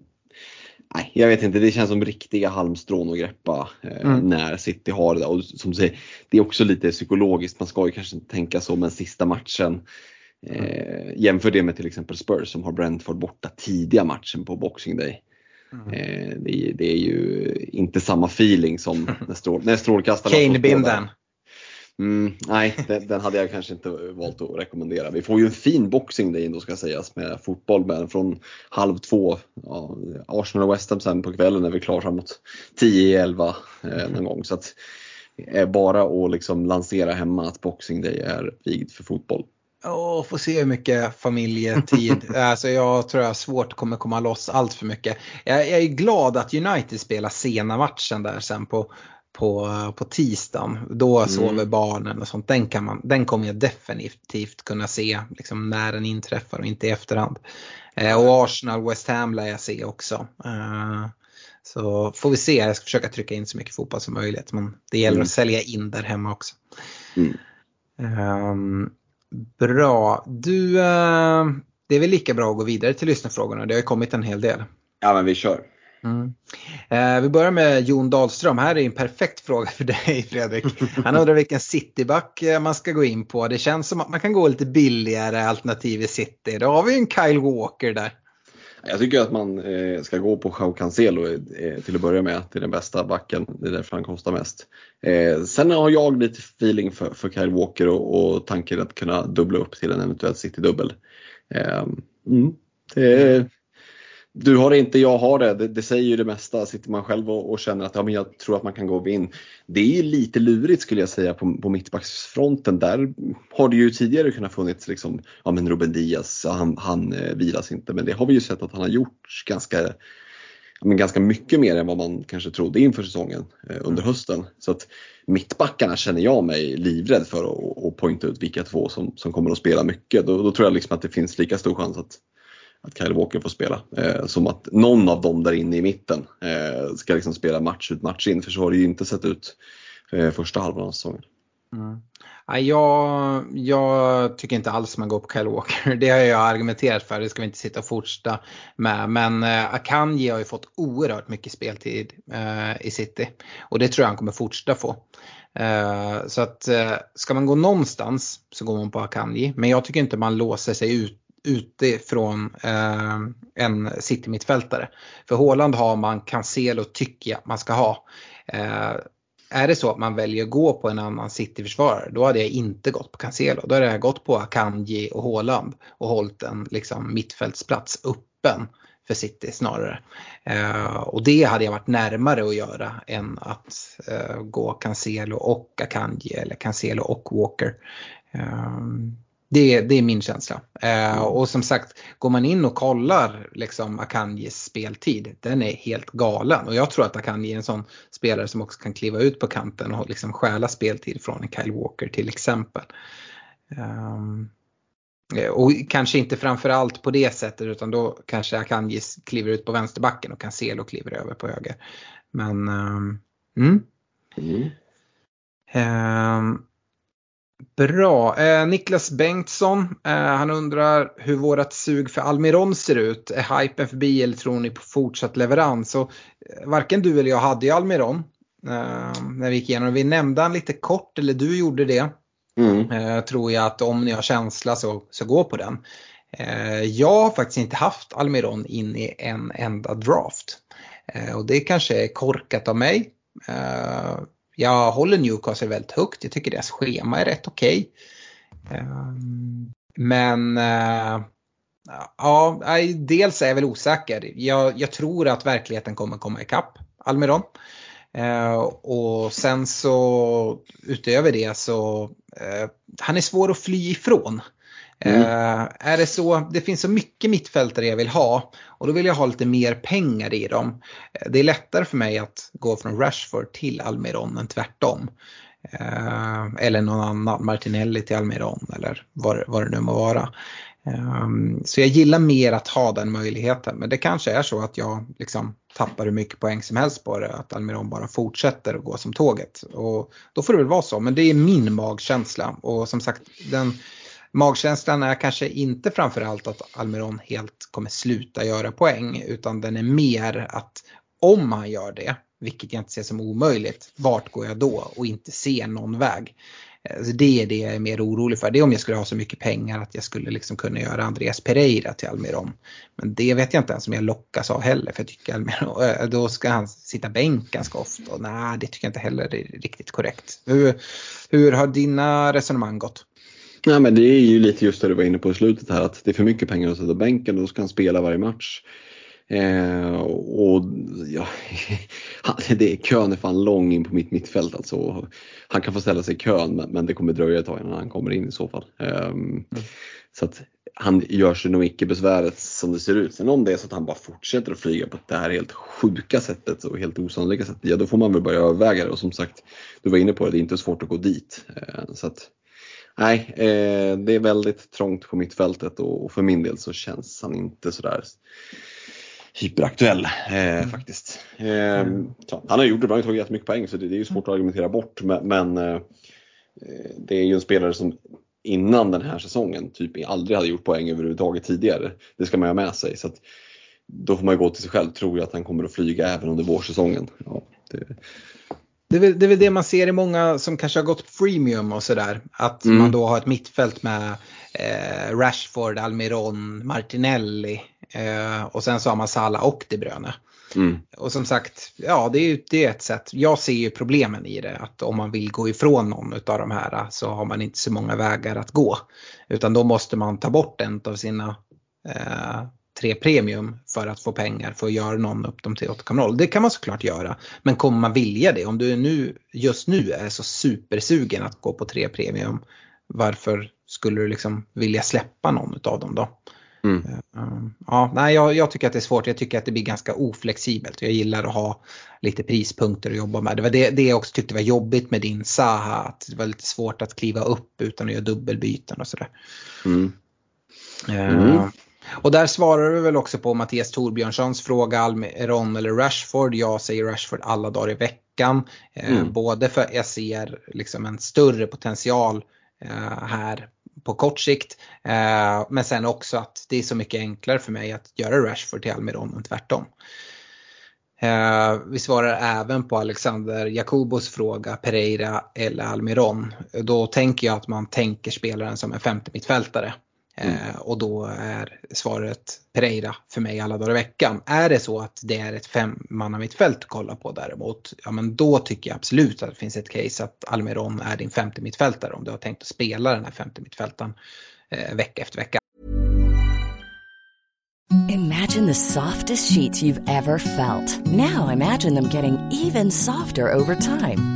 nej, jag vet inte, det känns som riktiga halmstrån att greppa eh, mm. när City har det. Och som du säger, det är också lite psykologiskt, man ska ju kanske inte tänka så men sista matchen eh, Jämför det med till exempel Spurs som har Brentford borta tidiga matchen på Boxing Day. Mm. Eh, det, det, är ju inte samma feeling som (laughs) när, strål, när strålkastarna Kane-binden. Mm, nej, den, den, hade jag kanske inte valt att rekommendera. Vi får ju en fin boxing day då ska sägas med fotboll med från halv två. Ja, Arsenal och West Ham sen på kvällen är vi klara framåt 10-11 eh, någon gång. Så att, eh, bara att liksom lansera hemma att boxing day är vigd för fotboll. Åh, får se hur mycket familjetid. (laughs) alltså jag tror jag svårt kommer komma loss allt för mycket. Jag, jag, är glad att United spelar sena matchen där sen på på, på tisdagen. Då mm. sover barnen och sånt. Den, kan man, den kommer jag definitivt kunna se liksom, när den inträffar och inte i efterhand. Eh, och Arsenal, West Ham lär jag se också. Eh, så får vi se, jag ska försöka trycka in så mycket fotboll som möjligt. Men det gäller mm. att sälja in där hemma också. Mm. Eh, bra, du, eh, det är väl lika bra att gå vidare till lyssnarfrågorna. Det har ju kommit en hel del. Ja men vi kör. Mm. Eh, vi börjar med Jon Dahlström. Här är en perfekt fråga för dig (laughs) Fredrik. Han undrar vilken cityback eh, man ska gå in på. Det känns som att man kan gå lite billigare alternativ i city. Då har vi ju en Kyle Walker där. Jag tycker att man eh, ska gå på Jao Cancelo eh, till att börja med. Det är den bästa backen. Det är därför han kostar mest. Eh, sen har jag lite feeling för, för Kyle Walker och, och tanken att kunna dubbla upp till en eventuell City-dubbel. Eh, mm, det, du har det inte, jag har det. det. det. säger ju det mesta. Sitter man själv och, och, känner att ja, men jag tror att man kan gå och in. Det är lite lurigt skulle jag säga på, på mittbacksfronten. Där har det ju tidigare kunnat funnits liksom, ja men Ruben Diaz, han, han eh, vilas inte. Men det har vi ju sett att han har gjort ganska, ja, men ganska mycket mer än vad man kanske trodde inför säsongen eh, under hösten. Så att mittbackarna känner jag mig livrädd för att, att poängta ut vilka två som, som kommer att spela mycket. Då, då tror jag liksom att det finns lika stor chans att att Kyle Walker får spela. Eh, som att någon av dem där inne i mitten eh, ska liksom spela match ut match in för så har det ju inte sett ut eh, första halvan av säsongen. Mm. Jag, jag, tycker inte alls man går på Kyle Walker. (laughs) Det har jag argumenterat för, det ska vi inte sitta och fortsätta med. Men eh, Akanji har ju fått oerhört mycket speltid eh, i City. Och det tror jag han kommer fortsätta få. Eh, så att eh, ska man gå någonstans så går man på Akanji. Men jag tycker inte man låser sig ut utifrån eh, en City-mittfältare. För Håland har man, Cancelo tycker jag man ska ha. Eh, är det så att man väljer att gå på en annan City-försvarare då hade jag inte gått på Cancelo. Då hade jag gått på Akanji och Håland och hållit en liksom, mittfältsplats öppen för City snarare. Eh, och det hade jag varit närmare att göra än att eh, gå Cancelo och Akanji eller Cancelo och Walker. Eh, det, det är min känsla. Eh, och som sagt, går man in och kollar liksom Akanjis speltid, den är helt galen. Och jag tror att Akanji är en sån spelare som också kan kliva ut på kanten och liksom stjäla speltid från en Kyle Walker till exempel. Um, och kanske inte framförallt på det sättet utan då kanske Akanji kliver ut på vänsterbacken och Cancelo kliver över på höger. Men um, mm. Mm. Bra. Eh, Niklas Bengtsson, eh, han undrar hur vårat sug för Almiron ser ut. Är hypen förbi eller tror ni på fortsatt leverans? Och, eh, varken du eller jag hade ju Almiron eh, när vi gick igenom. Vi nämnde han lite kort, eller du gjorde det. Mm. Eh, tror jag att om ni har känsla så, så gå på den. Eh, jag har faktiskt inte haft Almiron in i en enda draft. och det kanske är korkat av mig. Jag håller Newcastle väldigt högt. Jag tycker deras schema är rätt okej. Okay. Men eh, ja, dels är jag väl osäker. Jag, jag, tror att verkligheten kommer komma ikapp Almiron. Eh, och sen så utöver det så eh, han är svår att fly ifrån. Mm. Uh, är det så, det finns så mycket mittfältare jag vill ha och då vill jag ha lite mer pengar i dem. Eh, det är lättare för mig att gå från Rashford till Almiron än tvärtom. Uh, eller någon annan, Martinelli till Almiron eller vad, vad det nu må vara. Um, så jag gillar mer att ha den möjligheten men det kanske är så att jag liksom tappar hur mycket poäng som helst på det, att Almiron bara fortsätter att gå som tåget. Och då får det väl vara så, men det är min magkänsla och som sagt den Magkänslan är kanske inte framförallt att Almiron helt kommer sluta göra poäng utan den är mer att om han gör det, vilket jag inte ser som omöjligt, vart går jag då och inte ser någon väg. Eh, så det är det jag är mer orolig för. Det är om jag skulle ha så mycket pengar att jag skulle liksom kunna göra Andreas Pereira till Almiron. Men det vet jag inte ens om jag lockas av heller för jag tycker Almiron, (laughs) eh, då ska han sitta bänk ganska ofta. Och nej, det tycker jag inte heller är riktigt korrekt. Hur, hur har dina resonemang gått? Nej, men det är ju lite just det du var inne på i slutet här att det är för mycket pengar att sätta bänken och då ska han spela varje match. Eh, och ja, (laughs) det är, kön är fan lång in på mitt mittfält alltså. Han kan få ställa sig i kön men det kommer dröja ett tag innan han kommer in i så fall. Eh, mm. Så att han gör sig nog icke besväret som det ser ut. Sen om det är så att han bara fortsätter att flyga på det här helt sjuka sättet och helt osannolika sättet, ja då får man väl börja överväga det. Och som sagt, du var inne på det, det är inte svårt att gå dit. Eh, så att, nej, eh, det är väldigt trångt på mittfältet och för min del så känns han inte sådär hyperaktuell eh, mm. faktiskt. Eh, mm. han har gjort det bra, han har tagit jättemycket poäng så det, det är ju svårt att argumentera bort men, men eh, det är ju en spelare som innan den här säsongen typ aldrig hade gjort poäng överhuvudtaget tidigare. Det ska man ha med sig. Så att, då får man gå till sig själv. Tror jag att han kommer att flyga även under vårsäsongen. Ja, det, det är, väl, det är väl det man ser i många som kanske har gått premium och sådär. Att mm. man då har ett mittfält med eh, Rashford, Almiron, Martinelli eh, och sen så har man Salah och De Bruyne. Mm. Och som sagt, ja det är, det är ett sätt. Jag ser ju problemen i det. Att om man vill gå ifrån någon av de här så har man inte så många vägar att gå. Utan då måste man ta bort en av sina eh, tre premium för att få pengar för att göra någon upp dem till 8,0. Det kan man såklart göra. Men kommer man vilja det? Om du nu, just nu är så supersugen att gå på tre premium. Varför skulle du liksom vilja släppa någon av dem då? Mm. Eh, ja, nej, jag, jag, tycker att det är svårt. Jag tycker att det blir ganska oflexibelt. Jag gillar att ha lite prispunkter att jobba med. Det var det, det jag också tyckte var jobbigt med din Saha. Att det var lite svårt att kliva upp utan att göra dubbelbyten och sådär. Mm. Uh, och där svarar du väl också på Mattias Torbjörnssons fråga, Almiron eller Rashford. Jag säger Rashford alla dagar i veckan. Eh, mm. både för jag ser liksom en större potential eh, här på kort sikt. Eh, men sen också att det är så mycket enklare för mig att göra Rashford till Almiron än tvärtom. vi svarar även på Alexander Jakobos fråga, Pereira eller Almiron. Då tänker jag att man tänker spelaren som en femte mittfältare. Mm. Eh, och då är svaret Pereira för mig alla dagar i veckan. Är det så att det är ett femmanna mittfält att kolla på däremot, ja men då tycker jag absolut att det finns ett case att Almiron är din femte mittfältare om du har tänkt att spela den här femte mittfältaren eh, vecka efter vecka. Imagine the softest sheets you've ever felt. Now imagine them getting even softer over time.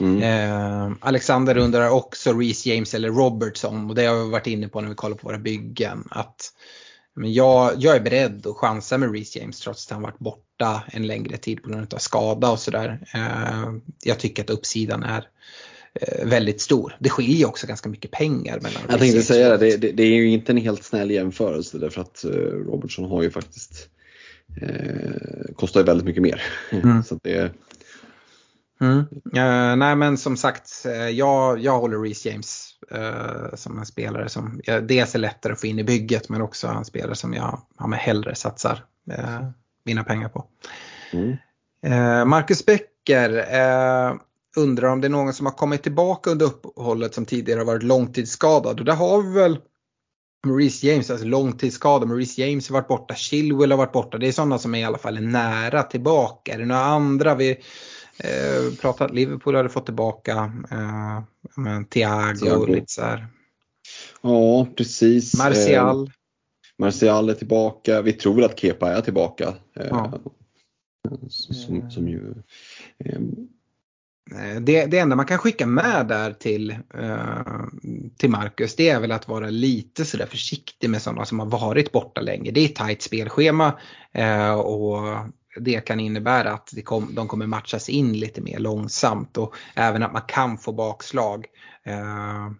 Mm. Eh, Alexander undrar också Reece James eller Robertson och det har vi varit inne på när vi kollar på våra byggen. Att, men jag, jag är beredd att chansa med Reece James trots att han varit borta en längre tid på grund av skada och sådär. Eh, jag tycker att uppsidan är eh, väldigt stor. Det skiljer också ganska mycket pengar mellan Jag tänkte säga det, det, det, är ju inte en helt snäll jämförelse därför att eh, Robertson har ju faktiskt eh, kostar ju väldigt mycket mer. Mm. (laughs) Så det, Mm. Eh, nej men som sagt, eh, jag, jag håller Reece James eh, som en spelare som jag, dels är lättare att få in i bygget men också en spelare som jag ja, men hellre satsar eh, mina pengar på. mm. Marcus Becker undrar om det är någon som har kommit tillbaka under uppehållet som tidigare har varit långtidsskadad och där har vi väl Maurice James, alltså långtidsskada. Maurice James har varit borta, Chilwell har varit borta. Det är sådana som är i alla fall är nära tillbaka. Är det några andra? Vi eh, pratat, Liverpool hade fått tillbaka eh, men Thiago, Thiago. och lite så här. Ja, precis. Eh, Martial. Martial är tillbaka. Vi tror att Kepa är tillbaka. Eh, Ja. Som, som ju, eh, Eh, Det, det enda man kan skicka med där till, eh, till Marcus det är väl att vara lite sådär försiktig med sådana som har varit borta länge. Det är tajt spelschema eh, och det kan innebära att kom, de kommer matchas in lite mer långsamt och även att man kan få bakslag eh,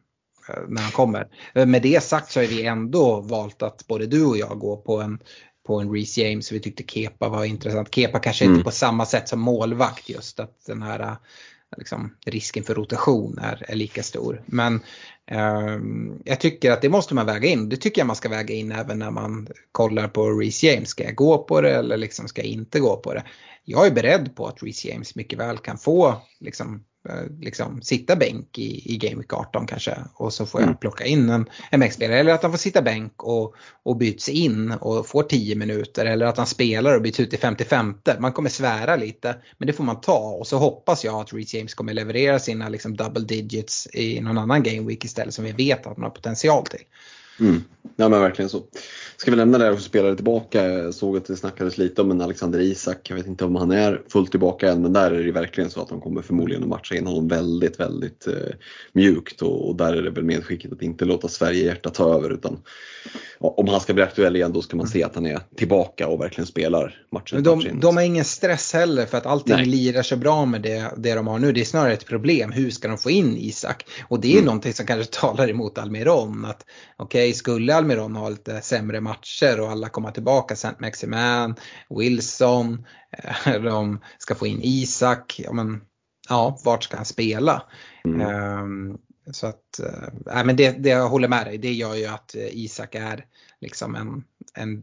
när han kommer. Eh, Med det sagt så har vi ändå valt att både du och jag går på en på en Reece James. Vi tyckte Kepa var intressant. Kepa kanske Mm. inte på samma sätt som målvakt just att den här eh, liksom, risken för rotation är, är lika stor. Men eh, jag tycker att det måste man väga in. Det tycker jag man ska väga in även när man kollar på Reece James. Ska jag gå på det eller liksom ska jag inte gå på det? Jag är beredd på att Reece James mycket väl kan få liksom, liksom, sitta bänk i, i Game Week 18 kanske och så får jag Mm. plocka in en, en bänkspelare. Eller att han får sitta bänk och, och byts in och får 10 minuter. Eller att han spelar och byts ut i 55. Man kommer svära lite men det får man ta och så hoppas jag att Reece James kommer leverera sina liksom, double digits i någon annan Game Week istället som vi vet att man har potential till. Mm. Ja men verkligen så. Ska vi lämna det här och spelare tillbaka? Jag såg att det snackades lite om en Alexander Isak. Jag vet inte om han är fullt tillbaka än men där är det verkligen så att de kommer förmodligen att matcha in honom väldigt, väldigt eh, mjukt och, och där är det väl medskicket att inte låta Sverige hjärta ta över utan ja, om han ska bli aktuell igen då ska man se att han är tillbaka och verkligen spelar matchen. Men de, de har ingen stress heller för att allting Nej. lirar så bra med det, det de har nu. Det är snarare ett problem. Hur ska de få in Isak? Och det är Mm. någonting som kanske talar emot Almiron. Att Okej, skulle Almiron ha lite sämre matcher och alla komma tillbaka, Saint Maximan, Wilson, eh, (laughs) de ska få in Isak. Ja, men, ja vart ska han spela? Mm. Ehm, så att, nej, men det, det jag håller med dig, det gör ju att eh, Isak är liksom en, en,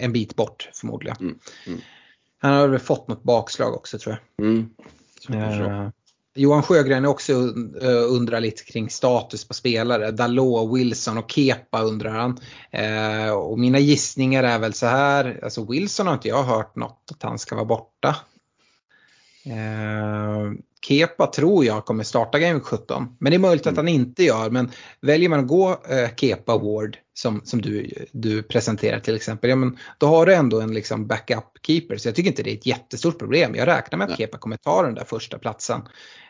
en bit bort förmodligen. Mm, mm. Han har väl fått något bakslag också tror jag. Mm. Så. Eh, Johan Sjögren också eh, undrar lite kring status på spelare. Dalot, Wilson och Kepa undrar han. Eh, och mina gissningar är väl så här. Alltså Wilson har inte jag hört något att han ska vara borta. Eh, Kepa tror jag kommer starta Game 17. Men det är möjligt att han inte gör. Men väljer man att gå eh, Kepa Ward som, som du, du presenterar till exempel. Ja, men då har du ändå en liksom backup keeper. Så jag tycker inte det är ett jättestort problem. Jag räknar med att Kepa kommer ta den där första platsen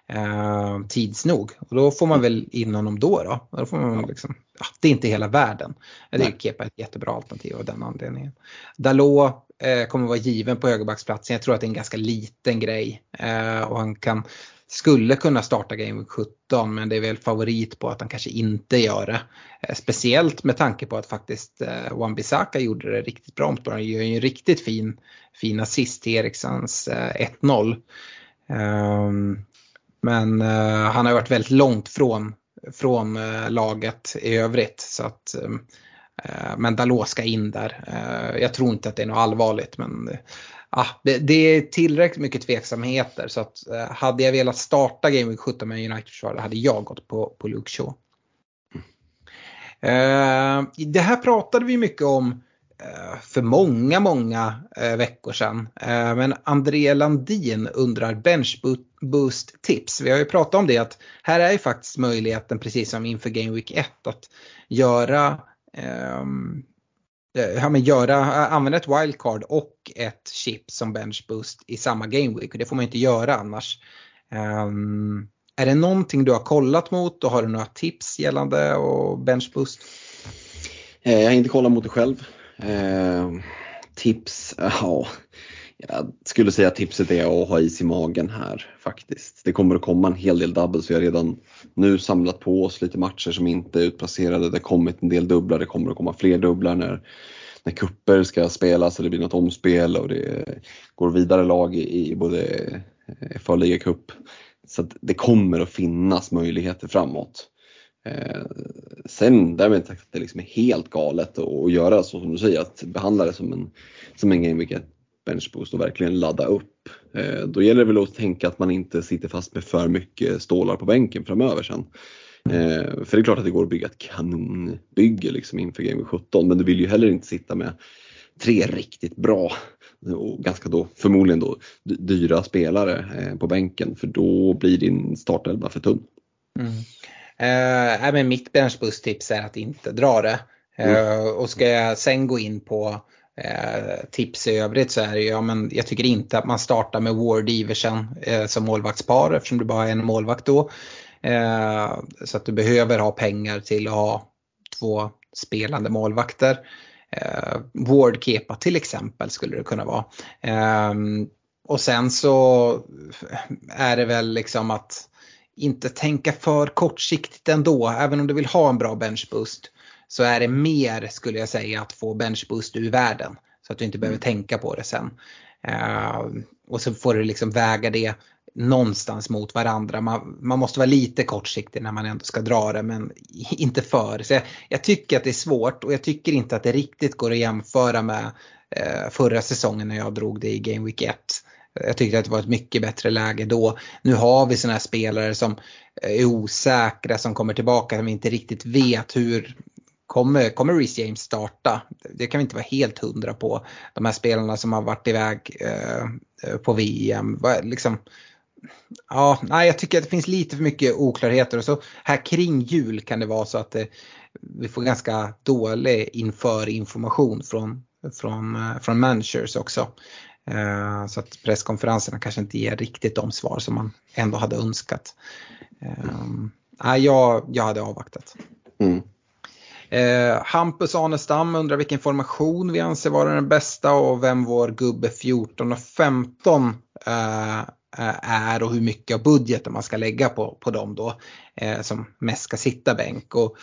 eh, tids nog. Och då får man väl in honom då. då. då får man liksom, ja, det är inte hela världen. Det är Kepa ett jättebra alternativ av den anledningen. Dalot Eh, kommer vara given på högerbacksplatsen. Jag tror att det är en ganska liten grej. Eh, och han kan, skulle kunna starta Game Week 17 men det är väl favorit på att han kanske inte gör det. Eh, speciellt med tanke på att faktiskt Wan-Bissaka gjorde det riktigt bra mot Han gör ju en riktigt fin, fin assist till Erikssons 1-0. Ehm, men uh, han har varit väldigt långt från, från uh, laget i övrigt. Så att, uh, Eh, men Dalot ska in där. Eh, jag tror inte att det är något allvarligt men ah, det, det, är tillräckligt mycket tveksamheter. Så att, eh, hade jag velat starta Game Week 17 med United-försvarare hade jag gått på, på Luke Shaw. det här pratade vi mycket om för många, många veckor sedan. Men André Landin undrar bench boost tips. Vi har ju pratat om det att här är ju faktiskt möjligheten precis som inför Game Week 1 att göra Ehm, eh, ja, men göra, använda ett wildcard och ett chip som bench boost i samma game week. Det får man inte göra annars. Um, är det någonting du har kollat mot och har du några tips gällande och bench boost? Eh, jag har inte kollat mot det själv. Eh, tips, ja. Jag skulle säga att tipset är att ha is i magen här faktiskt. Det kommer att komma en hel del doubles. Vi har redan nu samlat på oss lite matcher som inte är utplacerade. Det har kommit en del dubblar, det kommer att komma fler dubblar när, när kupper ska spelas eller det blir något omspel och det går vidare lag i, i både FA och ligacup. Så det kommer att finnas möjligheter framåt. Eh, sen därmed inte sagt att det liksom är helt galet att göra så som du säger, att behandla det som en, som en game week benchboost och verkligen ladda upp. Eh, då gäller det väl att tänka att man inte sitter fast med för mycket stålar på bänken framöver sen. Eh, för det är klart att det går att bygga ett kanonbygge liksom inför Game week 17 men du vill ju heller inte sitta med tre riktigt bra och ganska då förmodligen då dyra spelare på bänken för då blir din startelva för tunn. Mm. Eh, men mitt benchboost-tips är att inte dra det. Eh, mm. Och ska jag sen gå in på eh, tips i övrigt så är det ju, ja, men jag tycker inte att man startar med Ward Iversen eh, som målvaktspar eftersom du bara har en målvakt då. Eh, så att du behöver ha pengar till att ha två spelande målvakter. Eh, Ward Kepa till exempel skulle det kunna vara. Eh, och sen så är det väl liksom att inte tänka för kortsiktigt ändå. Även om du vill ha en bra benchboost så är det mer skulle jag säga att få benchboost ur världen. Så att du inte behöver mm. tänka på det sen. Uh, och så får du liksom väga det någonstans mot varandra. Man, man, måste vara lite kortsiktig när man ändå ska dra det men (laughs) inte för. Så jag, jag, tycker att det är svårt och jag tycker inte att det riktigt går att jämföra med uh, förra säsongen när jag drog det i Game Week 1. Jag tyckte att det var ett mycket bättre läge då. Nu har vi sådana här spelare som är osäkra som kommer tillbaka som vi inte riktigt vet hur Kommer, kommer Reece James starta? Det kan vi inte vara helt hundra på. De här spelarna som har varit iväg eh, på VM. Liksom, ja, nej, jag tycker att det finns lite för mycket oklarheter och så här kring jul kan det vara så att eh, vi får ganska dålig inför information från, från, eh, från managers också. Eh, så att presskonferenserna kanske inte ger riktigt de svar som man ändå hade önskat. Eh, jag, jag hade avvaktat. Mm. Eh, Hampus Anestam undrar vilken formation vi anser vara den bästa och vem vår gubbe 14 och 15 eh, eh, är och hur mycket av budgeten man ska lägga på, på dem då eh, som mest ska sitta bänk. Och,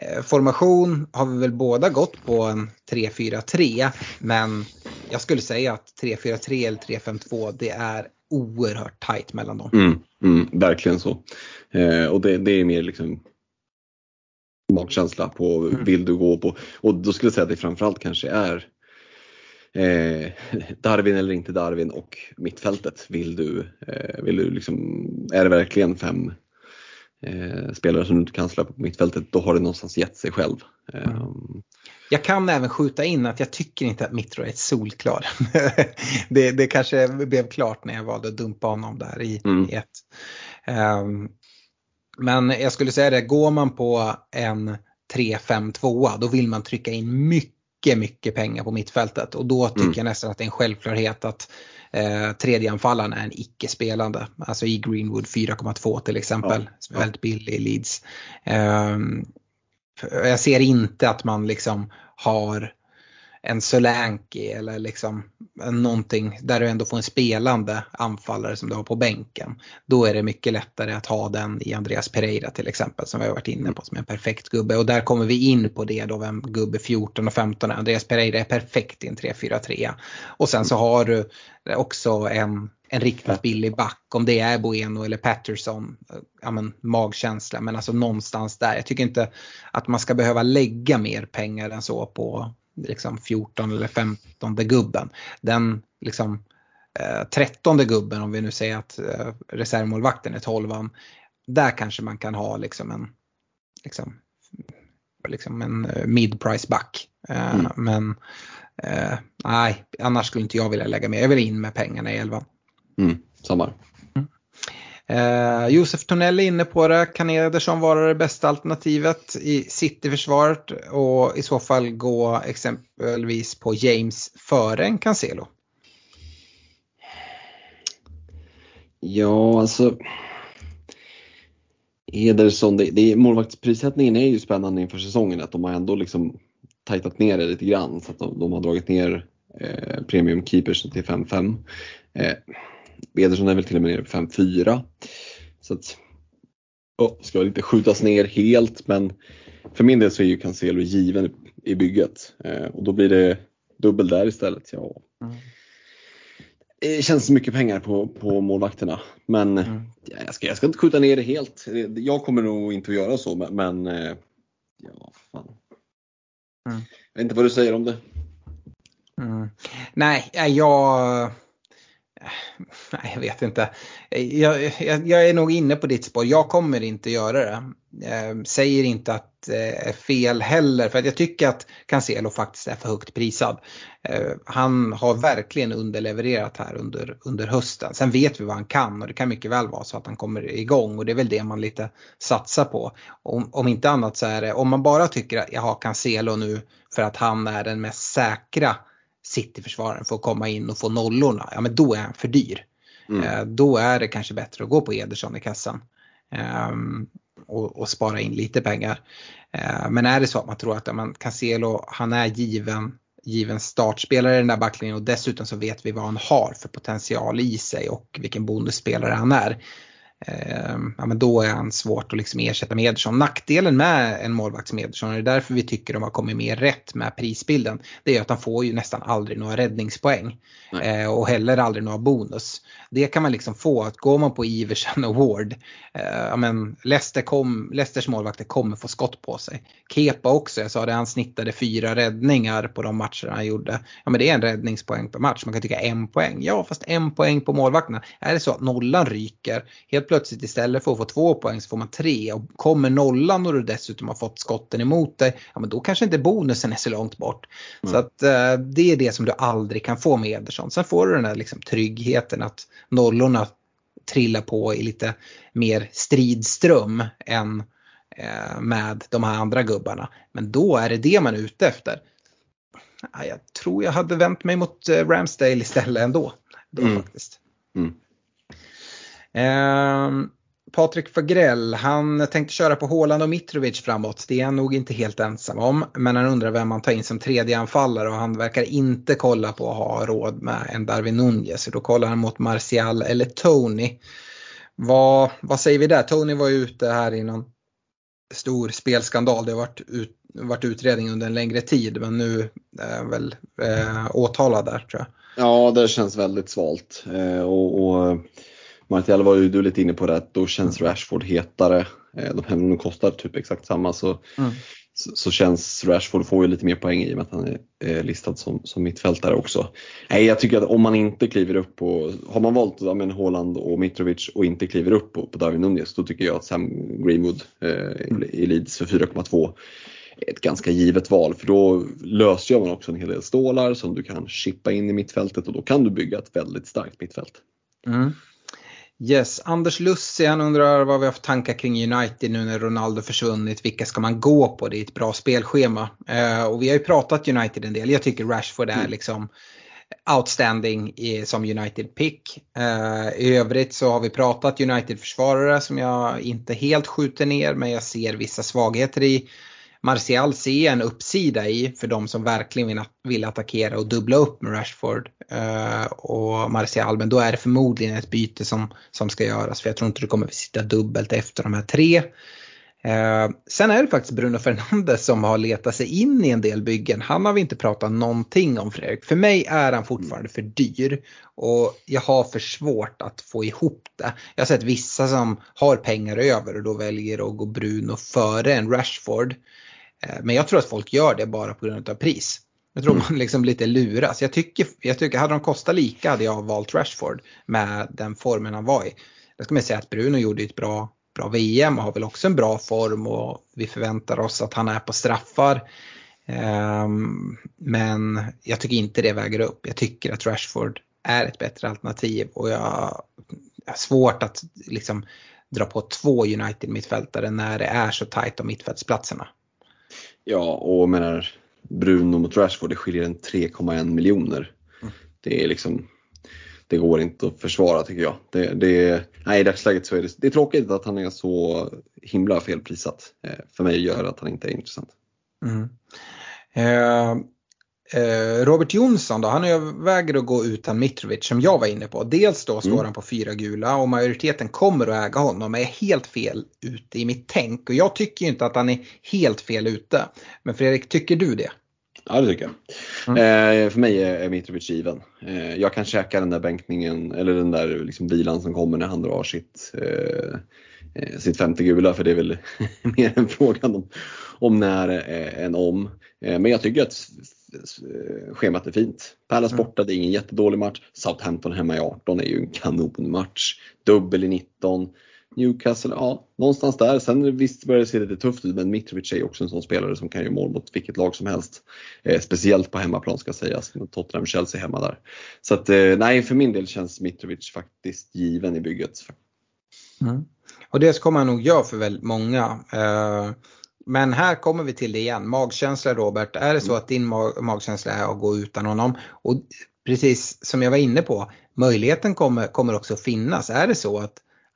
eh, formation har vi väl båda gått på en 3-4-3 men jag skulle säga att 3-4-3 eller 3-5-2 det är oerhört tajt mellan dem. Mm, mm, verkligen så. Eh, och det, det, är mer liksom magkänsla på mm. vill du gå på och då skulle jag säga att det framförallt kanske är eh, Darwin eller inte Darwin och mittfältet. Vill du, eh, vill du liksom, är det verkligen fem eh, spelare som du inte kan släppa på mittfältet, då har det någonstans gett sig själv. Eh, Jag kan även skjuta in att jag tycker inte att Mitro är solklar. (laughs) det, det kanske blev klart när jag valde att dumpa honom där i, Mm. i ett. Ehm, men jag skulle säga det, går man på en 3-5-2 då vill man trycka in mycket, mycket pengar på mittfältet och då tycker Mm. jag nästan att det är en självklarhet att eh, tredjeanfallaren är en icke-spelande. Alltså i Greenwood 4,2 till exempel, Ja, ja. väldigt billig i Leeds. För jag ser inte att man liksom har en Solanki eller liksom någonting där du ändå får en spelande anfallare som du har på bänken. Då är det mycket lättare att ha den i Andreas Pereira till exempel som vi har varit inne på som är en perfekt gubbe. Och där kommer vi in på det då vem gubbe 14 och 15 är. Andreas Pereira är perfekt i en 3-4-3. Och sen så har du också en, en riktigt billig back om det är Bueno eller Patterson. Ja men magkänsla men alltså någonstans där. Jag tycker inte att man ska behöva lägga mer pengar än så på liksom 14 eller 15 gubben. Den liksom eh, 13 gubben om vi nu säger att eh, reservmålvakten är 12 Där kanske man kan ha liksom en liksom, liksom en eh, mid-price back. Eh, Mm. Men eh, nej, annars skulle inte jag vilja lägga mer. Jag vill in med pengarna i 11. mm, samma. Eh, Josef Tonell är inne på det. Kan Ederson vara det bästa alternativet i City-försvaret och i så fall gå exempelvis på James före en Cancelo? Ja, alltså. Ederson, det, det, målvaktsprissättningen är ju spännande inför säsongen. Att de har ändå liksom tajtat ner det lite grann. Så att de, de har dragit ner eh, premium keepers till 5-5. Eh, Ederson är väl till och med nere på 5-4. Så att, oh, ska väl inte skjutas ner helt men för min del så är ju Cancelo given i bygget. Eh, och då blir det dubbel där istället. Ja. Mm. Det känns mycket pengar på, på målvakterna. Men Mm. ja, jag, ska, jag ska inte skjuta ner det helt. Jag kommer nog inte att göra så men, men eh, ja, fan. Mm. Jag vet inte vad du säger om det. Mm. Nej, ja, jag... (sighs) Nej, jag vet inte. Jag, jag, jag är nog inne på ditt spår. Jag kommer inte göra det. Eh, säger inte att det är fel heller. För att jag tycker att Cancelo faktiskt är för högt prisad. Eh, han har verkligen underlevererat här under, under hösten. Sen vet vi vad han kan och det kan mycket väl vara så att han kommer igång. Och det är väl det man lite satsar på. Om, om inte annat så är det, om man bara tycker att jag har Cancelo nu för att han är den mest säkra City-försvararen för att komma in och få nollorna, ja men då är han för dyr. Mm. Eh, Då är det kanske bättre att gå på Ederson i kassan. ehm, och, och spara in lite pengar. Eh, Men är det så att man tror att man Cancelo, han är given, given startspelare i den där backlinjen och dessutom så vet vi vad han har för potential i sig och vilken bonusspelare han är. Eh, Ja, men då är han svårt att liksom ersätta med Ederson. Nackdelen med en målvakt som Ederson, och det är därför vi tycker de har kommit mer rätt med prisbilden, det är att han får ju nästan aldrig några räddningspoäng. Eh, och heller aldrig några bonus. Det kan man liksom få, att går man på Iversen och Ward, eh, ja, men Leicester kom, Leicesters målvakter kommer få skott på sig. Kepa också, jag sa det, han snittade fyra räddningar på de matcher han gjorde. Ja men det är en räddningspoäng per match, man kan tycka en poäng. Ja fast en poäng på målvakterna. Är det så att nollan ryker, helt plötsligt istället för att få två poäng så får man tre och kommer nollan och du dessutom har fått skotten emot dig, ja men då kanske inte bonusen är så långt bort. Så att eh, det är det som du aldrig kan få med Ederson. Sen får du den här liksom, tryggheten att nollorna trillar på i lite mer stridström än eh, med de här andra gubbarna. Men då är det det man är ute efter. Ja, jag tror jag hade vänt mig mot eh, Ramsdale istället ändå. Då Mm. faktiskt. Mm. Ehm, Patrik Fagrell, han tänkte köra på Haaland och Mitrovic framåt. Det är han nog inte helt ensam om. Men han undrar vem man tar in som tredje anfallare och han verkar inte kolla på att ha råd med en Darwin Nunez. Så då kollar han mot Martial eller Tony. Vad, vad säger vi där? Tony var ju ute här i någon stor spelskandal. Det har varit, ut, varit utredning under en längre tid men nu är väl eh, åtalad där tror jag. Ja, det känns väldigt svalt. Eh, och, och Martial var ju du lite inne på det, att då känns Rashford hetare. Eh, de här de kostar typ exakt samma så Mm. så, så känns Rashford får ju lite mer poäng i och med att han är listad som, som mittfältare också. Nej, jag tycker att om man inte kliver upp på, har man valt ja, men Haaland och Mitrovic och inte kliver upp på, på Darwin Nunez då tycker jag att Sam Greenwood eh, i Leeds för 4,2 är ett ganska givet val för då lösgör man också en hel del stålar som du kan chippa in i mittfältet och då kan du bygga ett väldigt starkt mittfält. Mm. Yes, Anders Lussi han undrar vad vi har för tankar kring United nu när Ronaldo försvunnit. Vilka ska man gå på? Det är ett bra spelschema. Eh, och vi har ju pratat United en del. Jag tycker Rashford är mm. liksom outstanding i, som United-pick. Eh, I övrigt så har vi pratat United-försvarare som jag inte helt skjuter ner men jag ser vissa svagheter i. Martial ser en uppsida i för de som verkligen vill, attackera och dubbla upp med Rashford eh, och Martial. Men då är det förmodligen ett byte som, som ska göras för jag tror inte det kommer sitta dubbelt efter de här tre. Eh, sen är det faktiskt Bruno Fernandes som har letat sig in i en del byggen. Han har vi inte pratat någonting om Fredrik. För mig är han fortfarande för dyr och jag har för svårt att få ihop det. Jag har sett vissa som har pengar över och då väljer att gå Bruno före en Rashford. Eh, men jag tror att folk gör det bara på grund av pris. Jag tror mm. man liksom lite luras. Jag tycker, jag tycker, hade de kostat lika hade jag valt Rashford med den formen han var i. Jag ska man säga att Bruno gjorde ett bra, bra VM och har väl också en bra form och vi förväntar oss att han är på straffar. Um, men jag tycker inte det väger upp. Jag tycker att Rashford är ett bättre alternativ och jag har svårt att liksom dra på två United mittfältare när det är så tajt om mittfältsplatserna. Ja, och menar Bruno mot Rashford, det skiljer en 3,1 miljoner. Mm. Det är liksom det går inte att försvara tycker jag. Det, det, nej, I dagsläget så är det, det är tråkigt att han är så himla felprissatt. Eh, för mig gör att han inte är intressant. Mm. Eh, Robert Jonsson då, han överväger att gå utan Mitrovic som jag var inne på. Dels då står mm. han på fyra gula och majoriteten kommer att äga honom. Är helt fel ute i mitt tänk och jag tycker inte att han är helt fel ute. Men Fredrik, tycker du det? Ja det tycker jag. Mm. Eh, för mig är, Mitrovic given. Eh, jag kan käka den där bänkningen eller den där liksom bilan som kommer när han drar sitt, eh, eh sitt femte gula för det är väl (laughs) mer en fråga om, om när eh, än om. Eh, men jag tycker att schemat är fint. Palace mm. borta, det är ingen jättedålig match. Southampton hemma i 18 är ju en kanonmatch. Dubbel i 19. Newcastle, ja någonstans där. Sen visst börjar det se lite tufft ut men Mitrovic är ju också en sån spelare som kan göra mål mot vilket lag som helst. Eh, speciellt på hemmaplan ska sägas. Tottenham-Chelsea hemma där. Så att eh, nej, för min del känns Mitrovic faktiskt given i bygget. Mm. Och det kommer han nog göra för väldigt många. Eh, men här kommer vi till det igen, magkänsla Robert. Är det så att din mag magkänsla är att gå utan honom? Och precis som jag var inne på, möjligheten kommer, kommer också finnas. Är det så att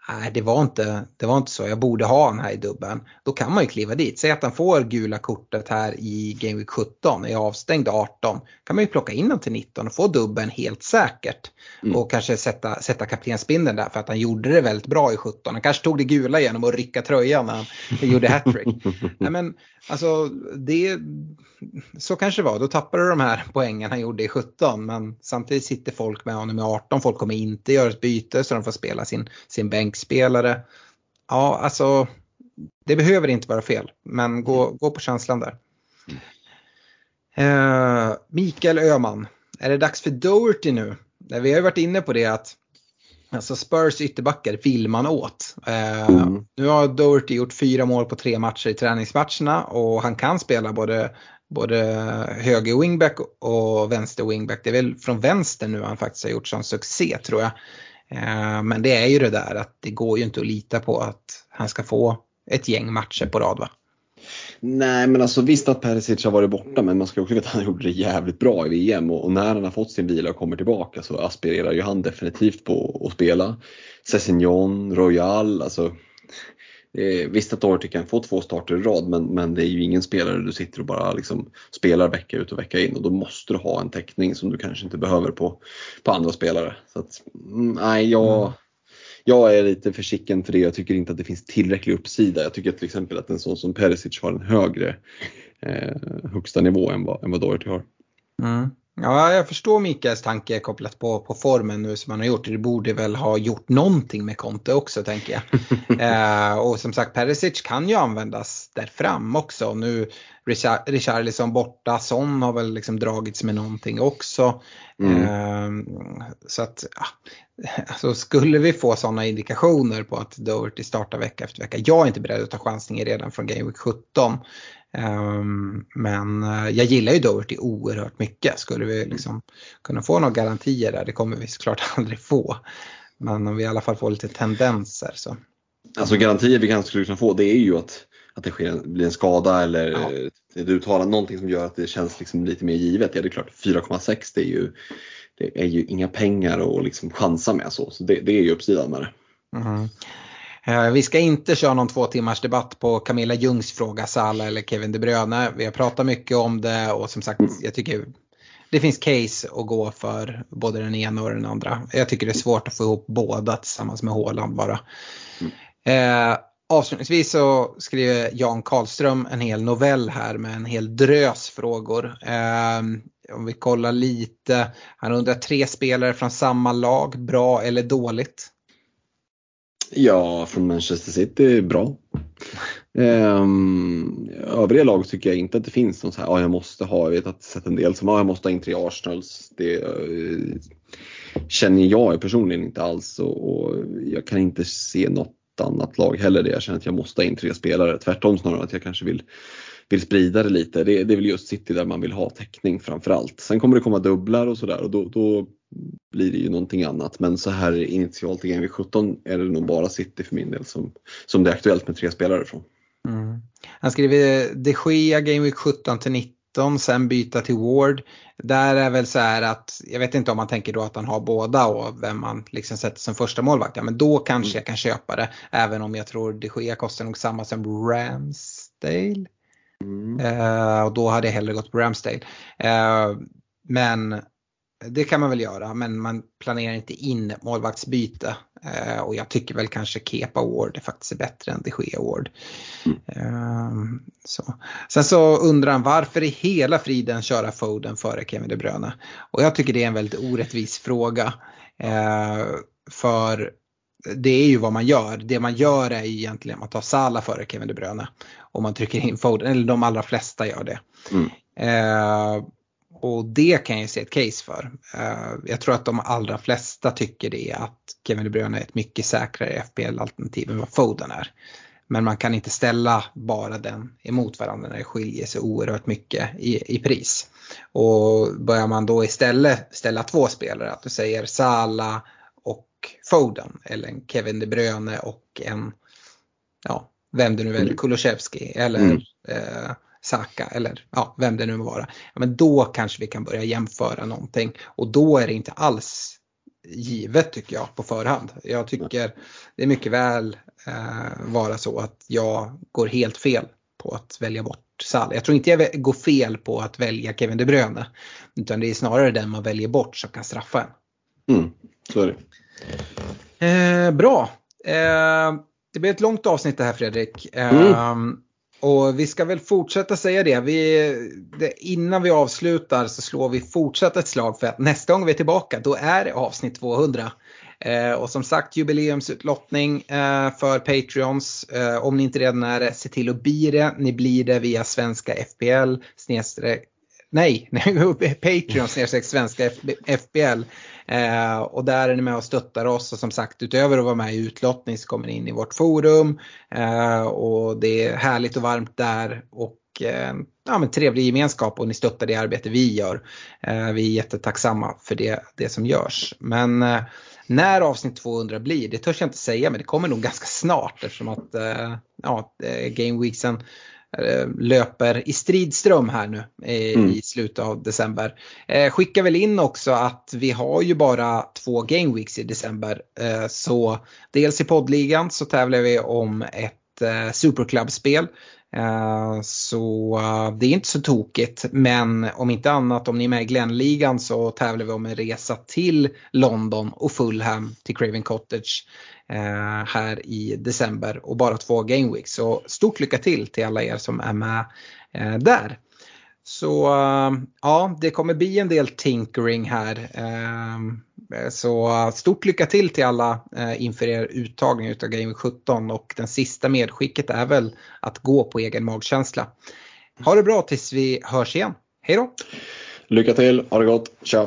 nej det var, inte, det var inte så, jag borde ha han här i dubben. Då kan man ju kliva dit. Säg att han får gula kortet här i Game Week 17, är avstängd 18. kan man ju plocka in honom till 19 och få dubben helt säkert. Mm. Och kanske sätta, sätta kaptensbindeln där för att han gjorde det väldigt bra i 17. Han kanske tog det gula genom att rycka tröjan när han gjorde hattrick. (laughs) Nej men alltså det, så kanske det var. Då tappade du de här poängen han gjorde i 17. Men samtidigt sitter folk med honom i 18. Folk kommer inte göra ett byte så de får spela sin, sin bänkspelare. Ja, alltså det behöver inte vara fel. Men gå, gå på känslan där. Eh, Mikael Öhman. Är det dags för Doherty nu? Vi har ju varit inne på det att Alltså Spurs ytterbackar vill man åt. Mm. Nu har Doherty gjort fyra mål på tre matcher i träningsmatcherna och han kan spela både, både höger wingback och vänster wingback. Det är väl från vänster nu han faktiskt har gjort sån succé tror jag. Eh, men det är ju det där att det går ju inte att lita på att han ska få ett gäng matcher på rad va? Nej men alltså visst att Perisic har varit borta men man ska också veta att han gjorde det jävligt bra i VM och, och, när han har fått sin vila och kommer tillbaka så aspirerar ju han definitivt på att spela. Cessignon, Royal, alltså eh, Visst att Doherty kan få två starter i rad men, men det är ju ingen spelare du sitter och bara liksom spelar vecka ut och vecka in och då måste du ha en täckning som du kanske inte behöver på, på andra spelare. Så att, mm, nej, jag, mm jag är lite försiktig för det. Jag tycker inte att det finns tillräcklig uppsida. Jag tycker till exempel att en sån som Perisic har en högre eh, högsta nivå än vad, än vad Doherty har. Mm. Ja, jag förstår Mikaels tanke kopplat på, på formen nu som han har gjort. Det borde väl ha gjort någonting med Conte också tänker jag. (laughs) eh, och som sagt Perisic kan ju användas där fram också. Nu Richarlison borta, Son har väl liksom dragits med någonting också. Mm. Eh, så att ja, alltså skulle vi få sådana indikationer på att Doherty startar vecka efter vecka. Jag är inte beredd att ta chansningen redan från Game Week 17. Um, men uh, jag gillar ju Doherty oerhört mycket. Skulle vi liksom kunna få några garantier där, det kommer vi såklart (laughs) aldrig få. Men om vi i alla fall får lite tendenser så. Alltså garantier vi kanske skulle kunna få det är ju att, att det sker, blir en skada eller ja. ett uttalande, någonting som gör att det känns liksom lite mer givet. Ja det är klart 4,6 det är ju, det är ju inga pengar att liksom chansa med så. så det, det är ju uppsidan med det. Mm. Eh, vi ska inte köra någon två timmars debatt på Camilla Ljungs fråga Sala eller Kevin De Bruyne. Vi har pratat mycket om det och som sagt jag tycker det finns case att gå för både den ena och den andra. Jag tycker det är svårt att få ihop båda tillsammans med Håland bara. Eh, avslutningsvis så skriver Jan Karlström en hel novell här med en hel drös frågor. Eh, om vi kollar lite, han undrar tre spelare från samma lag, bra eller dåligt? Ja, från Manchester City, bra. Um, övriga lag tycker jag inte att det finns någon så här, ja jag måste ha, jag vet att sett en del som, ja jag måste ha in tre Arsenals. Det uh, känner jag personligen inte alls och, och, jag kan inte se något annat lag heller där jag känner att jag måste ha in tre spelare. Tvärtom snarare att jag kanske vill vill sprida det lite. Det, det är väl just City där man vill ha täckning framförallt. Sen kommer det komma dubblar och sådär och då, då blir det ju någonting annat. Men så här initialt i Game 17 är det nog bara City för min del som, som det är aktuellt med tre spelare från. Mm. Han skriver de Gea Game Week 17 till 19, sen byta till Ward. Där är väl så här att, jag vet inte om man tänker då att han har båda och vem man liksom sätter som första målvakt. Ja, men då kanske mm. jag kan köpa det. Även om jag tror de Gea kostar nog samma som Ramsdale. Mm. Uh, och då hade jag hellre gått på Ramsdale. Uh, men det kan man väl göra men man planerar inte in målvaktsbyte. Uh, och jag tycker väl kanske Kepa Ward är faktiskt är bättre än de Gea Ward. Mm. så. Sen så undrar han varför i hela friden köra Foden före Kevin De Bruyne? Och jag tycker det är en väldigt orättvis fråga. för det är ju vad man gör. Det man gör är egentligen att man tar Salah före Kevin De Bruyne. Och man trycker in Foden, eller de allra flesta gör det. Mm. Eh, och det kan jag se ett case för. Eh, jag tror att de allra flesta tycker det att Kevin De Bruyne är ett mycket säkrare FPL-alternativ än vad Foden är. Men man kan inte ställa bara den emot varandra när det skiljer sig oerhört mycket i, i pris. Och börjar man då istället ställa två spelare, att du säger Sala Foden eller en Kevin De Bruyne och en, ja, vem det nu väljer, mm. Kulusevski eller mm. eh, Saka eller ja, vem det nu må vara. Ja, men då kanske vi kan börja jämföra någonting och då är det inte alls givet tycker jag på förhand. Jag tycker det är mycket väl eh, vara så att jag går helt fel på att välja bort Salah. Jag tror inte jag går fel på att välja Kevin De Bruyne. Utan det är snarare den man väljer bort som kan straffa en. Mm, så är det. Eh, bra. Eh, det blir ett långt avsnitt det här Fredrik. Mm. Um, och vi ska väl fortsätta säga det. Vi, det. Innan vi avslutar så slår vi fortsatt ett slag för att nästa gång vi är tillbaka då är det avsnitt 200. Eh, och som sagt jubileumsutlottning eh, för Patreons. Eh, om ni inte redan är det, se till att bli det. Ni blir det via svenska FPL nej, (laughs) Patreon svenska FBL. Eh, och där är ni med och stöttar oss och som sagt utöver att vara med i utlottning så kommer ni in i vårt forum. Eh, och det är härligt och varmt där och eh, ja, men trevlig gemenskap och ni stöttar det arbete vi gör. Eh, vi är jättetacksamma för det, det som görs. Men eh, när avsnitt 200 blir, det törs jag inte säga men det kommer nog ganska snart eftersom att eh, ja, Game Weeksen Eh, löper i stridström här nu mm. i slutet av december. Eh, skicka väl in också att vi har ju bara två game weeks i december. Eh, så dels i poddligan så tävlar vi om ett eh, superclub-spel. Eh, så eh, det är inte så tokigt men om inte annat om ni är med i Glenligan så tävlar vi om en resa till London och Fulham till Craven Cottage eh, här i december och bara två game weeks. Så stort lycka till till alla er som är med där. Så eh, ja, det kommer bli en del tinkering här. Eh, så stort lycka till till alla eh, inför er uttagning av Game 17 och den sista medskicket är väl att gå på egen magkänsla. Ha det bra tills vi hörs igen. Hej då! Lycka till, ha det gott, ciao!